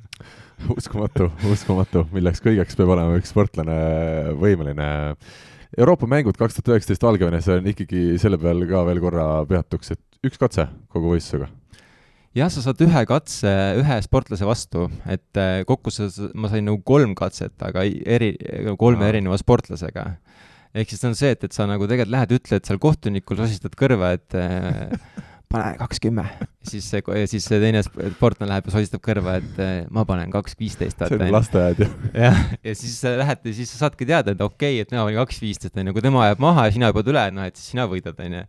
[SPEAKER 2] uskumatu, uskumatu, milleks kõigeks peab olema üks sportlane võimeline. Euroopa mängud kaks tuhat üheksateist Valgevenes on ikkagi selle peal ka veel korra peatuks, et üks katse kogu võistlusega
[SPEAKER 3] jah, sa saad ühe katse ühe sportlase vastu, et äh, kokku sa, ma sain nagu kolm katset, aga eri, kolme Aa. erineva sportlasega. ehk siis on see, et, et sa nagu tegelikult lähed, ütled seal kohtunikul, sosistad kõrva, et äh, pane kaks kümme. siis see, siis see teine sportlane läheb ja sosistab kõrva, et eh, ma panen kaks viisteist.
[SPEAKER 2] see on lasteaed ju.
[SPEAKER 3] jah, ja siis sa lähed ja siis sa saadki teada, et okei okay,, et mina panin kaks viisteist, onju, kui tema jääb maha ja sina hüppad üle, noh, et siis sina võidad, onju.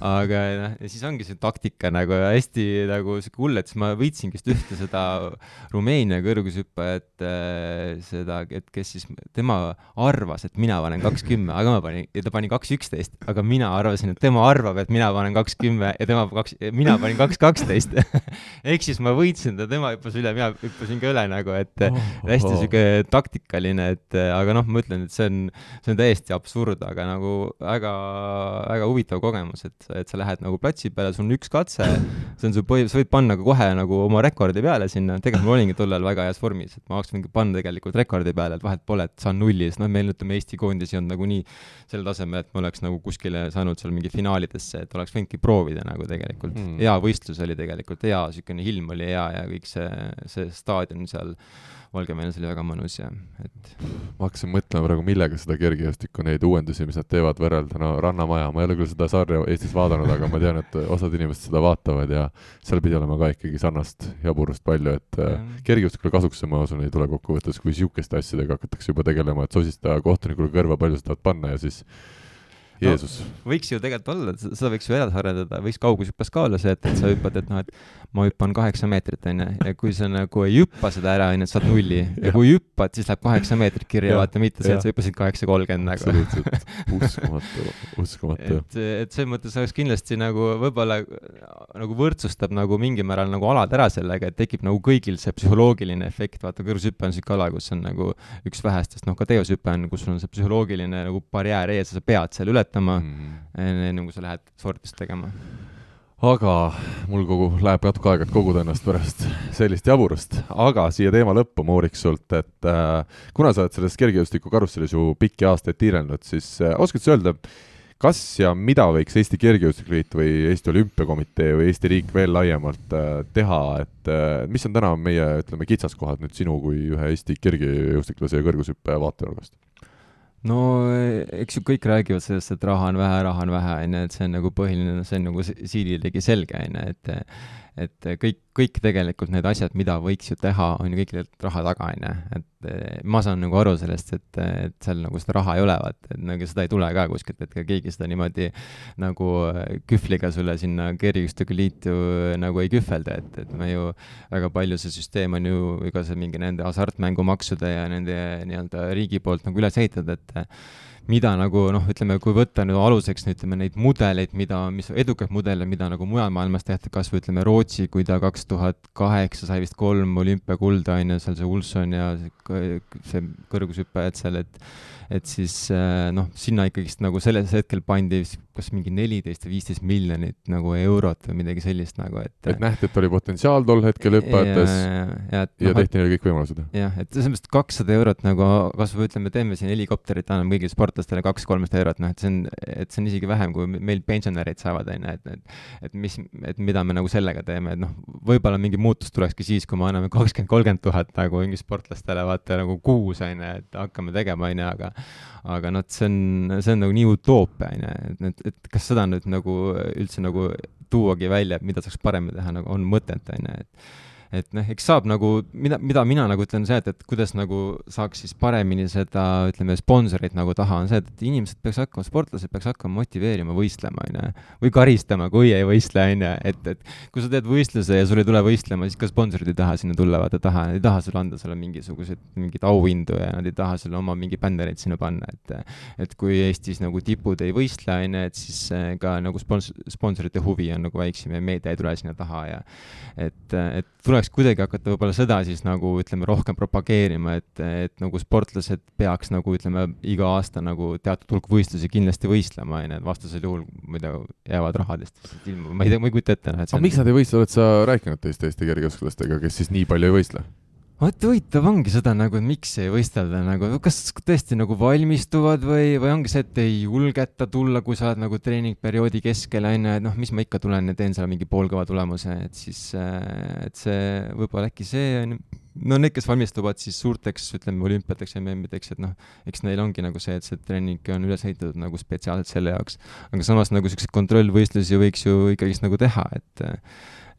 [SPEAKER 3] Aga noh, ja siis ongi see taktika nagu hästi nagu sihuke hull, et siis ma võitsingi just ühte seda Rumeenia kõrgushüppajat, eh, seda, et kes siis, tema arvas, et mina panen kaks kümme, aga ma panin, ja ta pani kaks üksteist, aga mina arvasin, et tema arvab, et mina panen kaks kümme ja tema kaks, mina panin kaks kaksteist ehk siis ma võitsin ta, tema hüppas üle, mina hüppasin ka üle nagu, et oh, hästi oh. sihuke taktikaline, et aga noh, ma ütlen, et see on, see on täiesti absurd, aga nagu väga, väga huvitav kogemus, et, et sa lähed nagu platsi peale, sul on üks katse, see on su põhi, sa võid panna ka kohe nagu oma rekordi peale sinna, tegelikult ma olingi tollal väga heas vormis, et ma tahaks panna tegelikult rekordi peale, et vahet pole, et saan nulli, sest noh, meil ütleme, Eesti koondis ei olnud nagunii sel tasemel, et ma oleks nagu kuskile saanud seal mingi finaalidesse, et oleks võinudki proovida nagu tegelikult. Mm.. hea võistlus oli tegelikult hea, niisugune ilm oli hea ja kõik see, see staadion seal Valgevenes oli väga mõnus ja et
[SPEAKER 2] ma hakkasin mõtlema praegu, millega seda kergejõustikku, neid uuendusi, mis nad teevad, võrrelda, no Rannamaja, ma ei ole küll seda sarja Eestis vaadanud, aga ma tean, et osad inimesed seda vaatavad ja seal pidi olema ka ikkagi sarnast jaburust palju, et mm. kergejõustikule kasuks see, ma usun, ei tule kokkuvõttes, kui niisuguste asjadega hakatakse juba tegelema, et sosista kohtunikule kõrva, palju sa tahad panna ja siis Jeesus no,.
[SPEAKER 3] võiks ju tegelikult olla, seda võiks ju edasi arendada, võiks kaugushüppes ka olla see, et, et sa hüppad, et noh, et ma hüppan kaheksa meetrit, onju, ja kui sa nagu ei hüppa seda ära, onju, et saad nulli ja kui hüppad, siis läheb kaheksa meetrit kirja, vaata, mitte see, et sa hüppasid kaheksa kolmkümmend nagu.
[SPEAKER 2] absoluutselt, uskumatu, uskumatu.
[SPEAKER 3] et, et selles mõttes oleks kindlasti nagu võib-olla nagu võrdsustab nagu mingil määral nagu alad ära sellega, et tekib nagu kõigil see psühholoogiline efekt, vaata, kõrgushüpe on siuke ala, kus on nagu üks vähestest, noh, ka teoshüpe on, kus on see psühholoogiline nagu barjäär ees ja sa pead seal ületama mm -hmm. enne, kui sa lähed sordist tegema
[SPEAKER 2] aga mul kogu, läheb natuke aega, et koguda ennast pärast sellist jaburust, aga siia teema lõppu ma uuriks sult, et äh, kuna sa oled selles kergejõustiku karussellis ju pikki aastaid tiirelnud, siis äh, oskad sa öelda, kas ja mida võiks Eesti Kergejõustikuliit või Eesti Olümpiakomitee või Eesti riik veel laiemalt äh, teha, et äh, mis on täna meie, ütleme, kitsaskohad nüüd sinu kui ühe Eesti kergejõustiklase ja kõrgushüppe vaatenurgast?
[SPEAKER 3] No eks ju kõik räägivad sellest, et raha on vähe, raha on vähe, on ju, et see on nagu põhiline, see on nagu siililegi selge, on ju, et et kõik, kõik tegelikult need asjad, mida võiks ju teha, on ju kõik tegelikult raha taga, on ju. et eh, ma saan nagu aru sellest, et, et seal nagu seda raha ei ole, vaata, et nagu seda ei tule ka kuskilt, et ka keegi seda niimoodi nagu kühvliga sulle sinna kergejõustikuliitu nagu ei kühvelda, et, et me ju väga palju see süsteem on ju ka see mingi nende hasartmängumaksude ja nende nii-öelda riigi poolt nagu üles ehitatud, et mida nagu noh, ütleme, kui võtta nüüd aluseks ütleme neid mudeleid, mida, mis edukaid mudeleid, mida nagu mujal maailmas tehti, kas või ütleme Rootsi, kui ta kaks tuhat kaheksa sai vist kolm olümpiakulda, on ju, seal see Ulson ja see, see kõrgushüppajad seal, et et siis äh, noh, sinna ikkagist nagu selles hetkel pandi kas mingi neliteist või viisteist miljonit nagu eurot või midagi sellist nagu, et
[SPEAKER 2] et nähti, et oli potentsiaal tol hetkel hüpajates ja, ja, ja, et, ja no, tehti neile kõik võimalused?
[SPEAKER 3] jah, et selles mõttes kakssada eurot nagu kas või ütleme, teeme siin helikopterit, anname kõigile sportlastele kaks-kolmsada eurot, noh et see on, et see on isegi vähem, kui meil pensionärid saavad, on ju, et, et et mis, et mida me nagu sellega teeme, et noh, võib-olla mingi muutus tulekski siis, kui me anname kakskümmend, kolmkümmend tuhat nagu mingi sportlastele, vaata nagu kuus, on ju, et hakkame tegema, on ju, aga aga noh, see on, see on nagu nii utoopia, on ju, et, et, et kas seda nüüd nagu üldse nagu tuuagi välja, et mida saaks paremini teha, nagu on mõtet, on ju, et et noh, eks saab nagu, mida, mida mina nagu ütlen, see, et, et kuidas nagu saaks siis paremini seda, ütleme, sponsorit nagu taha, on see, et inimesed peaks hakkama, sportlased peaks hakkama motiveerima võistlema, on ju. või karistama, kui ei võistle, on ju, et, et kui sa teed võistluse ja sul ei tule võistlema, siis ka sponsorid ei taha sinna tulla, vaata taha, ei taha sulle anda sulle mingisuguseid, mingeid auhindu ja nad ei taha sulle oma mingi bännereid sinna panna, et et kui Eestis nagu tipud ei võistle, on ju, et siis eh, ka nagu spons-, sponsorite huvi on nagu väiksem ja meedia ei tule sinna taha ja et, et tuleks kuidagi hakata võib-olla seda siis nagu ütleme, rohkem propageerima, et, et nagu sportlased peaks nagu ütleme, iga aasta nagu teatud hulk võistlusi kindlasti võistlema, on ju, et vastasel juhul muidu jäävad rahadest ilma, ma ei tea, ma ei kujuta ette, noh, et
[SPEAKER 2] aga on... miks nad ei võistle, oled sa rääkinud teiste Eesti kergejõustiklasega, kes siis nii palju ei võistle?
[SPEAKER 3] Vot huvitav ongi seda nagu, et miks ei võistelda nagu, kas tõesti nagu valmistuvad või, või ongi see, et ei julgeta tulla, kui sa oled nagu treeningperioodi keskel, on ju, et noh, mis ma ikka tulen ja teen seal mingi poolkõva tulemuse, et siis, äh, et see võib-olla äkki see on no need, kes valmistuvad siis suurteks, ütleme, olümpiateks MM-ideks, et noh, eks neil ongi nagu see, et see treening on üles ehitatud nagu spetsiaalselt selle jaoks. aga samas nagu selliseid kontrollvõistlusi võiks ju ikkagist nagu teha, et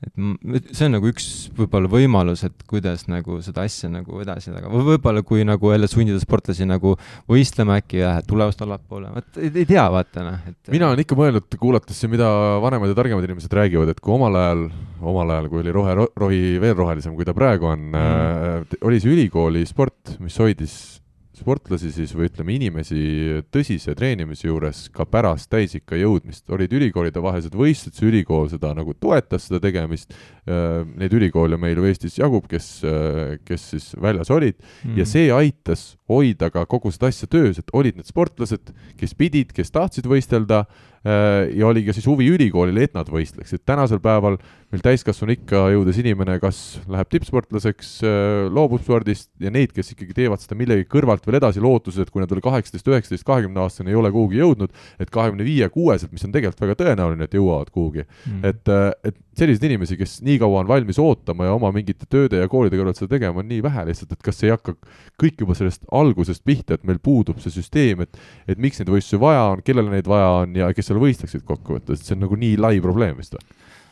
[SPEAKER 3] et see on nagu üks võib-olla võimalus, et kuidas nagu seda asja nagu edasi, aga võib-olla kui nagu jälle sundida sportlasi nagu võistlema, äkki läheb tulevast allapoole, vot ei, ei tea, vaata noh, et
[SPEAKER 2] mina olen ikka mõelnud, kuulates siin, mida vanemad ja targemad inimesed räägivad, et kui omal ajal, omal ajal, kui oli rohe, rohi veel rohelisem, kui ta praegu on mm., äh, oli see ülikooli sport, mis hoidis sportlasi siis või ütleme, inimesi tõsise treenimise juures ka pärast täisikka jõudmist, olid ülikoolide vahelised võistlused, see ülikool seda nagu toetas, seda tegemist, äh, neid ülikoole meil ju Eestis jagub, kes, äh, kes siis väljas olid. Mm., ja see aitas hoida ka kogu seda asja töös, et olid need sportlased, kes pidid, kes tahtsid võistelda, ja oli ka siis huvi ülikoolil, et nad võistleksid. tänasel päeval meil täiskasvanu ikka jõudes inimene kas läheb tippsportlaseks, äh, loobub spordist ja neid, kes ikkagi teevad seda millegi kõrvalt veel edasi, lootuses, et kui nad veel kaheksateist, üheksateist, kahekümne aastane ei ole kuhugi jõudnud, et kahekümne viie, kuueselt, mis on tegelikult väga tõenäoline, et jõuavad kuhugi mm.. et, äh, et selliseid inimesi, kes nii kaua on valmis ootama ja oma mingite tööde ja koolide kõrvalt seda tegema, on nii vähe lihtsalt, et kas ei hakka kõik juba sellest algusest pihta, et meil puudub see süsteem, et et miks neid võistlusi vaja on, kellele neid vaja on ja kes seal võistleksid kokkuvõttes, see on nagu nii lai probleem vist või?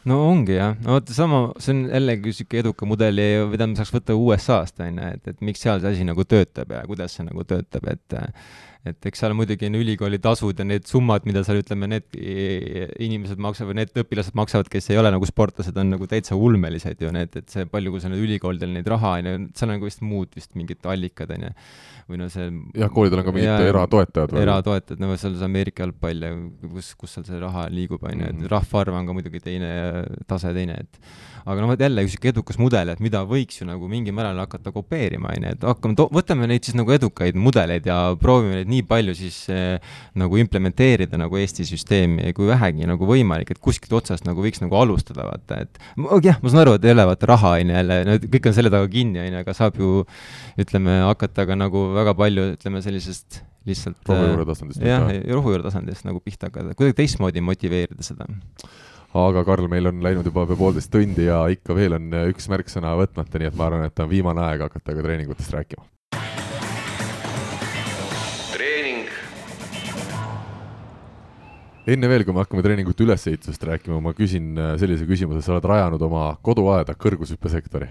[SPEAKER 3] no ongi jah, no vot sama, see on jällegi sihuke eduka mudeli, mida me saaks võtta USA-st on ju, et, et miks seal see asi nagu töötab ja kuidas see nagu töötab, et et eks seal muidugi on ülikooli tasud ja need summad, mida seal ütleme, need inimesed maksavad, need õpilased maksavad, kes ei ole nagu sportlased, on nagu täitsa ulmelised ju need, et see palju, kui sa nüüd ülikoolidel neid raha on ju, seal on nagu vist muud vist mingid allikad on ju. Või no see
[SPEAKER 2] jah, koolidel on ka mingid eratoetajad
[SPEAKER 3] eratoetajad, no seal see Ameerika jalgpall ja kus, kus seal see raha liigub, on ju, et mhm. rahvaarv on ka muidugi teine, tase teine, et aga noh, vot jälle üks sihuke edukas mudel, et mida võiks ju nagu mingil määral hakata kopeerima, on ju, et hakkame, võtame neid siis nagu edukaid mudeleid ja proovime neid nii palju siis eh, nagu implementeerida nagu Eesti süsteemi, kui vähegi nagu võimalik, et kuskilt otsast nagu võiks nagu alustada, vaata, et jah, ma saan aru, et ei ole vaata raha, on ju, jälle, no kõik on selle taga kinni, on ju, aga saab ju ütleme, hakata ka nagu väga palju, ütleme sellisest lihtsalt
[SPEAKER 2] rohujuure tasandist.
[SPEAKER 3] jah, rohujuure tasandist nagu pihta hakata, kuidagi teistmoodi motiveerida seda.
[SPEAKER 2] aga Karl, meil on läinud juba pea poolteist tundi ja ikka veel on üks märksõna võtmata, nii et ma arvan, et on viimane aeg hakata ka treeningutest rääkima. Enne veel, kui me hakkame treeningute ülesehitusest rääkima, ma küsin sellise küsimuse, sa oled rajanud oma koduaeda kõrgushüppesektori.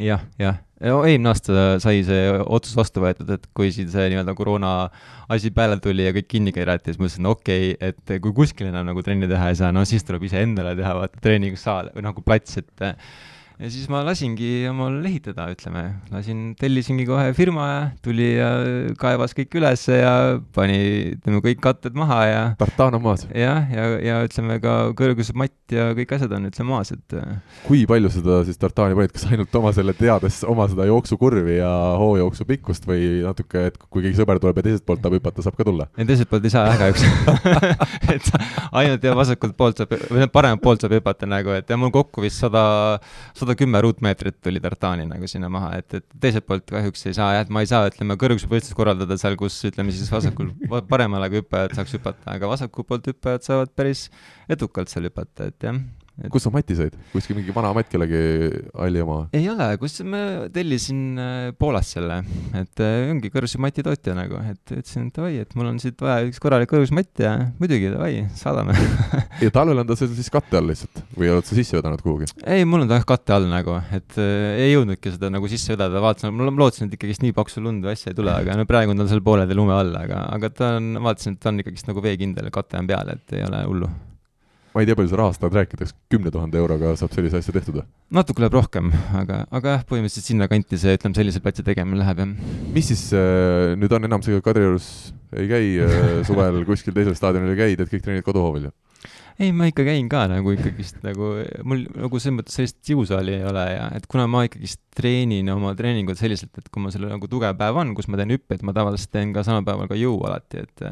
[SPEAKER 3] Jah, jah, eelmine aasta sai see otsus vastu võetud, et kui siin see nii-öelda koroona asi peale tuli ja kõik kinni keerati, siis mõtlesin, okei okay,, et kui kuskil enam nagu trenni teha ei saa, no siis tuleb iseendale teha vaata treeningsaal või nagu plats, et ja siis ma lasingi omal ehitada, ütleme, lasin, tellisingi kohe firma ja tuli ja kaevas kõik ülesse ja pani, ütleme, kõik katted maha ja
[SPEAKER 2] tartaan on maas?
[SPEAKER 3] jah, ja, ja, ja ütleme ka kõrgusmatt ja kõik asjad on üldse maas, et
[SPEAKER 2] kui palju seda siis tartaani panid, kas ainult oma selle teades oma seda jooksukurvi ja hoojooksu pikkust või natuke, et kui keegi sõber tuleb ja teiselt poolt tahab hüpata, saab ka tulla?
[SPEAKER 3] ei, teiselt poolt ei saa jah kahjuks et ainult ja vasakult poolt saab, või paremalt poolt saab hüpata nagu, et ja mul kokku vist sada, sada sada kümme ruutmeetrit tuli tartaani nagu sinna maha, et, et teiselt poolt kahjuks ei saa jah, et ma ei saa, ütleme, kõrgushüppevõistlust korraldada seal, kus ütleme siis vasakul, paremale hüppajad saaks hüpata, aga vasaku poolt hüppajad saavad päris edukalt seal hüpata, et jah
[SPEAKER 2] et.... kus sa mati said, kuskil mingi vana matt kellegi halli oma?
[SPEAKER 3] ei ole, kus ma tellisin äh, Poolast selle, et äh, ongi kõrgusmati tootja nagu, et ütlesin, et oi, et mul on siit vaja üks korralik kõrgusmatt ja muidugi davai, saadame.
[SPEAKER 2] Ja talvel on ta seal siis katte all lihtsalt? Või oled sa sisse vedanud kuhugi?
[SPEAKER 3] ei, mul on ta jah katte all nagu, et äh, ei jõudnudki seda nagu sisse vedada, vaatasin, ma lootsin, et ikkagist nii paksu lund või asja ei tule, aga no praegu on ta seal poolede lume all, aga, aga ta on, vaatasin, et ta on ikkagist nagu veekindel, kate on peal, et ei ole hullu
[SPEAKER 2] ma ei tea, palju sa rahast tahad rääkida, kas kümne tuhande euroga saab sellise asja tehtud või?
[SPEAKER 3] natuke läheb rohkem, aga, aga jah, põhimõtteliselt sinnakanti see, ütleme, sellise platsi tegemine läheb, jah.
[SPEAKER 2] mis siis äh, nüüd on, enam sa Kadriorus ei käi äh, suvel kuskil teisel staadionil ei käi, teed kõik trennid koduhoovil ju?
[SPEAKER 3] ei, ma ikka käin ka nagu ikkagist nagu, mul nagu selles mõttes sellist jõusaali ei ole ja et kuna ma ikkagist treenin oma treeningud selliselt, et kui mul seal nagu tugev päev on, kus ma teen hüppeid, ma tavaliselt teen ka samal päeval ka jõu alati, et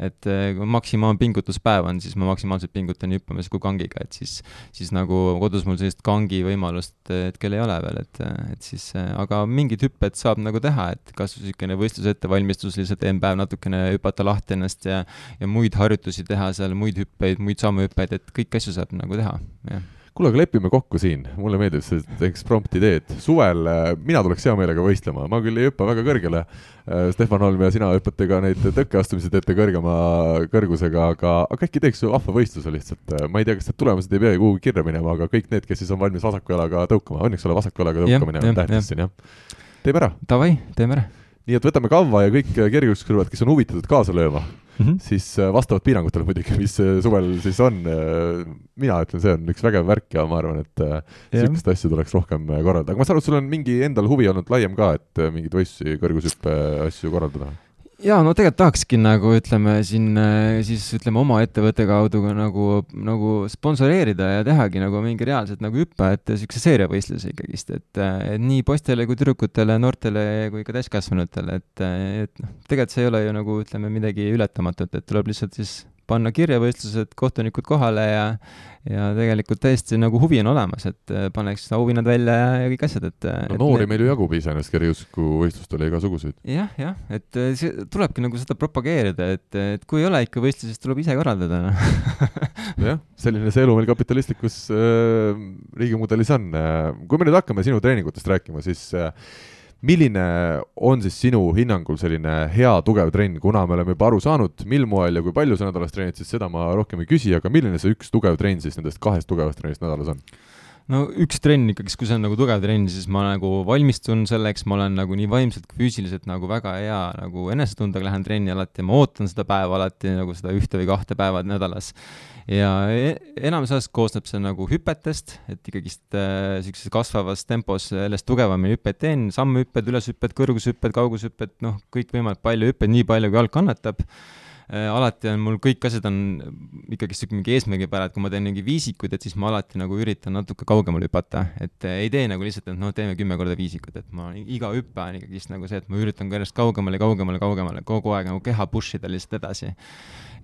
[SPEAKER 3] et kui maksimaalpingutuspäev on, siis ma maksimaalselt pingutan nii hüppamise kui kangiga, et siis, siis nagu kodus mul sellist kangi võimalust hetkel ei ole veel, et, et siis, aga mingid hüpped saab nagu teha, et kas niisugune võistluse ettevalmistus, lihtsalt teen päev natukene hüpata lahti ennast ja ja muid harjutusi teha seal, muid hüppeid, muid sammuhüppeid, et kõiki asju saab nagu teha, jah
[SPEAKER 2] kuule, aga lepime kokku siin, mulle meeldib see eksprompt ideed. suvel äh, mina tuleks hea meelega võistlema, ma küll ei hüppa väga kõrgele. Äh, Stefan Holm ja sina hüppate ka neid tõkkeastumisi teete kõrgema kõrgusega, aga, aga äkki teeks ju vahva võistluse lihtsalt. ma ei tea, kas need tulemused ei peagi kuhugi kirja minema, aga kõik need, kes siis on valmis vasaku jalaga tõukama, õnneks ole vasaku jalaga tõukamine on tähtis siin jah. teeme ära.
[SPEAKER 3] Davai, teeme ära.
[SPEAKER 2] Nii et võtame kavva ja kõik kergejõustikurivad, kes on huvitatud kaasa lööma mm, -hmm. siis äh, vastavalt piirangutele muidugi, mis äh, suvel siis on, äh, mina ütlen, see on üks vägev värk ja ma arvan, et niisuguseid asju tuleks rohkem korraldada, aga ma saan aru, et sul on mingi endal huvi olnud laiem ka, et mingeid võistlusi, kõrgushüppe asju korraldada?
[SPEAKER 3] Jaa, no tegelikult tahakski nagu ütleme siin siis ütleme oma ettevõtte kaudu ka nagu, nagu sponsoreerida ja tehagi nagu mingi reaalselt nagu hüppe, et niisuguse seeriavõistluse ikkagist, et, et nii poistele kui tüdrukutele, noortele kui ka täiskasvanutele, et, et noh, tegelikult see ei ole ju nagu ütleme midagi ületamatut, et tuleb lihtsalt siis panna kirja võistlused, kohtunikud kohale ja ja tegelikult täiesti nagu huvi on olemas, et äh, paneks auhinnad välja ja, ja kõik asjad, et
[SPEAKER 2] äh, no et noori ne... meil ju jagub iseenesest kergejõustikuvõistlustele igasuguseid.
[SPEAKER 3] jah, jah, et äh, see tulebki nagu seda propageerida, et, et kui ei ole ikka võistlusi, siis tuleb ise korraldada noh.
[SPEAKER 2] jah, selline see elu meil kapitalistlikus äh, riigimudelis on. kui me nüüd hakkame sinu treeningutest rääkima, siis äh, milline on siis sinu hinnangul selline hea tugev trenn, kuna me oleme juba aru saanud, mil moel ja kui palju sa nädalas treenid, siis seda ma rohkem ei küsi, aga milline see üks tugev trenn siis nendest kahest tugevast trennist nädalas on?
[SPEAKER 3] No üks trenn ikkagi, kui see on nagu tugev trenn, siis ma nagu valmistun selleks, ma olen nagu nii vaimselt kui füüsiliselt nagu väga hea nagu enesetundega lähen trenni alati ja ma ootan seda päeva alati nagu seda ühte või kahte päeva nädalas ja e-, enamus ajast koosneb see nagu hüpetest, et ikkagist äh, kasvavas tempos järjest tugevamini hüppeid teen, sammhüpped, üleshüpped, kõrgushüpped, kaugushüpped, noh, kõikvõimalik palju hüppeid, nii palju, kui jalg kannatab. Alati on mul kõik asjad on ikkagist niisugune mingi eesmärgipära, et kui ma teen mingi viisikuid, et siis ma alati nagu üritan natuke kaugemale hüpata, et äh, ei tee nagu lihtsalt, et noh, teeme kümme korda viisikut, et ma iga hüpe on ikkagist nagu see, et ma üritan ka järjest kaugemale, kaugemale, kaugemale, kogu aeg nagu keha push ida lihtsalt edasi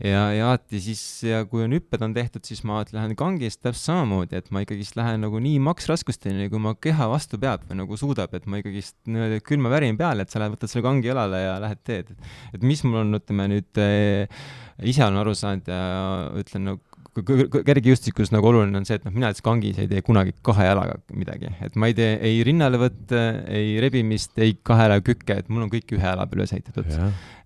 [SPEAKER 3] ja, ja alati siis, ja kui on hüpped on tehtud, siis ma lähen kangist täpselt samamoodi, et ma ikkagist lähen nagu nii maksraskusteni, kui ma keha vastu peab või nagu suudab, et ma ikkagist niimoodi külma värin peale, et sa lähed, võtad selle kangi jalale ja lähed teed. et mis mul on, ütleme nüüd äh, ise olen aru saanud ja ütlen nagu kergejõustikus nagu oluline on see, et noh, mina näiteks kangis ei tee kunagi kahe jalaga midagi, et ma ei tee ei rinnalevõtte, ei rebimist, ei kahe jalaga kükke, et mul on kõik ühe jala peal üles ehitatud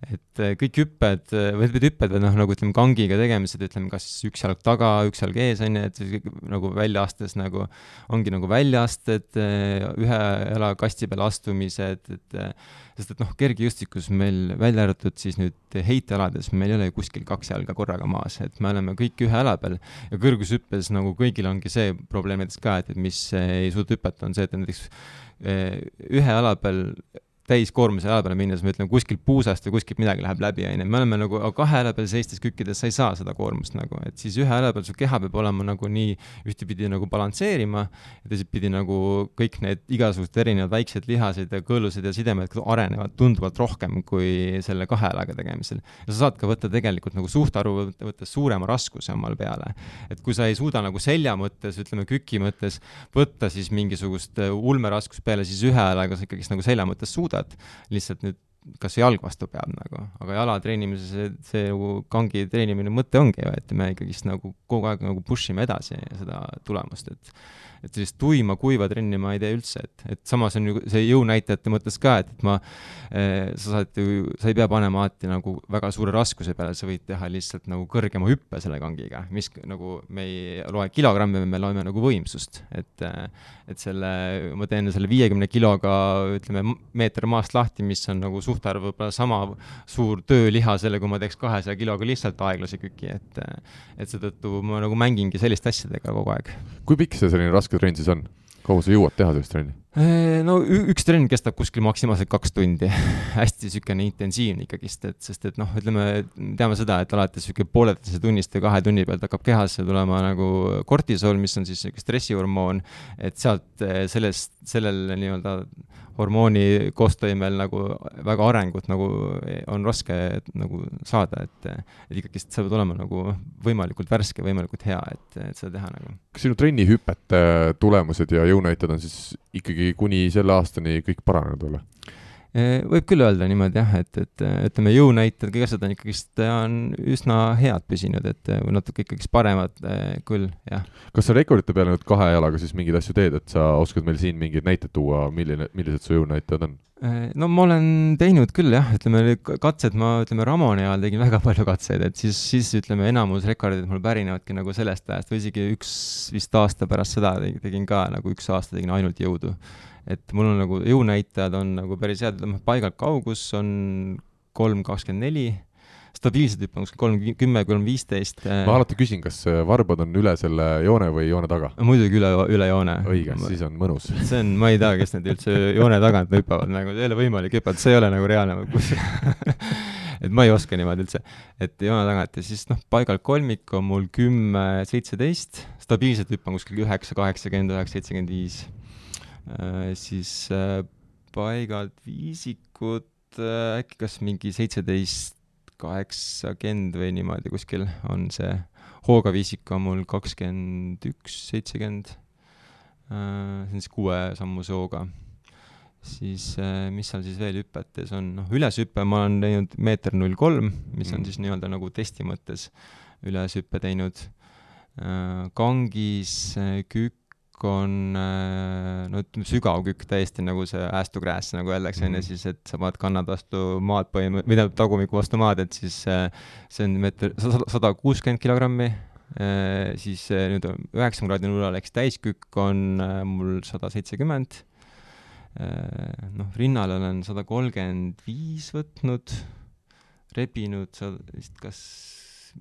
[SPEAKER 3] et äh, kõik hüpped, äh, või mitte hüpped, vaid noh, nagu ütleme, kangiga tegemised, ütleme, kas üks jalg taga, üks jalg ees, on ju, et nagu väljaastes nagu ongi nagu väljaasted, äh, ühe jala kasti peale astumised, et sest et noh, kergejõustikus meil välja arvatud siis nüüd heitealades, meil ei ole ju kuskil kaks jalga korraga maas, et me oleme kõik ühe jala peal. Ja kõrgushüppes nagu kõigil ongi see probleem näiteks ka, et, et mis ei suuda hüpata, on see, et näiteks ühe jala peal täiskoormuse jala peale minnes, me ütleme kuskilt puusast või kuskilt midagi läheb läbi, on ju, me oleme nagu kahe jala peal seistes kükkides, sa ei saa seda koormust nagu, et siis ühe jala peal su keha peab olema nagu nii ühtepidi nagu balansseerima ja teisipidi nagu kõik need igasugused erinevad väiksed lihased ja kõõlused ja sidemed arenevad tunduvalt rohkem kui selle kahe jalaga tegemisel. ja sa saad ka võtta tegelikult nagu suhtarvu võttes suurema raskuse omal peale. et kui sa ei suuda nagu selja mõttes, ütleme küki mõttes võtta siis mingisugust ulmeraskust peale, siis ühe jalaga sa ikkagist nagu selja mõttes suudad suudad, lihtsalt nüüd kas jalg vastu peab nagu, aga jala treenimise see, see nagu kangi treenimine mõte ongi ju, et me ikkagist nagu kogu aeg nagu push ime edasi seda tulemust, et et sellist tuima kuiva trenni ma ei tee üldse, et, et samas on ju see jõunäitajate mõttes ka, et, et ma eh,, sa saad ju, sa ei pea panema alati nagu väga suure raskuse peale, sa võid teha lihtsalt nagu kõrgema hüppe selle kangiga, mis nagu me ei loe kilogramme, me loeme nagu võimsust, et et selle, ma teen selle viiekümne kiloga, ütleme, meeter maast lahti, mis on nagu suhtarv võib-olla sama suur töölihasele, kui ma teeks kahesaja kiloga lihtsalt aeglase küki, et et seetõttu ma nagu mängingi selliste asjadega kogu aeg.
[SPEAKER 2] kui pikk see selline raske trenn siis on? kaua sa jõuad teha sellist trenni?
[SPEAKER 3] no üks trenn kestab kuskil maksimaalselt kaks tundi hästi niisugune intensiivne ikkagist, et sest et noh, ütleme, teame seda, et alates niisugune pooleteise tunnist või kahe tunni pealt hakkab kehasse tulema nagu kortisol, mis on siis niisugune stressihormoon, et sealt sellest, sellel nii-öelda hormooni koostoimel nagu väga arengut nagu on raske nagu saada, et, et ikkagist sa pead olema nagu võimalikult värske, võimalikult hea, et, et seda teha nagu.
[SPEAKER 2] kas sinu trennihüpete tulemused ja jõunäitajad on siis ikkagi kuni selle aastani kõik paranenud või?
[SPEAKER 3] Võib küll öelda niimoodi jah, et, et ütleme, jõunäitajad, kõik asjad on ikkagist, on üsna head püsinud, et või natuke ikkagist paremad küll, jah.
[SPEAKER 2] kas sa rekordite peale nüüd kahe jalaga siis mingeid asju teed, et sa oskad meil siin mingeid näiteid tuua, milline, millised su jõunäitajad on?
[SPEAKER 3] no ma olen teinud küll jah, ütleme katsed ma ütleme Ramoni ajal tegin väga palju katseid, et siis, siis ütleme enamus rekordid mul pärinevadki nagu sellest ajast või isegi üks vist aasta pärast seda tegin ka nagu üks aasta tegin ainult jõudu et mul on nagu jõunäitajad on nagu päris head, ütleme paigalt kaugus on kolm kakskümmend neli, stabiilselt hüppan kuskil kolm, kümme, kolm viisteist.
[SPEAKER 2] ma alati küsin, kas varbad on üle selle joone või joone taga?
[SPEAKER 3] muidugi üle, üle joone.
[SPEAKER 2] õige, siis on mõnus.
[SPEAKER 3] see on, ma ei tea, kes need üldse joone tagant hüppavad, nagu ei ole võimalik hüpata, see ei ole nagu reaalne et ma ei oska niimoodi üldse, et joone tagant ja siis noh, paigalt kolmik on mul kümme, seitseteist, stabiilselt hüppan kuskil üheksa, kaheksakümmend, üheksa, seitsekümmend viis Äh, siis äh, paigalt viisikud äh, äkki kas mingi seitseteist, kaheksakümmend või niimoodi kuskil on see. hooga viisik on mul kakskümmend üks, seitsekümmend. see on siis kuuesammuse hooga. siis mis seal siis veel hüpetes on, noh üleshüppe ma olen teinud meeter null kolm, mis on mm. siis nii-öelda nagu testi mõttes üleshüppe teinud. kangis kükk kükk on äh, no ütleme, sügav kükk täiesti nagu see ass to grass nagu öeldakse, on ju, mhm. siis et sa paned, kannad vastu maad põhimõtteliselt, või tähendab tagumikku vastu maad, et siis äh, see on meeter, sada kuuskümmend kilogrammi, äh, siis nüüd üheksakümne kraadi nullal, eks täiskükk on mul sada seitsekümmend, noh, rinnal olen sada kolmkümmend viis võtnud, rebinud vist kas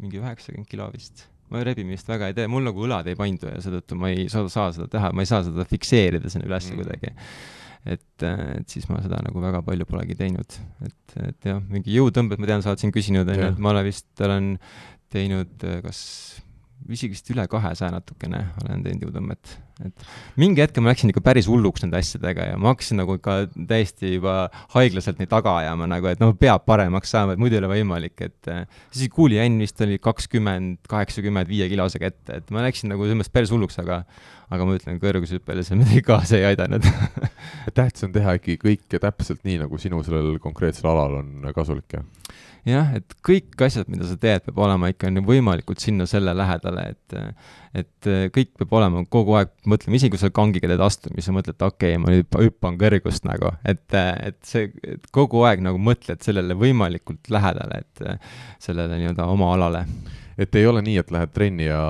[SPEAKER 3] mingi üheksakümmend kilo vist ma rebimist väga ei tee, mul nagu õlad ei paindu ja seetõttu ma ei saa, saa seda teha, ma ei saa seda fikseerida sinna üles mm. kuidagi. et, et siis ma seda nagu väga palju polegi teinud, et, et jah, mingi jõutõmbed, ma tean, sa oled siin küsinud, on ju, et ma olen vist, olen teinud kas isegi vist üle kahesaja natukene olen teinud jõutõmmet. et mingi hetk ma läksin ikka päris hulluks nende asjadega ja ma hakkasin nagu ikka täiesti juba haiglaselt neid taga ajama nagu, et noh, peab paremaks saama, et muidu ei ole võimalik, et äh, siis kuulijänn vist oli kakskümmend, kaheksakümmend viie kilosega ette, et ma läksin nagu selles mõttes päris hulluks, aga aga ma ütlen, kõrgushüppele see midagi kaasa ei aidanud
[SPEAKER 2] tähtis on teha ikkagi kõike täpselt nii, nagu sinu sellel konkreetsel alal on kasulik, jah?
[SPEAKER 3] Jah, et kõik asjad, mida sa teed, peab olema ikka võimalikult sinna selle lähedale, et et kõik peab olema kogu aeg, mõtleme, isegi kui sa kangiga teed astumisi, sa mõtled, okei okay,, ma nüüd hüppan kõrgust nagu, et, et see, et kogu aeg nagu mõtled sellele võimalikult lähedale, et sellele nii-öelda oma alale.
[SPEAKER 2] Et ei ole nii, et lähed trenni ja,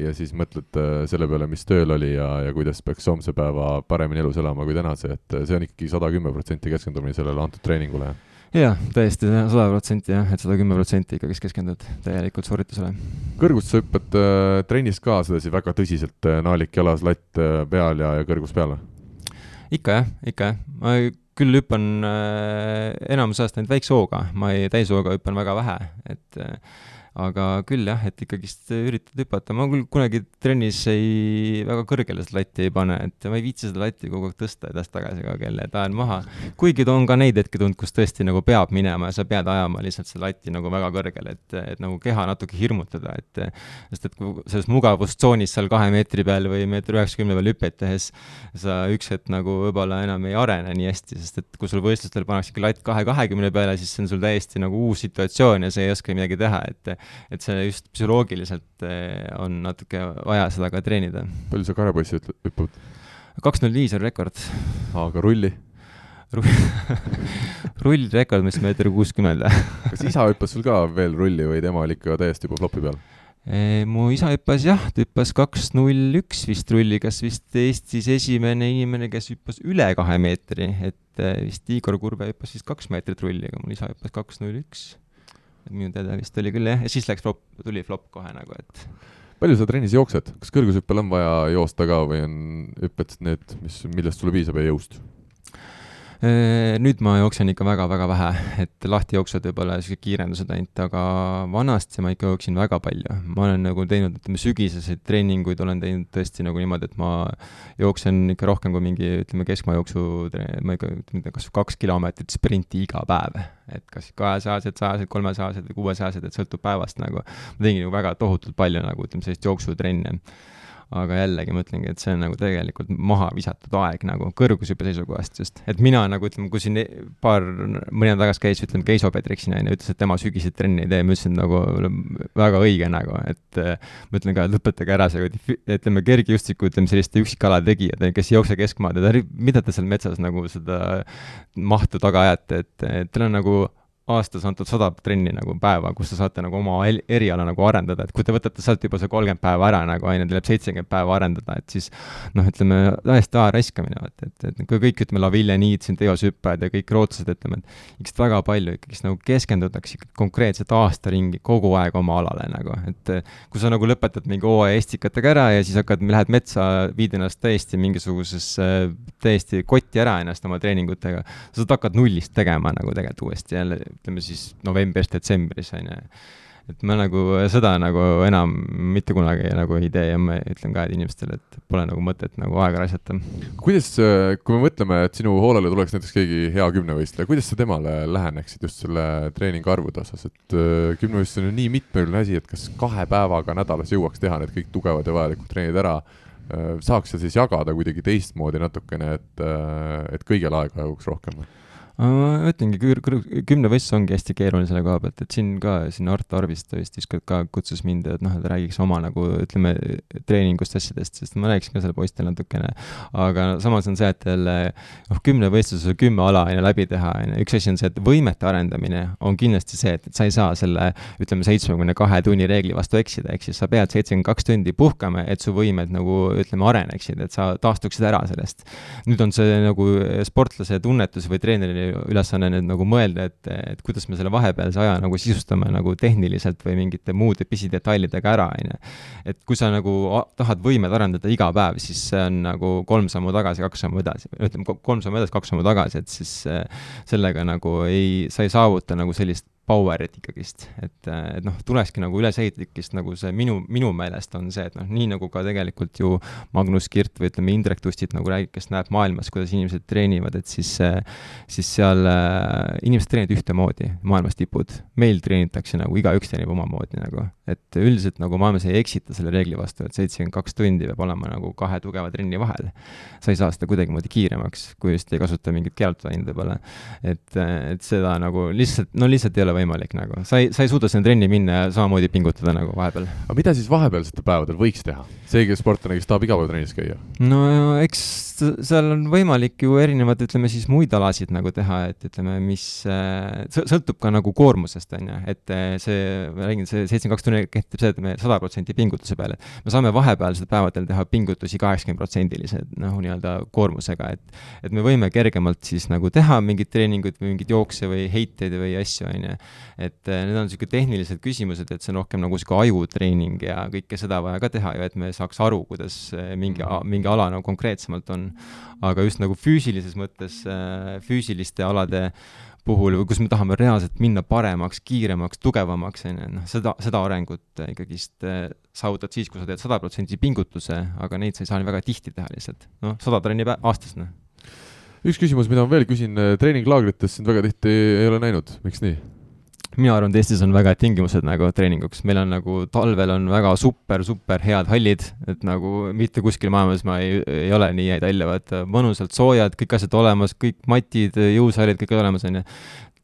[SPEAKER 2] ja siis mõtled äh, selle peale, mis tööl oli ja, ja kuidas peaks homse päeva paremini elus elama kui tänase, et see on ikkagi sada kümme protsenti keskendumine sellele antud treeningule
[SPEAKER 3] jah, täiesti sada protsenti jah, et sada kümme protsenti ikkagist keskendud täielikult sooritusele.
[SPEAKER 2] kõrgust sa hüppad äh, trennis ka sedasi väga tõsiselt äh,, naalik jalas, latt äh, peal ja, ja kõrgus peal või?
[SPEAKER 3] ikka jah, ikka jah, ma küll hüppan äh, enamus ajast ainult väikse hooga, ma ei, täishooga hüppan väga vähe, et äh, aga küll jah, et ikkagist üritad hüpata, ma küll kunagi trennis ei, väga kõrgele seda latti ei pane, et ma ei viitsi seda latti kogu aeg tõsta edasi-tagasi kogu aeg jälle, et ajan maha. kuigi on ka neid hetki tulnud, kus tõesti nagu peab minema ja sa pead ajama lihtsalt seda latti nagu väga kõrgele, et, et nagu keha natuke hirmutada, et sest et kui selles mugavustsoonis seal kahe meetri peal või meetri üheksakümne peal hüppeid tehes sa üks hetk nagu võib-olla enam ei arene nii hästi, sest et kui sul võistlustel pannaksegi latt kahe kahekümne peale, siis see on sul täiesti nagu uus situatsioon ja sa ei oska midagi teha, et et see just psühholoogiliselt eh, on natuke vaja seda ka treenida.
[SPEAKER 2] palju sa karepoissi hüppad?
[SPEAKER 3] kaks null viis on rekord.
[SPEAKER 2] aga rulli?
[SPEAKER 3] rullrekord vist meeter kuuskümmend.
[SPEAKER 2] kas isa hüppas sul ka veel rulli või tema oli ikka täiesti juba flopi peal?
[SPEAKER 3] Eh, mu isa hüppas jah, ta hüppas kaks null üks vist rulli, kas vist Eestis esimene inimene, kes hüppas üle kahe meetri, et eh, vist Igor Kurbe hüppas vist kaks meetrit rulli, aga mul isa hüppas kaks null üks minu teada vist oli küll jah, ja siis läks flop, tuli flop kohe nagu, et
[SPEAKER 2] palju sa trennis jooksed, kas kõrgushüppel on vaja joosta ka või on hüpped need, mis, millest sulle piisab ja jõust?
[SPEAKER 3] Äh, nüüd ma jooksen ikka väga-väga vähe, et lahtijooksud võib-olla siuksed kiirendused ainult, aga vanasti ma ikka jooksin väga palju. ma olen nagu teinud, ütleme sügiseseid treeninguid olen teinud tõesti nagu niimoodi, et ma jooksen ikka rohkem kui mingi, ütleme, keskmaajooksu, ma ikka, ütleme, kas kaks kilomeetrit sprinti iga päev. et kas kahesajased, sajased, kolmesajased või kuuesajased, et sõltub päevast nagu. ma tegin nagu väga tohutult palju nagu ütleme, sellist jooksutrenne aga jällegi ma ütlengi, et see on nagu tegelikult maha visatud aeg nagu kõrgushüppe seisukohast just, et mina nagu ütleme, kui siin paar, mõni nädal tagasi käis, ütleme, Keiso Petriksin on ju, ütles, et tema sügisel trenni ei tee, ma ütlesin nagu väga õige nagu, et ma ütlen ka, et lõpetage ära see, ütleme, kergejõustiku, ütleme, selliste üksikala tegijad, kes ei jookse keskmaad mida te seal metsas nagu seda mahtu taga ajate, et, et teil on nagu aastas antud sada trenni nagu päeva, kus te saate nagu oma eriala nagu arendada, et kui te võtate sealt juba see kolmkümmend päeva ära nagu on ju, teil jääb seitsekümmend päeva arendada, et siis noh, ütleme täiesti aja raiskamine, vaata, et, et kui kõik, ütleme, Laville Niit siin, teoshüppajad ja kõik rootslased, ütleme, et ikkagist väga palju ikkagist nagu keskendutakse konkreetselt aasta ringi kogu aeg oma alale nagu, et kui sa nagu lõpetad mingi hooaja estikatega ära ja siis hakkad, lähed metsa, viid ennast täiesti mingisugusesse, täiesti kotti ära ennast oma treeningutega, sa hakkad nullist tegema nagu tegelikult uuesti jälle ütleme siis novembris-detsembris, on ju. et ma nagu seda nagu enam mitte kunagi nagu ei tee ja ma ütlen ka inimestele, et pole nagu mõtet nagu aega raisata.
[SPEAKER 2] kuidas, kui me mõtleme, et sinu hoolele tuleks näiteks keegi hea kümnevõistleja, kuidas sa temale läheneksid just selle treeningu arvude osas, et äh, kümnevõistlus on ju nii mitmekülgne asi, et kas kahe päevaga nädalas jõuaks teha need kõik tugevad ja vajalikud treenid ära äh, saaks sa siis jagada kuidagi teistmoodi natukene, et, äh, et kõigil aega jõuaks rohkem?
[SPEAKER 3] Ma ütlengi, kümne võistlus ongi hästi keeruline selle koha pealt, et siin ka, siin Art Arviste vist ükskord ka kutsus mind, et noh, et räägiks oma nagu ütleme, treeningust, asjadest, sest ma rääkisin ka selle poistele natukene. aga samas on see, et jälle noh, kümne võistluses kümme ala on ju läbi teha, on ju, üks asi on see, et võimete arendamine on kindlasti see, et, et sa ei saa selle ütleme, seitsmekümne kahe tunni reegli vastu eksida, ehk siis sa pead seitsekümmend kaks tundi puhkama, et su võimed nagu ütleme, areneksid, et sa taastuksid ära sellest. nüüd on see nagu sportlase tunnetus või treeneri ülesanne nüüd nagu mõelda, et, et kuidas me selle vahepealse aja nagu sisustame nagu tehniliselt või mingite muude pisidetailidega ära, on ju. et kui sa nagu tahad võimet arendada iga päev, siis see on nagu kolm sammu tagasi, kaks sammu edasi, ütleme kolm sammu edasi, kaks sammu tagasi, et siis sellega nagu ei, sa ei saavuta nagu sellist power'it ikkagist, et, et noh, tulekski nagu ülesehituslikest nagu see minu, minu meelest on see, et noh, nii nagu ka tegelikult ju Magnus Kirt või ütleme, Indrek Tustit nagu räägib, kes näeb maailmas, kuidas inimesed treenivad, et siis, siis seal äh, inimesed treenivad ühtemoodi, maailmas tipud. meil treenitakse nagu igaüks treenib omamoodi nagu, et üldiselt nagu maailmas ei eksita selle reegli vastu, et seitsekümmend kaks tundi peab olema nagu kahe tugeva trenni vahel. sa ei saa seda kuidagimoodi kiiremaks, kui just ei kasuta mingit keelatud ainet võib-olla. et, et seda nagu lihtsalt, no lihtsalt ei ole ole võimalik nagu, sa ei, sa ei suuda sinna trenni minna ja samamoodi pingutada nagu vahepeal.
[SPEAKER 2] aga mida siis vahepealsetel päevadel võiks teha? see sportlane, kes tahab iga päev trennis käia?
[SPEAKER 3] no eks seal on võimalik ju erinevaid, ütleme siis muid alasid nagu teha, et ütleme, mis äh, sõltub ka nagu koormusest, on ju, et äh, see, ma räägin, see seitsekümmend kaks tundi kehtib see, et me sada protsenti pingutuse peale. me saame vahepealsetel päevadel teha pingutusi kaheksakümmend protsendilise noh, nii-öelda koormusega, et et me võime kergemalt siis nagu teha mingeid treeninguid või mingeid jookse või heiteid või asju, on ju. Et äh, need on niisugused tehnilised küsimused, et see on rohkem nagu niisugune ajutreening ja kõike seda vaja ka teha ju, et me saaks aru, kuidas mingi, mingi ala nagu konkreetsemalt on aga just nagu füüsilises mõttes, äh, füüsiliste alade puhul kus me tahame reaalselt minna paremaks, kiiremaks, tugevamaks, on ju, noh, seda, seda arengut ikkagist saavutad siis, kui sa teed sada protsenti pingutuse, aga neid sa ei saa nii väga tihti teha lihtsalt. noh, sada trenni aastas, noh.
[SPEAKER 2] üks küsimus, mida ma veel küsin, treeninglaagrites sind väga tihti ei ole näinud, miks nii?
[SPEAKER 3] Mina arvan, et Eestis on väga head tingimused nagu treeninguks, meil on nagu talvel on väga super, super head hallid, et nagu mitte kuskil maailmas ma ei, ei ole nii häid halle, vaata mõnusalt soojad, kõik asjad olemas, kõik matid, jõusaalid, kõik olemas, on ju.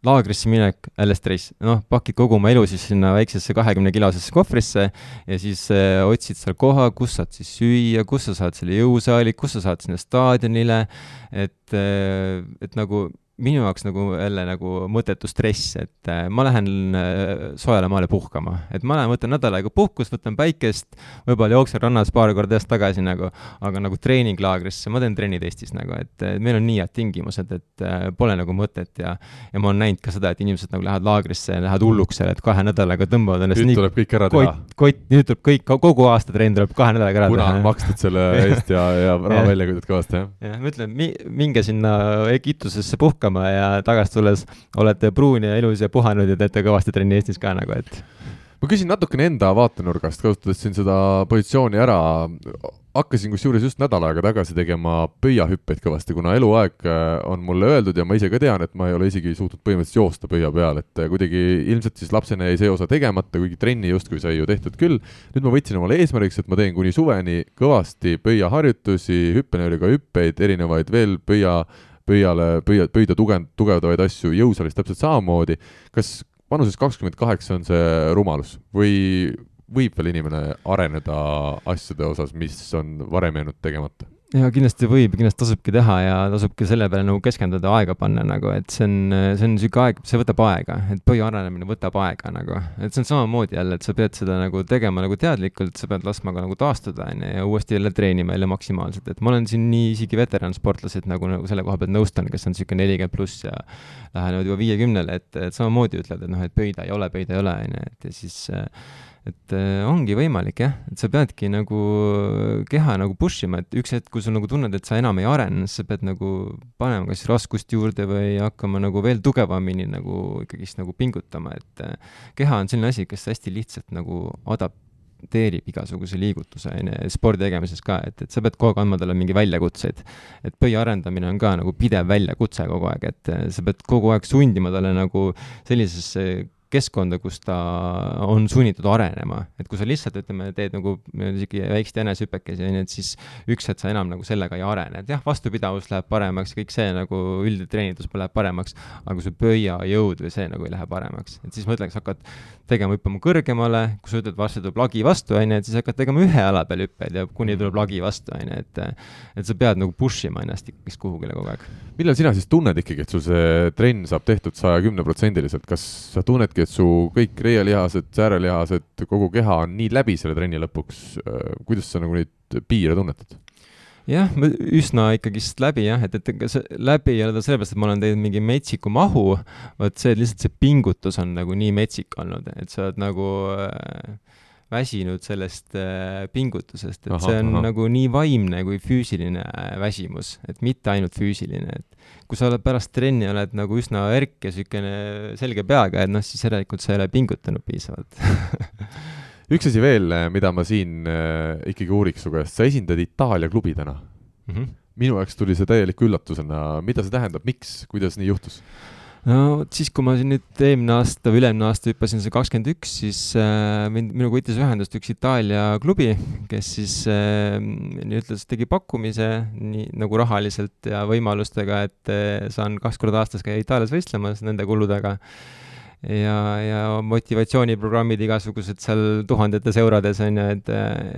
[SPEAKER 3] laagrisse minek, jälle stress, noh, pakid kogu oma elu siis sinna väiksesse kahekümne kilosesse kohvrisse ja siis äh, otsid seal koha, kus saad siis süüa, kus sa saad selle jõusaali, kus sa saad sinna staadionile, et äh,, et nagu minu jaoks nagu jälle nagu mõttetu stress, et äh, ma lähen äh, soojale maale puhkama, et ma lähen, võtan nädal aega puhkust, võtan päikest, võib-olla jooksen rannas paar korda eest tagasi nagu, aga nagu treeninglaagrisse, ma teen trennid Eestis nagu, et meil on nii head tingimused, et äh, pole nagu mõtet ja ja ma olen näinud ka seda, et inimesed nagu lähevad laagrisse ja lähevad hulluks seal, et kahe nädalaga tõmbavad ennast
[SPEAKER 2] nüüd nii tuleb kõik ära teha.
[SPEAKER 3] kott, nüüd tuleb kõik, kogu aasta trenn tuleb kahe nädalaga ära
[SPEAKER 2] teha. kuna on makstud selle eest ja, ja raha välja kuidagi kõvasti, jah?
[SPEAKER 3] jah, ma ütlen, minge sinna Egiptusesse puhkama, puhkama ja tagasi tulles olete pruun ja ilus ja puhanud ja teete kõvasti trenni Eestis ka nagu, et
[SPEAKER 2] ma küsin natukene enda vaatenurgast, kasutades siin seda positsiooni ära. hakkasin kusjuures just nädal aega tagasi tegema pöiahüppeid kõvasti, kuna eluaeg äh, on mulle öeldud ja ma ise ka tean, et ma ei ole isegi suutnud põhimõtteliselt joosta pöia peal, et äh, kuidagi ilmselt siis lapsena jäi see osa tegemata, kuigi trenni justkui sai ju tehtud küll. nüüd ma võtsin omale eesmärgiks, et ma teen kuni suveni kõvasti pöiaharjutusi, hüppenööriga hüppeid, erinevaid veel pöia pöiale, pöia, pöida tugev, tugevdavaid asju, jõusaalis täpselt samamoodi. kas vanuses kakskümmend kaheksa on see rumalus või võib veel inimene areneda asjade osas, mis on varem jäänud tegemata?
[SPEAKER 3] Ja kindlasti võib, kindlasti tasubki teha ja tasubki selle peale nagu keskenduda, aega panna nagu, et see on, see on niisugune aeg, see võtab aega, et põhi arenemine võtab aega nagu, et see on samamoodi jälle, et sa pead seda nagu tegema nagu teadlikult, sa pead laskma ka nagu taastuda, on ju, ja uuesti jälle treenima jälle maksimaalselt, et ma olen siin nii isegi veteransportlased nagu, nagu selle koha pealt nõustan, kes on niisugune nelikümmend pluss ja lähenevad juba viiekümnele, et, et samamoodi ütlevad, et noh, et pöida ei ole, pöida ei ole, on ju, et ja siis äh, et äh, ongi võimalik jah, et sa peadki nagu keha nagu push ima, et üks hetk, kui sa nagu tunned, et sa enam ei arene, siis sa pead nagu panema kas raskust juurde või hakkama nagu veel tugevamini nagu ikkagist nagu pingutama, et äh, keha on selline asi, kes hästi lihtsalt nagu adapteerib igasuguse liigutuse, on ju, spordi tegemises ka, et, et sa pead kogu aeg andma talle mingi väljakutseid. et põhi arendamine on ka nagu pidev väljakutse kogu aeg, et äh, sa pead kogu aeg sundima talle nagu sellisesse keskkonda, kus ta on sunnitud arenema, et kui sa lihtsalt ütleme, teed nagu isegi väikseid enesehüpekesi, on ju, et siis üks hetk sa enam nagu sellega ei arene, et jah, vastupidavus läheb paremaks, kõik see nagu üldine treenitus läheb paremaks, aga su pöiajõud või see nagu ei lähe paremaks, et siis mõtle, kas hakkad tegema, hüppama kõrgemale, kui sa ütled, varsti tuleb lagi vastu, on ju, et siis hakkad tegema ühe jala peal hüppeid ja kuni tuleb lagi vastu, on ju, et et sa pead nagu push ima ennast ikkagist kuhugile kogu aeg.
[SPEAKER 2] millal sina siis tunned ikkagi, et sul see trenn saab tehtud saja kümne protsendiliselt, kas sa tunnedki, et su kõik reielihased, säärelihased, kogu keha on nii läbi selle trenni lõpuks, kuidas sa nagu neid piire tunnetad?
[SPEAKER 3] Jah, üsna ikkagist läbi jah, et, et ega see läbi ei ole sellepärast, et ma olen teinud mingi metsiku mahu, vot see, et lihtsalt see pingutus on nagu nii metsik olnud, et sa oled nagu äh, väsinud sellest äh, pingutusest, et aha, see on aha. nagu nii vaimne kui füüsiline äh, väsimus, et mitte ainult füüsiline, et kui sa oled pärast trenni, oled nagu üsna erk ja niisugune selge peaga, et noh, siis järelikult sa ei ole pingutanud piisavalt
[SPEAKER 2] üks asi veel, äh, mida ma siin äh, ikkagi uuriks su käest, sa esindad Itaalia klubi täna mm. -hmm. minu jaoks tuli see täieliku üllatusena, mida see tähendab, miks, kuidas nii juhtus?
[SPEAKER 3] no vot siis, kui ma siin nüüd eelmine aasta või üle-eelmine aasta hüppasin see kakskümmend üks, siis äh, mind, minuga võttis ühendust üks Itaalia klubi, kes siis äh, nii ütles, tegi pakkumise nii nagu rahaliselt ja võimalustega, et äh, saan kaks korda aastas käia Itaalias võistlemas nende kuludega ja, ja motivatsiooniprogrammid igasugused seal tuhandetes eurodes on ju, et,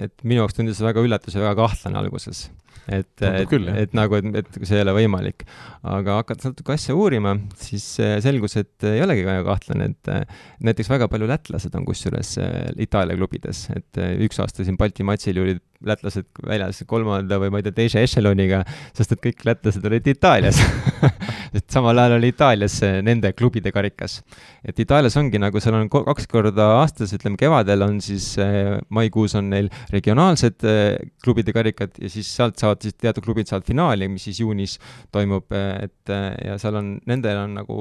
[SPEAKER 3] et minu jaoks tundus see väga üllatus ja väga kahtlane alguses. Et, et, et nagu, et, et see ei ole võimalik. aga hakates natuke asja uurima, siis äh, selgus, et ei olegi väga kahtlane, et äh, näiteks väga palju lätlased on kusjuures äh, Itaalia klubides, et üks aasta siin Balti matšil olid lätlased väljas kolmanda või ma ei tea, teise ešeloniga, sest et kõik lätlased olid Itaalias et samal ajal oli Itaalias nende klubide karikas. et Itaalias ongi nagu, seal on kaks korda aastas, ütleme kevadel on siis äh, maikuus on neil regionaalsed äh, klubide karikad ja siis sealt saavad siis teatud klubid saavad finaali, mis siis juunis toimub, et ja seal on, nendel on nagu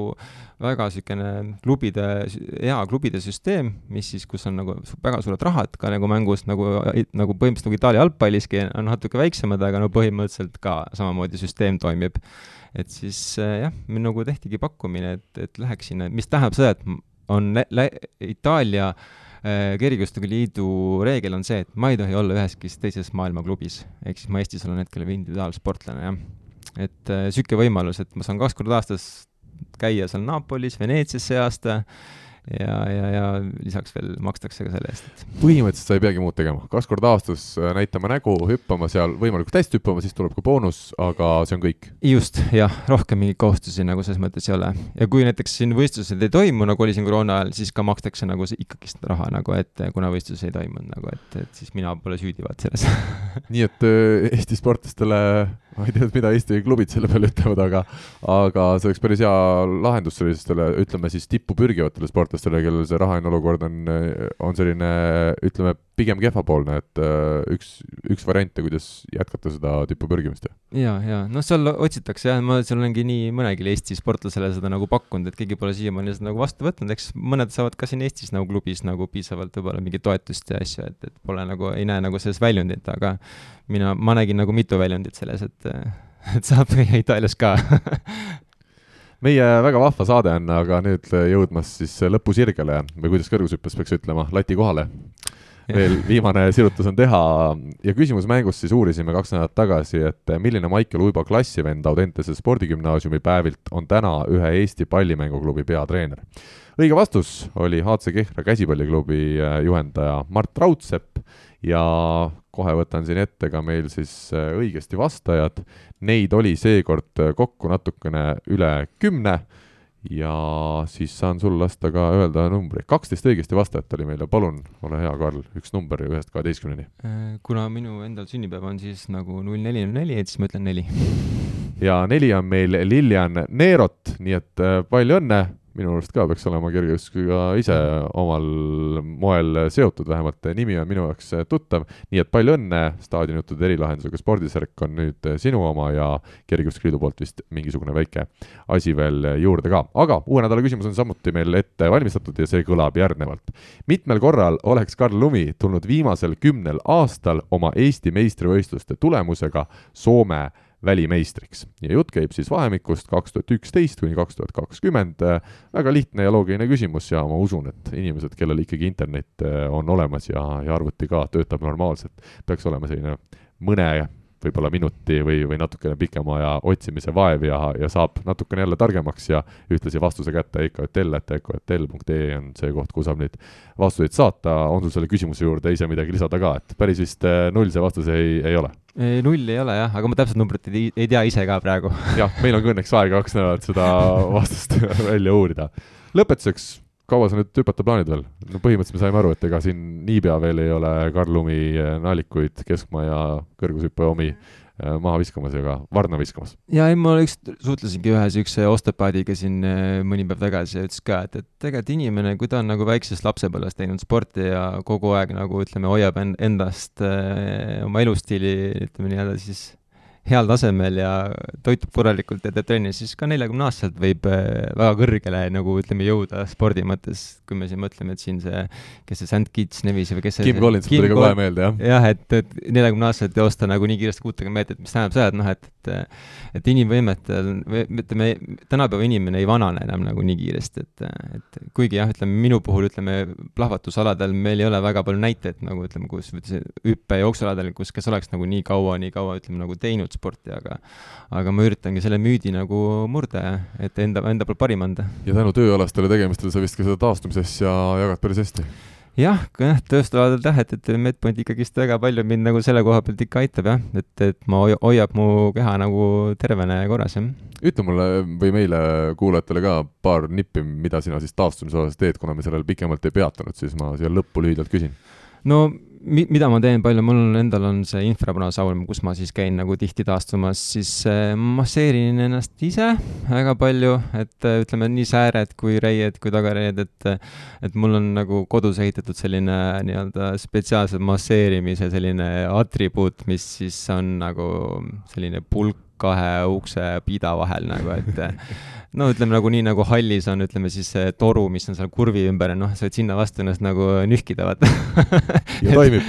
[SPEAKER 3] väga niisugune klubide, hea klubide süsteem, mis siis, kus on nagu väga suured rahad ka nagu mängus, nagu, nagu põhimõtteliselt nagu Itaalia jalgpalliski on natuke väiksemad, aga no põhimõtteliselt ka samamoodi süsteem toimib. et siis jah, nagu tehtigi pakkumine, et, et läheks sinna, mis tähendab seda, et on Itaalia äh, kergejõustikuliidu reegel on see, et ma ei tohi olla üheski teises maailmaklubis, ehk siis ma Eestis olen hetkel individuaalsportlane, jah. et niisugune äh, võimalus, et ma saan kaks korda aastas käia seal Napolis, Veneetsias see aasta ja, ja, ja lisaks veel makstakse ka selle eest, et.
[SPEAKER 2] põhimõtteliselt sa ei peagi muud tegema, kaks korda aastas äh, näitama nägu, hüppama seal, võimalikult hästi hüppama, siis tuleb ka boonus, aga see on kõik.
[SPEAKER 3] just, jah, rohkem mingeid kohustusi nagu selles mõttes ei ole. ja kui näiteks siin võistlused ei toimu, nagu oli siin koroona ajal, siis ka makstakse nagu ikkagist raha nagu, et kuna võistlusi ei toimunud nagu, et, et siis mina pole süüdi vaat selles
[SPEAKER 2] nii et äh, Eesti sportlastele ma ei tea, mida Eesti klubid selle peale ütlevad, aga, aga see oleks päris hea lahendus sellistele, ütleme siis tippu pürgivatele sportlastele, kellel see rahaline olukord on, on selline, ütleme, pigem kehvapoolne, et äh, üks, üks variante, kuidas jätkata seda tippu pürgimist.
[SPEAKER 3] ja, ja noh, seal otsitakse jah, ma seal olengi nii mõnegi Eesti sportlasele seda nagu pakkunud, et keegi pole siiamaani seda nagu vastu võtnud, eks mõned saavad ka siin Eestis nagu klubis nagu piisavalt võib-olla mingit toetust ja asju, et, et pole nagu, ei näe nagu selles väljundit, aga mina, ma nägin nagu mitu väljundit selles, et, et saab Itaalias ka
[SPEAKER 2] meie väga vahva saade on aga nüüd jõudmas siis lõpusirgele või kuidas kõrgushüppes peaks ütlema, lati kohale. veel viimane sirutus on teha ja küsimusmängus siis uurisime kaks nädalat tagasi, et milline Maicel Uibo klassivend Audentese spordigümnaasiumi päevilt on täna ühe Eesti pallimänguklubi peatreener. õige vastus oli HC Kehra käsipalliklubi juhendaja Mart Raudsepp ja kohe võtan siin ette ka meil siis äh, õigesti vastajad. Neid oli seekord äh, kokku natukene üle kümne ja siis saan sul lasta ka öelda numbri. kaksteist õigesti vastajat oli meil ja palun, ole hea, Karl, üks number ühest kaheteistkümneni.
[SPEAKER 3] Äh, kuna minu endal sünnipäev on siis nagu null neli null neli, et siis ma ütlen neli.
[SPEAKER 2] ja neli on meil Lilian Neerot, nii et palju õnne minu arust ka peaks olema kergejõustikuga ise omal moel seotud, vähemalt nimi on minu jaoks tuttav, nii et palju õnne, staadionjutude erilahendusega spordisärk on nüüd sinu oma ja Kergejõustikuliidu poolt vist mingisugune väike asi veel juurde ka. aga uue nädala küsimus on samuti meil ette valmistatud ja see kõlab järgnevalt. mitmel korral oleks Karl Lumi tulnud viimasel kümnel aastal oma Eesti meistrivõistluste tulemusega Soome välimeistriks. ja jutt käib siis vahemikust kaks tuhat üksteist kuni kaks tuhat kakskümmend. väga lihtne ja loogiline küsimus ja ma usun, et inimesed, kellel ikkagi internet eh, on olemas ja, ja arvuti ka töötab normaalselt, peaks olema selline mõne võib-olla minuti või, või natukene pikema aja otsimise vaev ja, ja saab natukene jälle targemaks ja ühtlasi vastuse kätte EKOTL, et EKOTL.ee on see koht, kuhu saab neid vastuseid saata, on sul selle küsimuse juurde ise midagi lisada ka, et päris vist eh, null see vastus ei, ei ole?
[SPEAKER 3] null ei ole jah, aga ma täpset numbrit ei, ei tea ise ka praegu
[SPEAKER 2] jah, meil on ka õnneks aega kaks nädalat seda vastust välja uurida. lõpetuseks kaua sa nüüd hüpata plaanid veel? no põhimõtteliselt me saime aru, et ega siin niipea veel ei ole Karl Lumi eh, naalikuid keskmaa ja kõrgushüppe omi eh, maha viskamas ega varna viskamas.
[SPEAKER 3] ja ei, ma üks, suhtlesingi ühe niisuguse osteopaadiga siin eh, mõni päev tagasi ja ütles ka, et, et tegelikult inimene, kui ta on nagu väiksest lapsepõlvest teinud sporti ja kogu aeg nagu ütleme, hoiab endast oma elustiili, ütleme nii-öelda siis heal tasemel ja toitub korralikult ja teeb trenni, siis ka neljakümne aastaselt võib äh, väga kõrgele nagu ütleme, jõuda spordi mõttes, kui me siin mõtleme, et siin see, kes see St Kitts Nevis või kes see
[SPEAKER 2] Kim Collins tuli ka kohe meelde, jah.
[SPEAKER 3] jah, et, et neljakümne aastaselt joosta nagu nii kiiresti kuutekümmet meetrit, mis tähendab seda, et noh, et et et inimvõimetel, ütleme, tänapäeva inimene ei vanane enam nagu nii kiiresti, et, et kuigi jah, ütleme minu puhul ütleme, plahvatusaladel meil ei ole väga palju näiteid nagu ütleme, kus hüppe- ja jooksualadel, kus, kes oleks nagu nii kaua, nii kaua ütleme nagu teinud sporti, aga aga ma üritangi selle müüdi nagu murda ja et enda, enda poolt parim anda.
[SPEAKER 2] ja tänu tööalastele tegemistele sa vist ka seda taastumisasja jagad päris hästi
[SPEAKER 3] jah, jah, tööstusaladel jah, et, et Medpoint ikkagist väga palju mind nagu selle koha pealt ikka aitab jah, et, et ma hoiab mu keha nagu tervena ja korras, jah.
[SPEAKER 2] ütle mulle või meile kuulajatele ka paar nippi, mida sina siis taastumise osas teed, kuna me sellel pikemalt ei peatunud, siis ma siia lõppu lühidalt küsin.
[SPEAKER 3] No mi-, mida ma teen palju, mul on endal on see infrapunasaun, kus ma siis käin nagu tihti taastumas, siis äh, masseerin ennast ise väga palju, et äh, ütleme nii sääred kui reied kui tagareied, et et mul on nagu kodus ehitatud selline nii-öelda spetsiaalse masseerimise selline atribuut, mis siis on nagu selline pulk kahe ukse pida vahel nagu, et no ütleme nagu nii, nagu hallis on, ütleme siis see toru, mis on seal kurvi ümber noh, sa võid sinna vastu ennast nagu nühkida, vaata.
[SPEAKER 2] Ja toimib.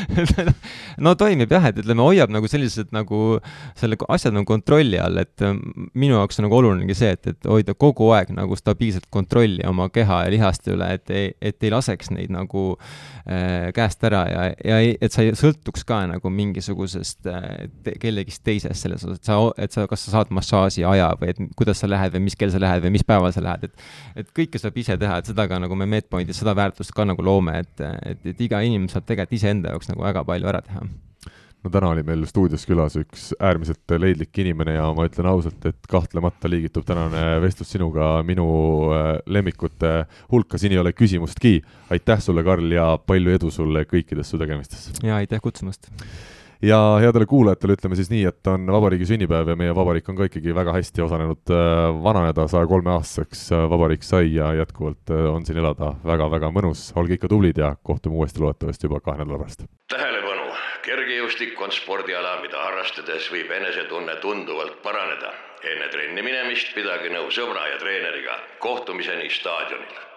[SPEAKER 3] No toimib jah, et ütleme, hoiab nagu sellised nagu selle asjad nagu kontrolli all, et ähm, minu jaoks on nagu olulinegi see, et, et hoida kogu aeg nagu stabiilset kontrolli oma keha ja lihaste üle, et ei, et ei laseks neid nagu äh, käest ära ja, ja ei, et sa ei sõltuks ka nagu mingisugusest äh, te, kellegist teisest selles osas, et sa, et sa, kas sa saad massaaži aja või et kuidas sa lähed või mis kell sa lähed lähed või mis päeval sa lähed, et et kõike saab ise teha, et seda ka nagu me Medpointis seda väärtust ka nagu loome, et, et, et iga inimene saab tegelikult iseenda jaoks nagu väga palju ära teha
[SPEAKER 2] no täna oli meil stuudios külas üks äärmiselt leidlik inimene ja ma ütlen ausalt, et kahtlemata liigitub tänane vestlus sinuga minu äh, lemmikute hulka, siin ei ole küsimustki. aitäh sulle, Karl, ja palju edu sulle kõikides su tegemistes!
[SPEAKER 3] ja aitäh kutsumast!
[SPEAKER 2] Ja headele kuulajatele ütleme siis nii, et on vabariigi sünnipäev ja meie vabariik on ka ikkagi väga hästi osanenud äh, vananeda, saja kolme aastaseks äh, vabariik sai ja jätkuvalt äh, on siin elada väga-väga mõnus, olge ikka tublid ja kohtume uuesti loodetavasti juba kahe nädala pärast.
[SPEAKER 1] tähelepanu, kergejõustik on spordiala, mida harrastades võib enesetunne tunduvalt paraneda. enne trenni minemist pidage nõu sõbra ja treeneriga, kohtumiseni staadionil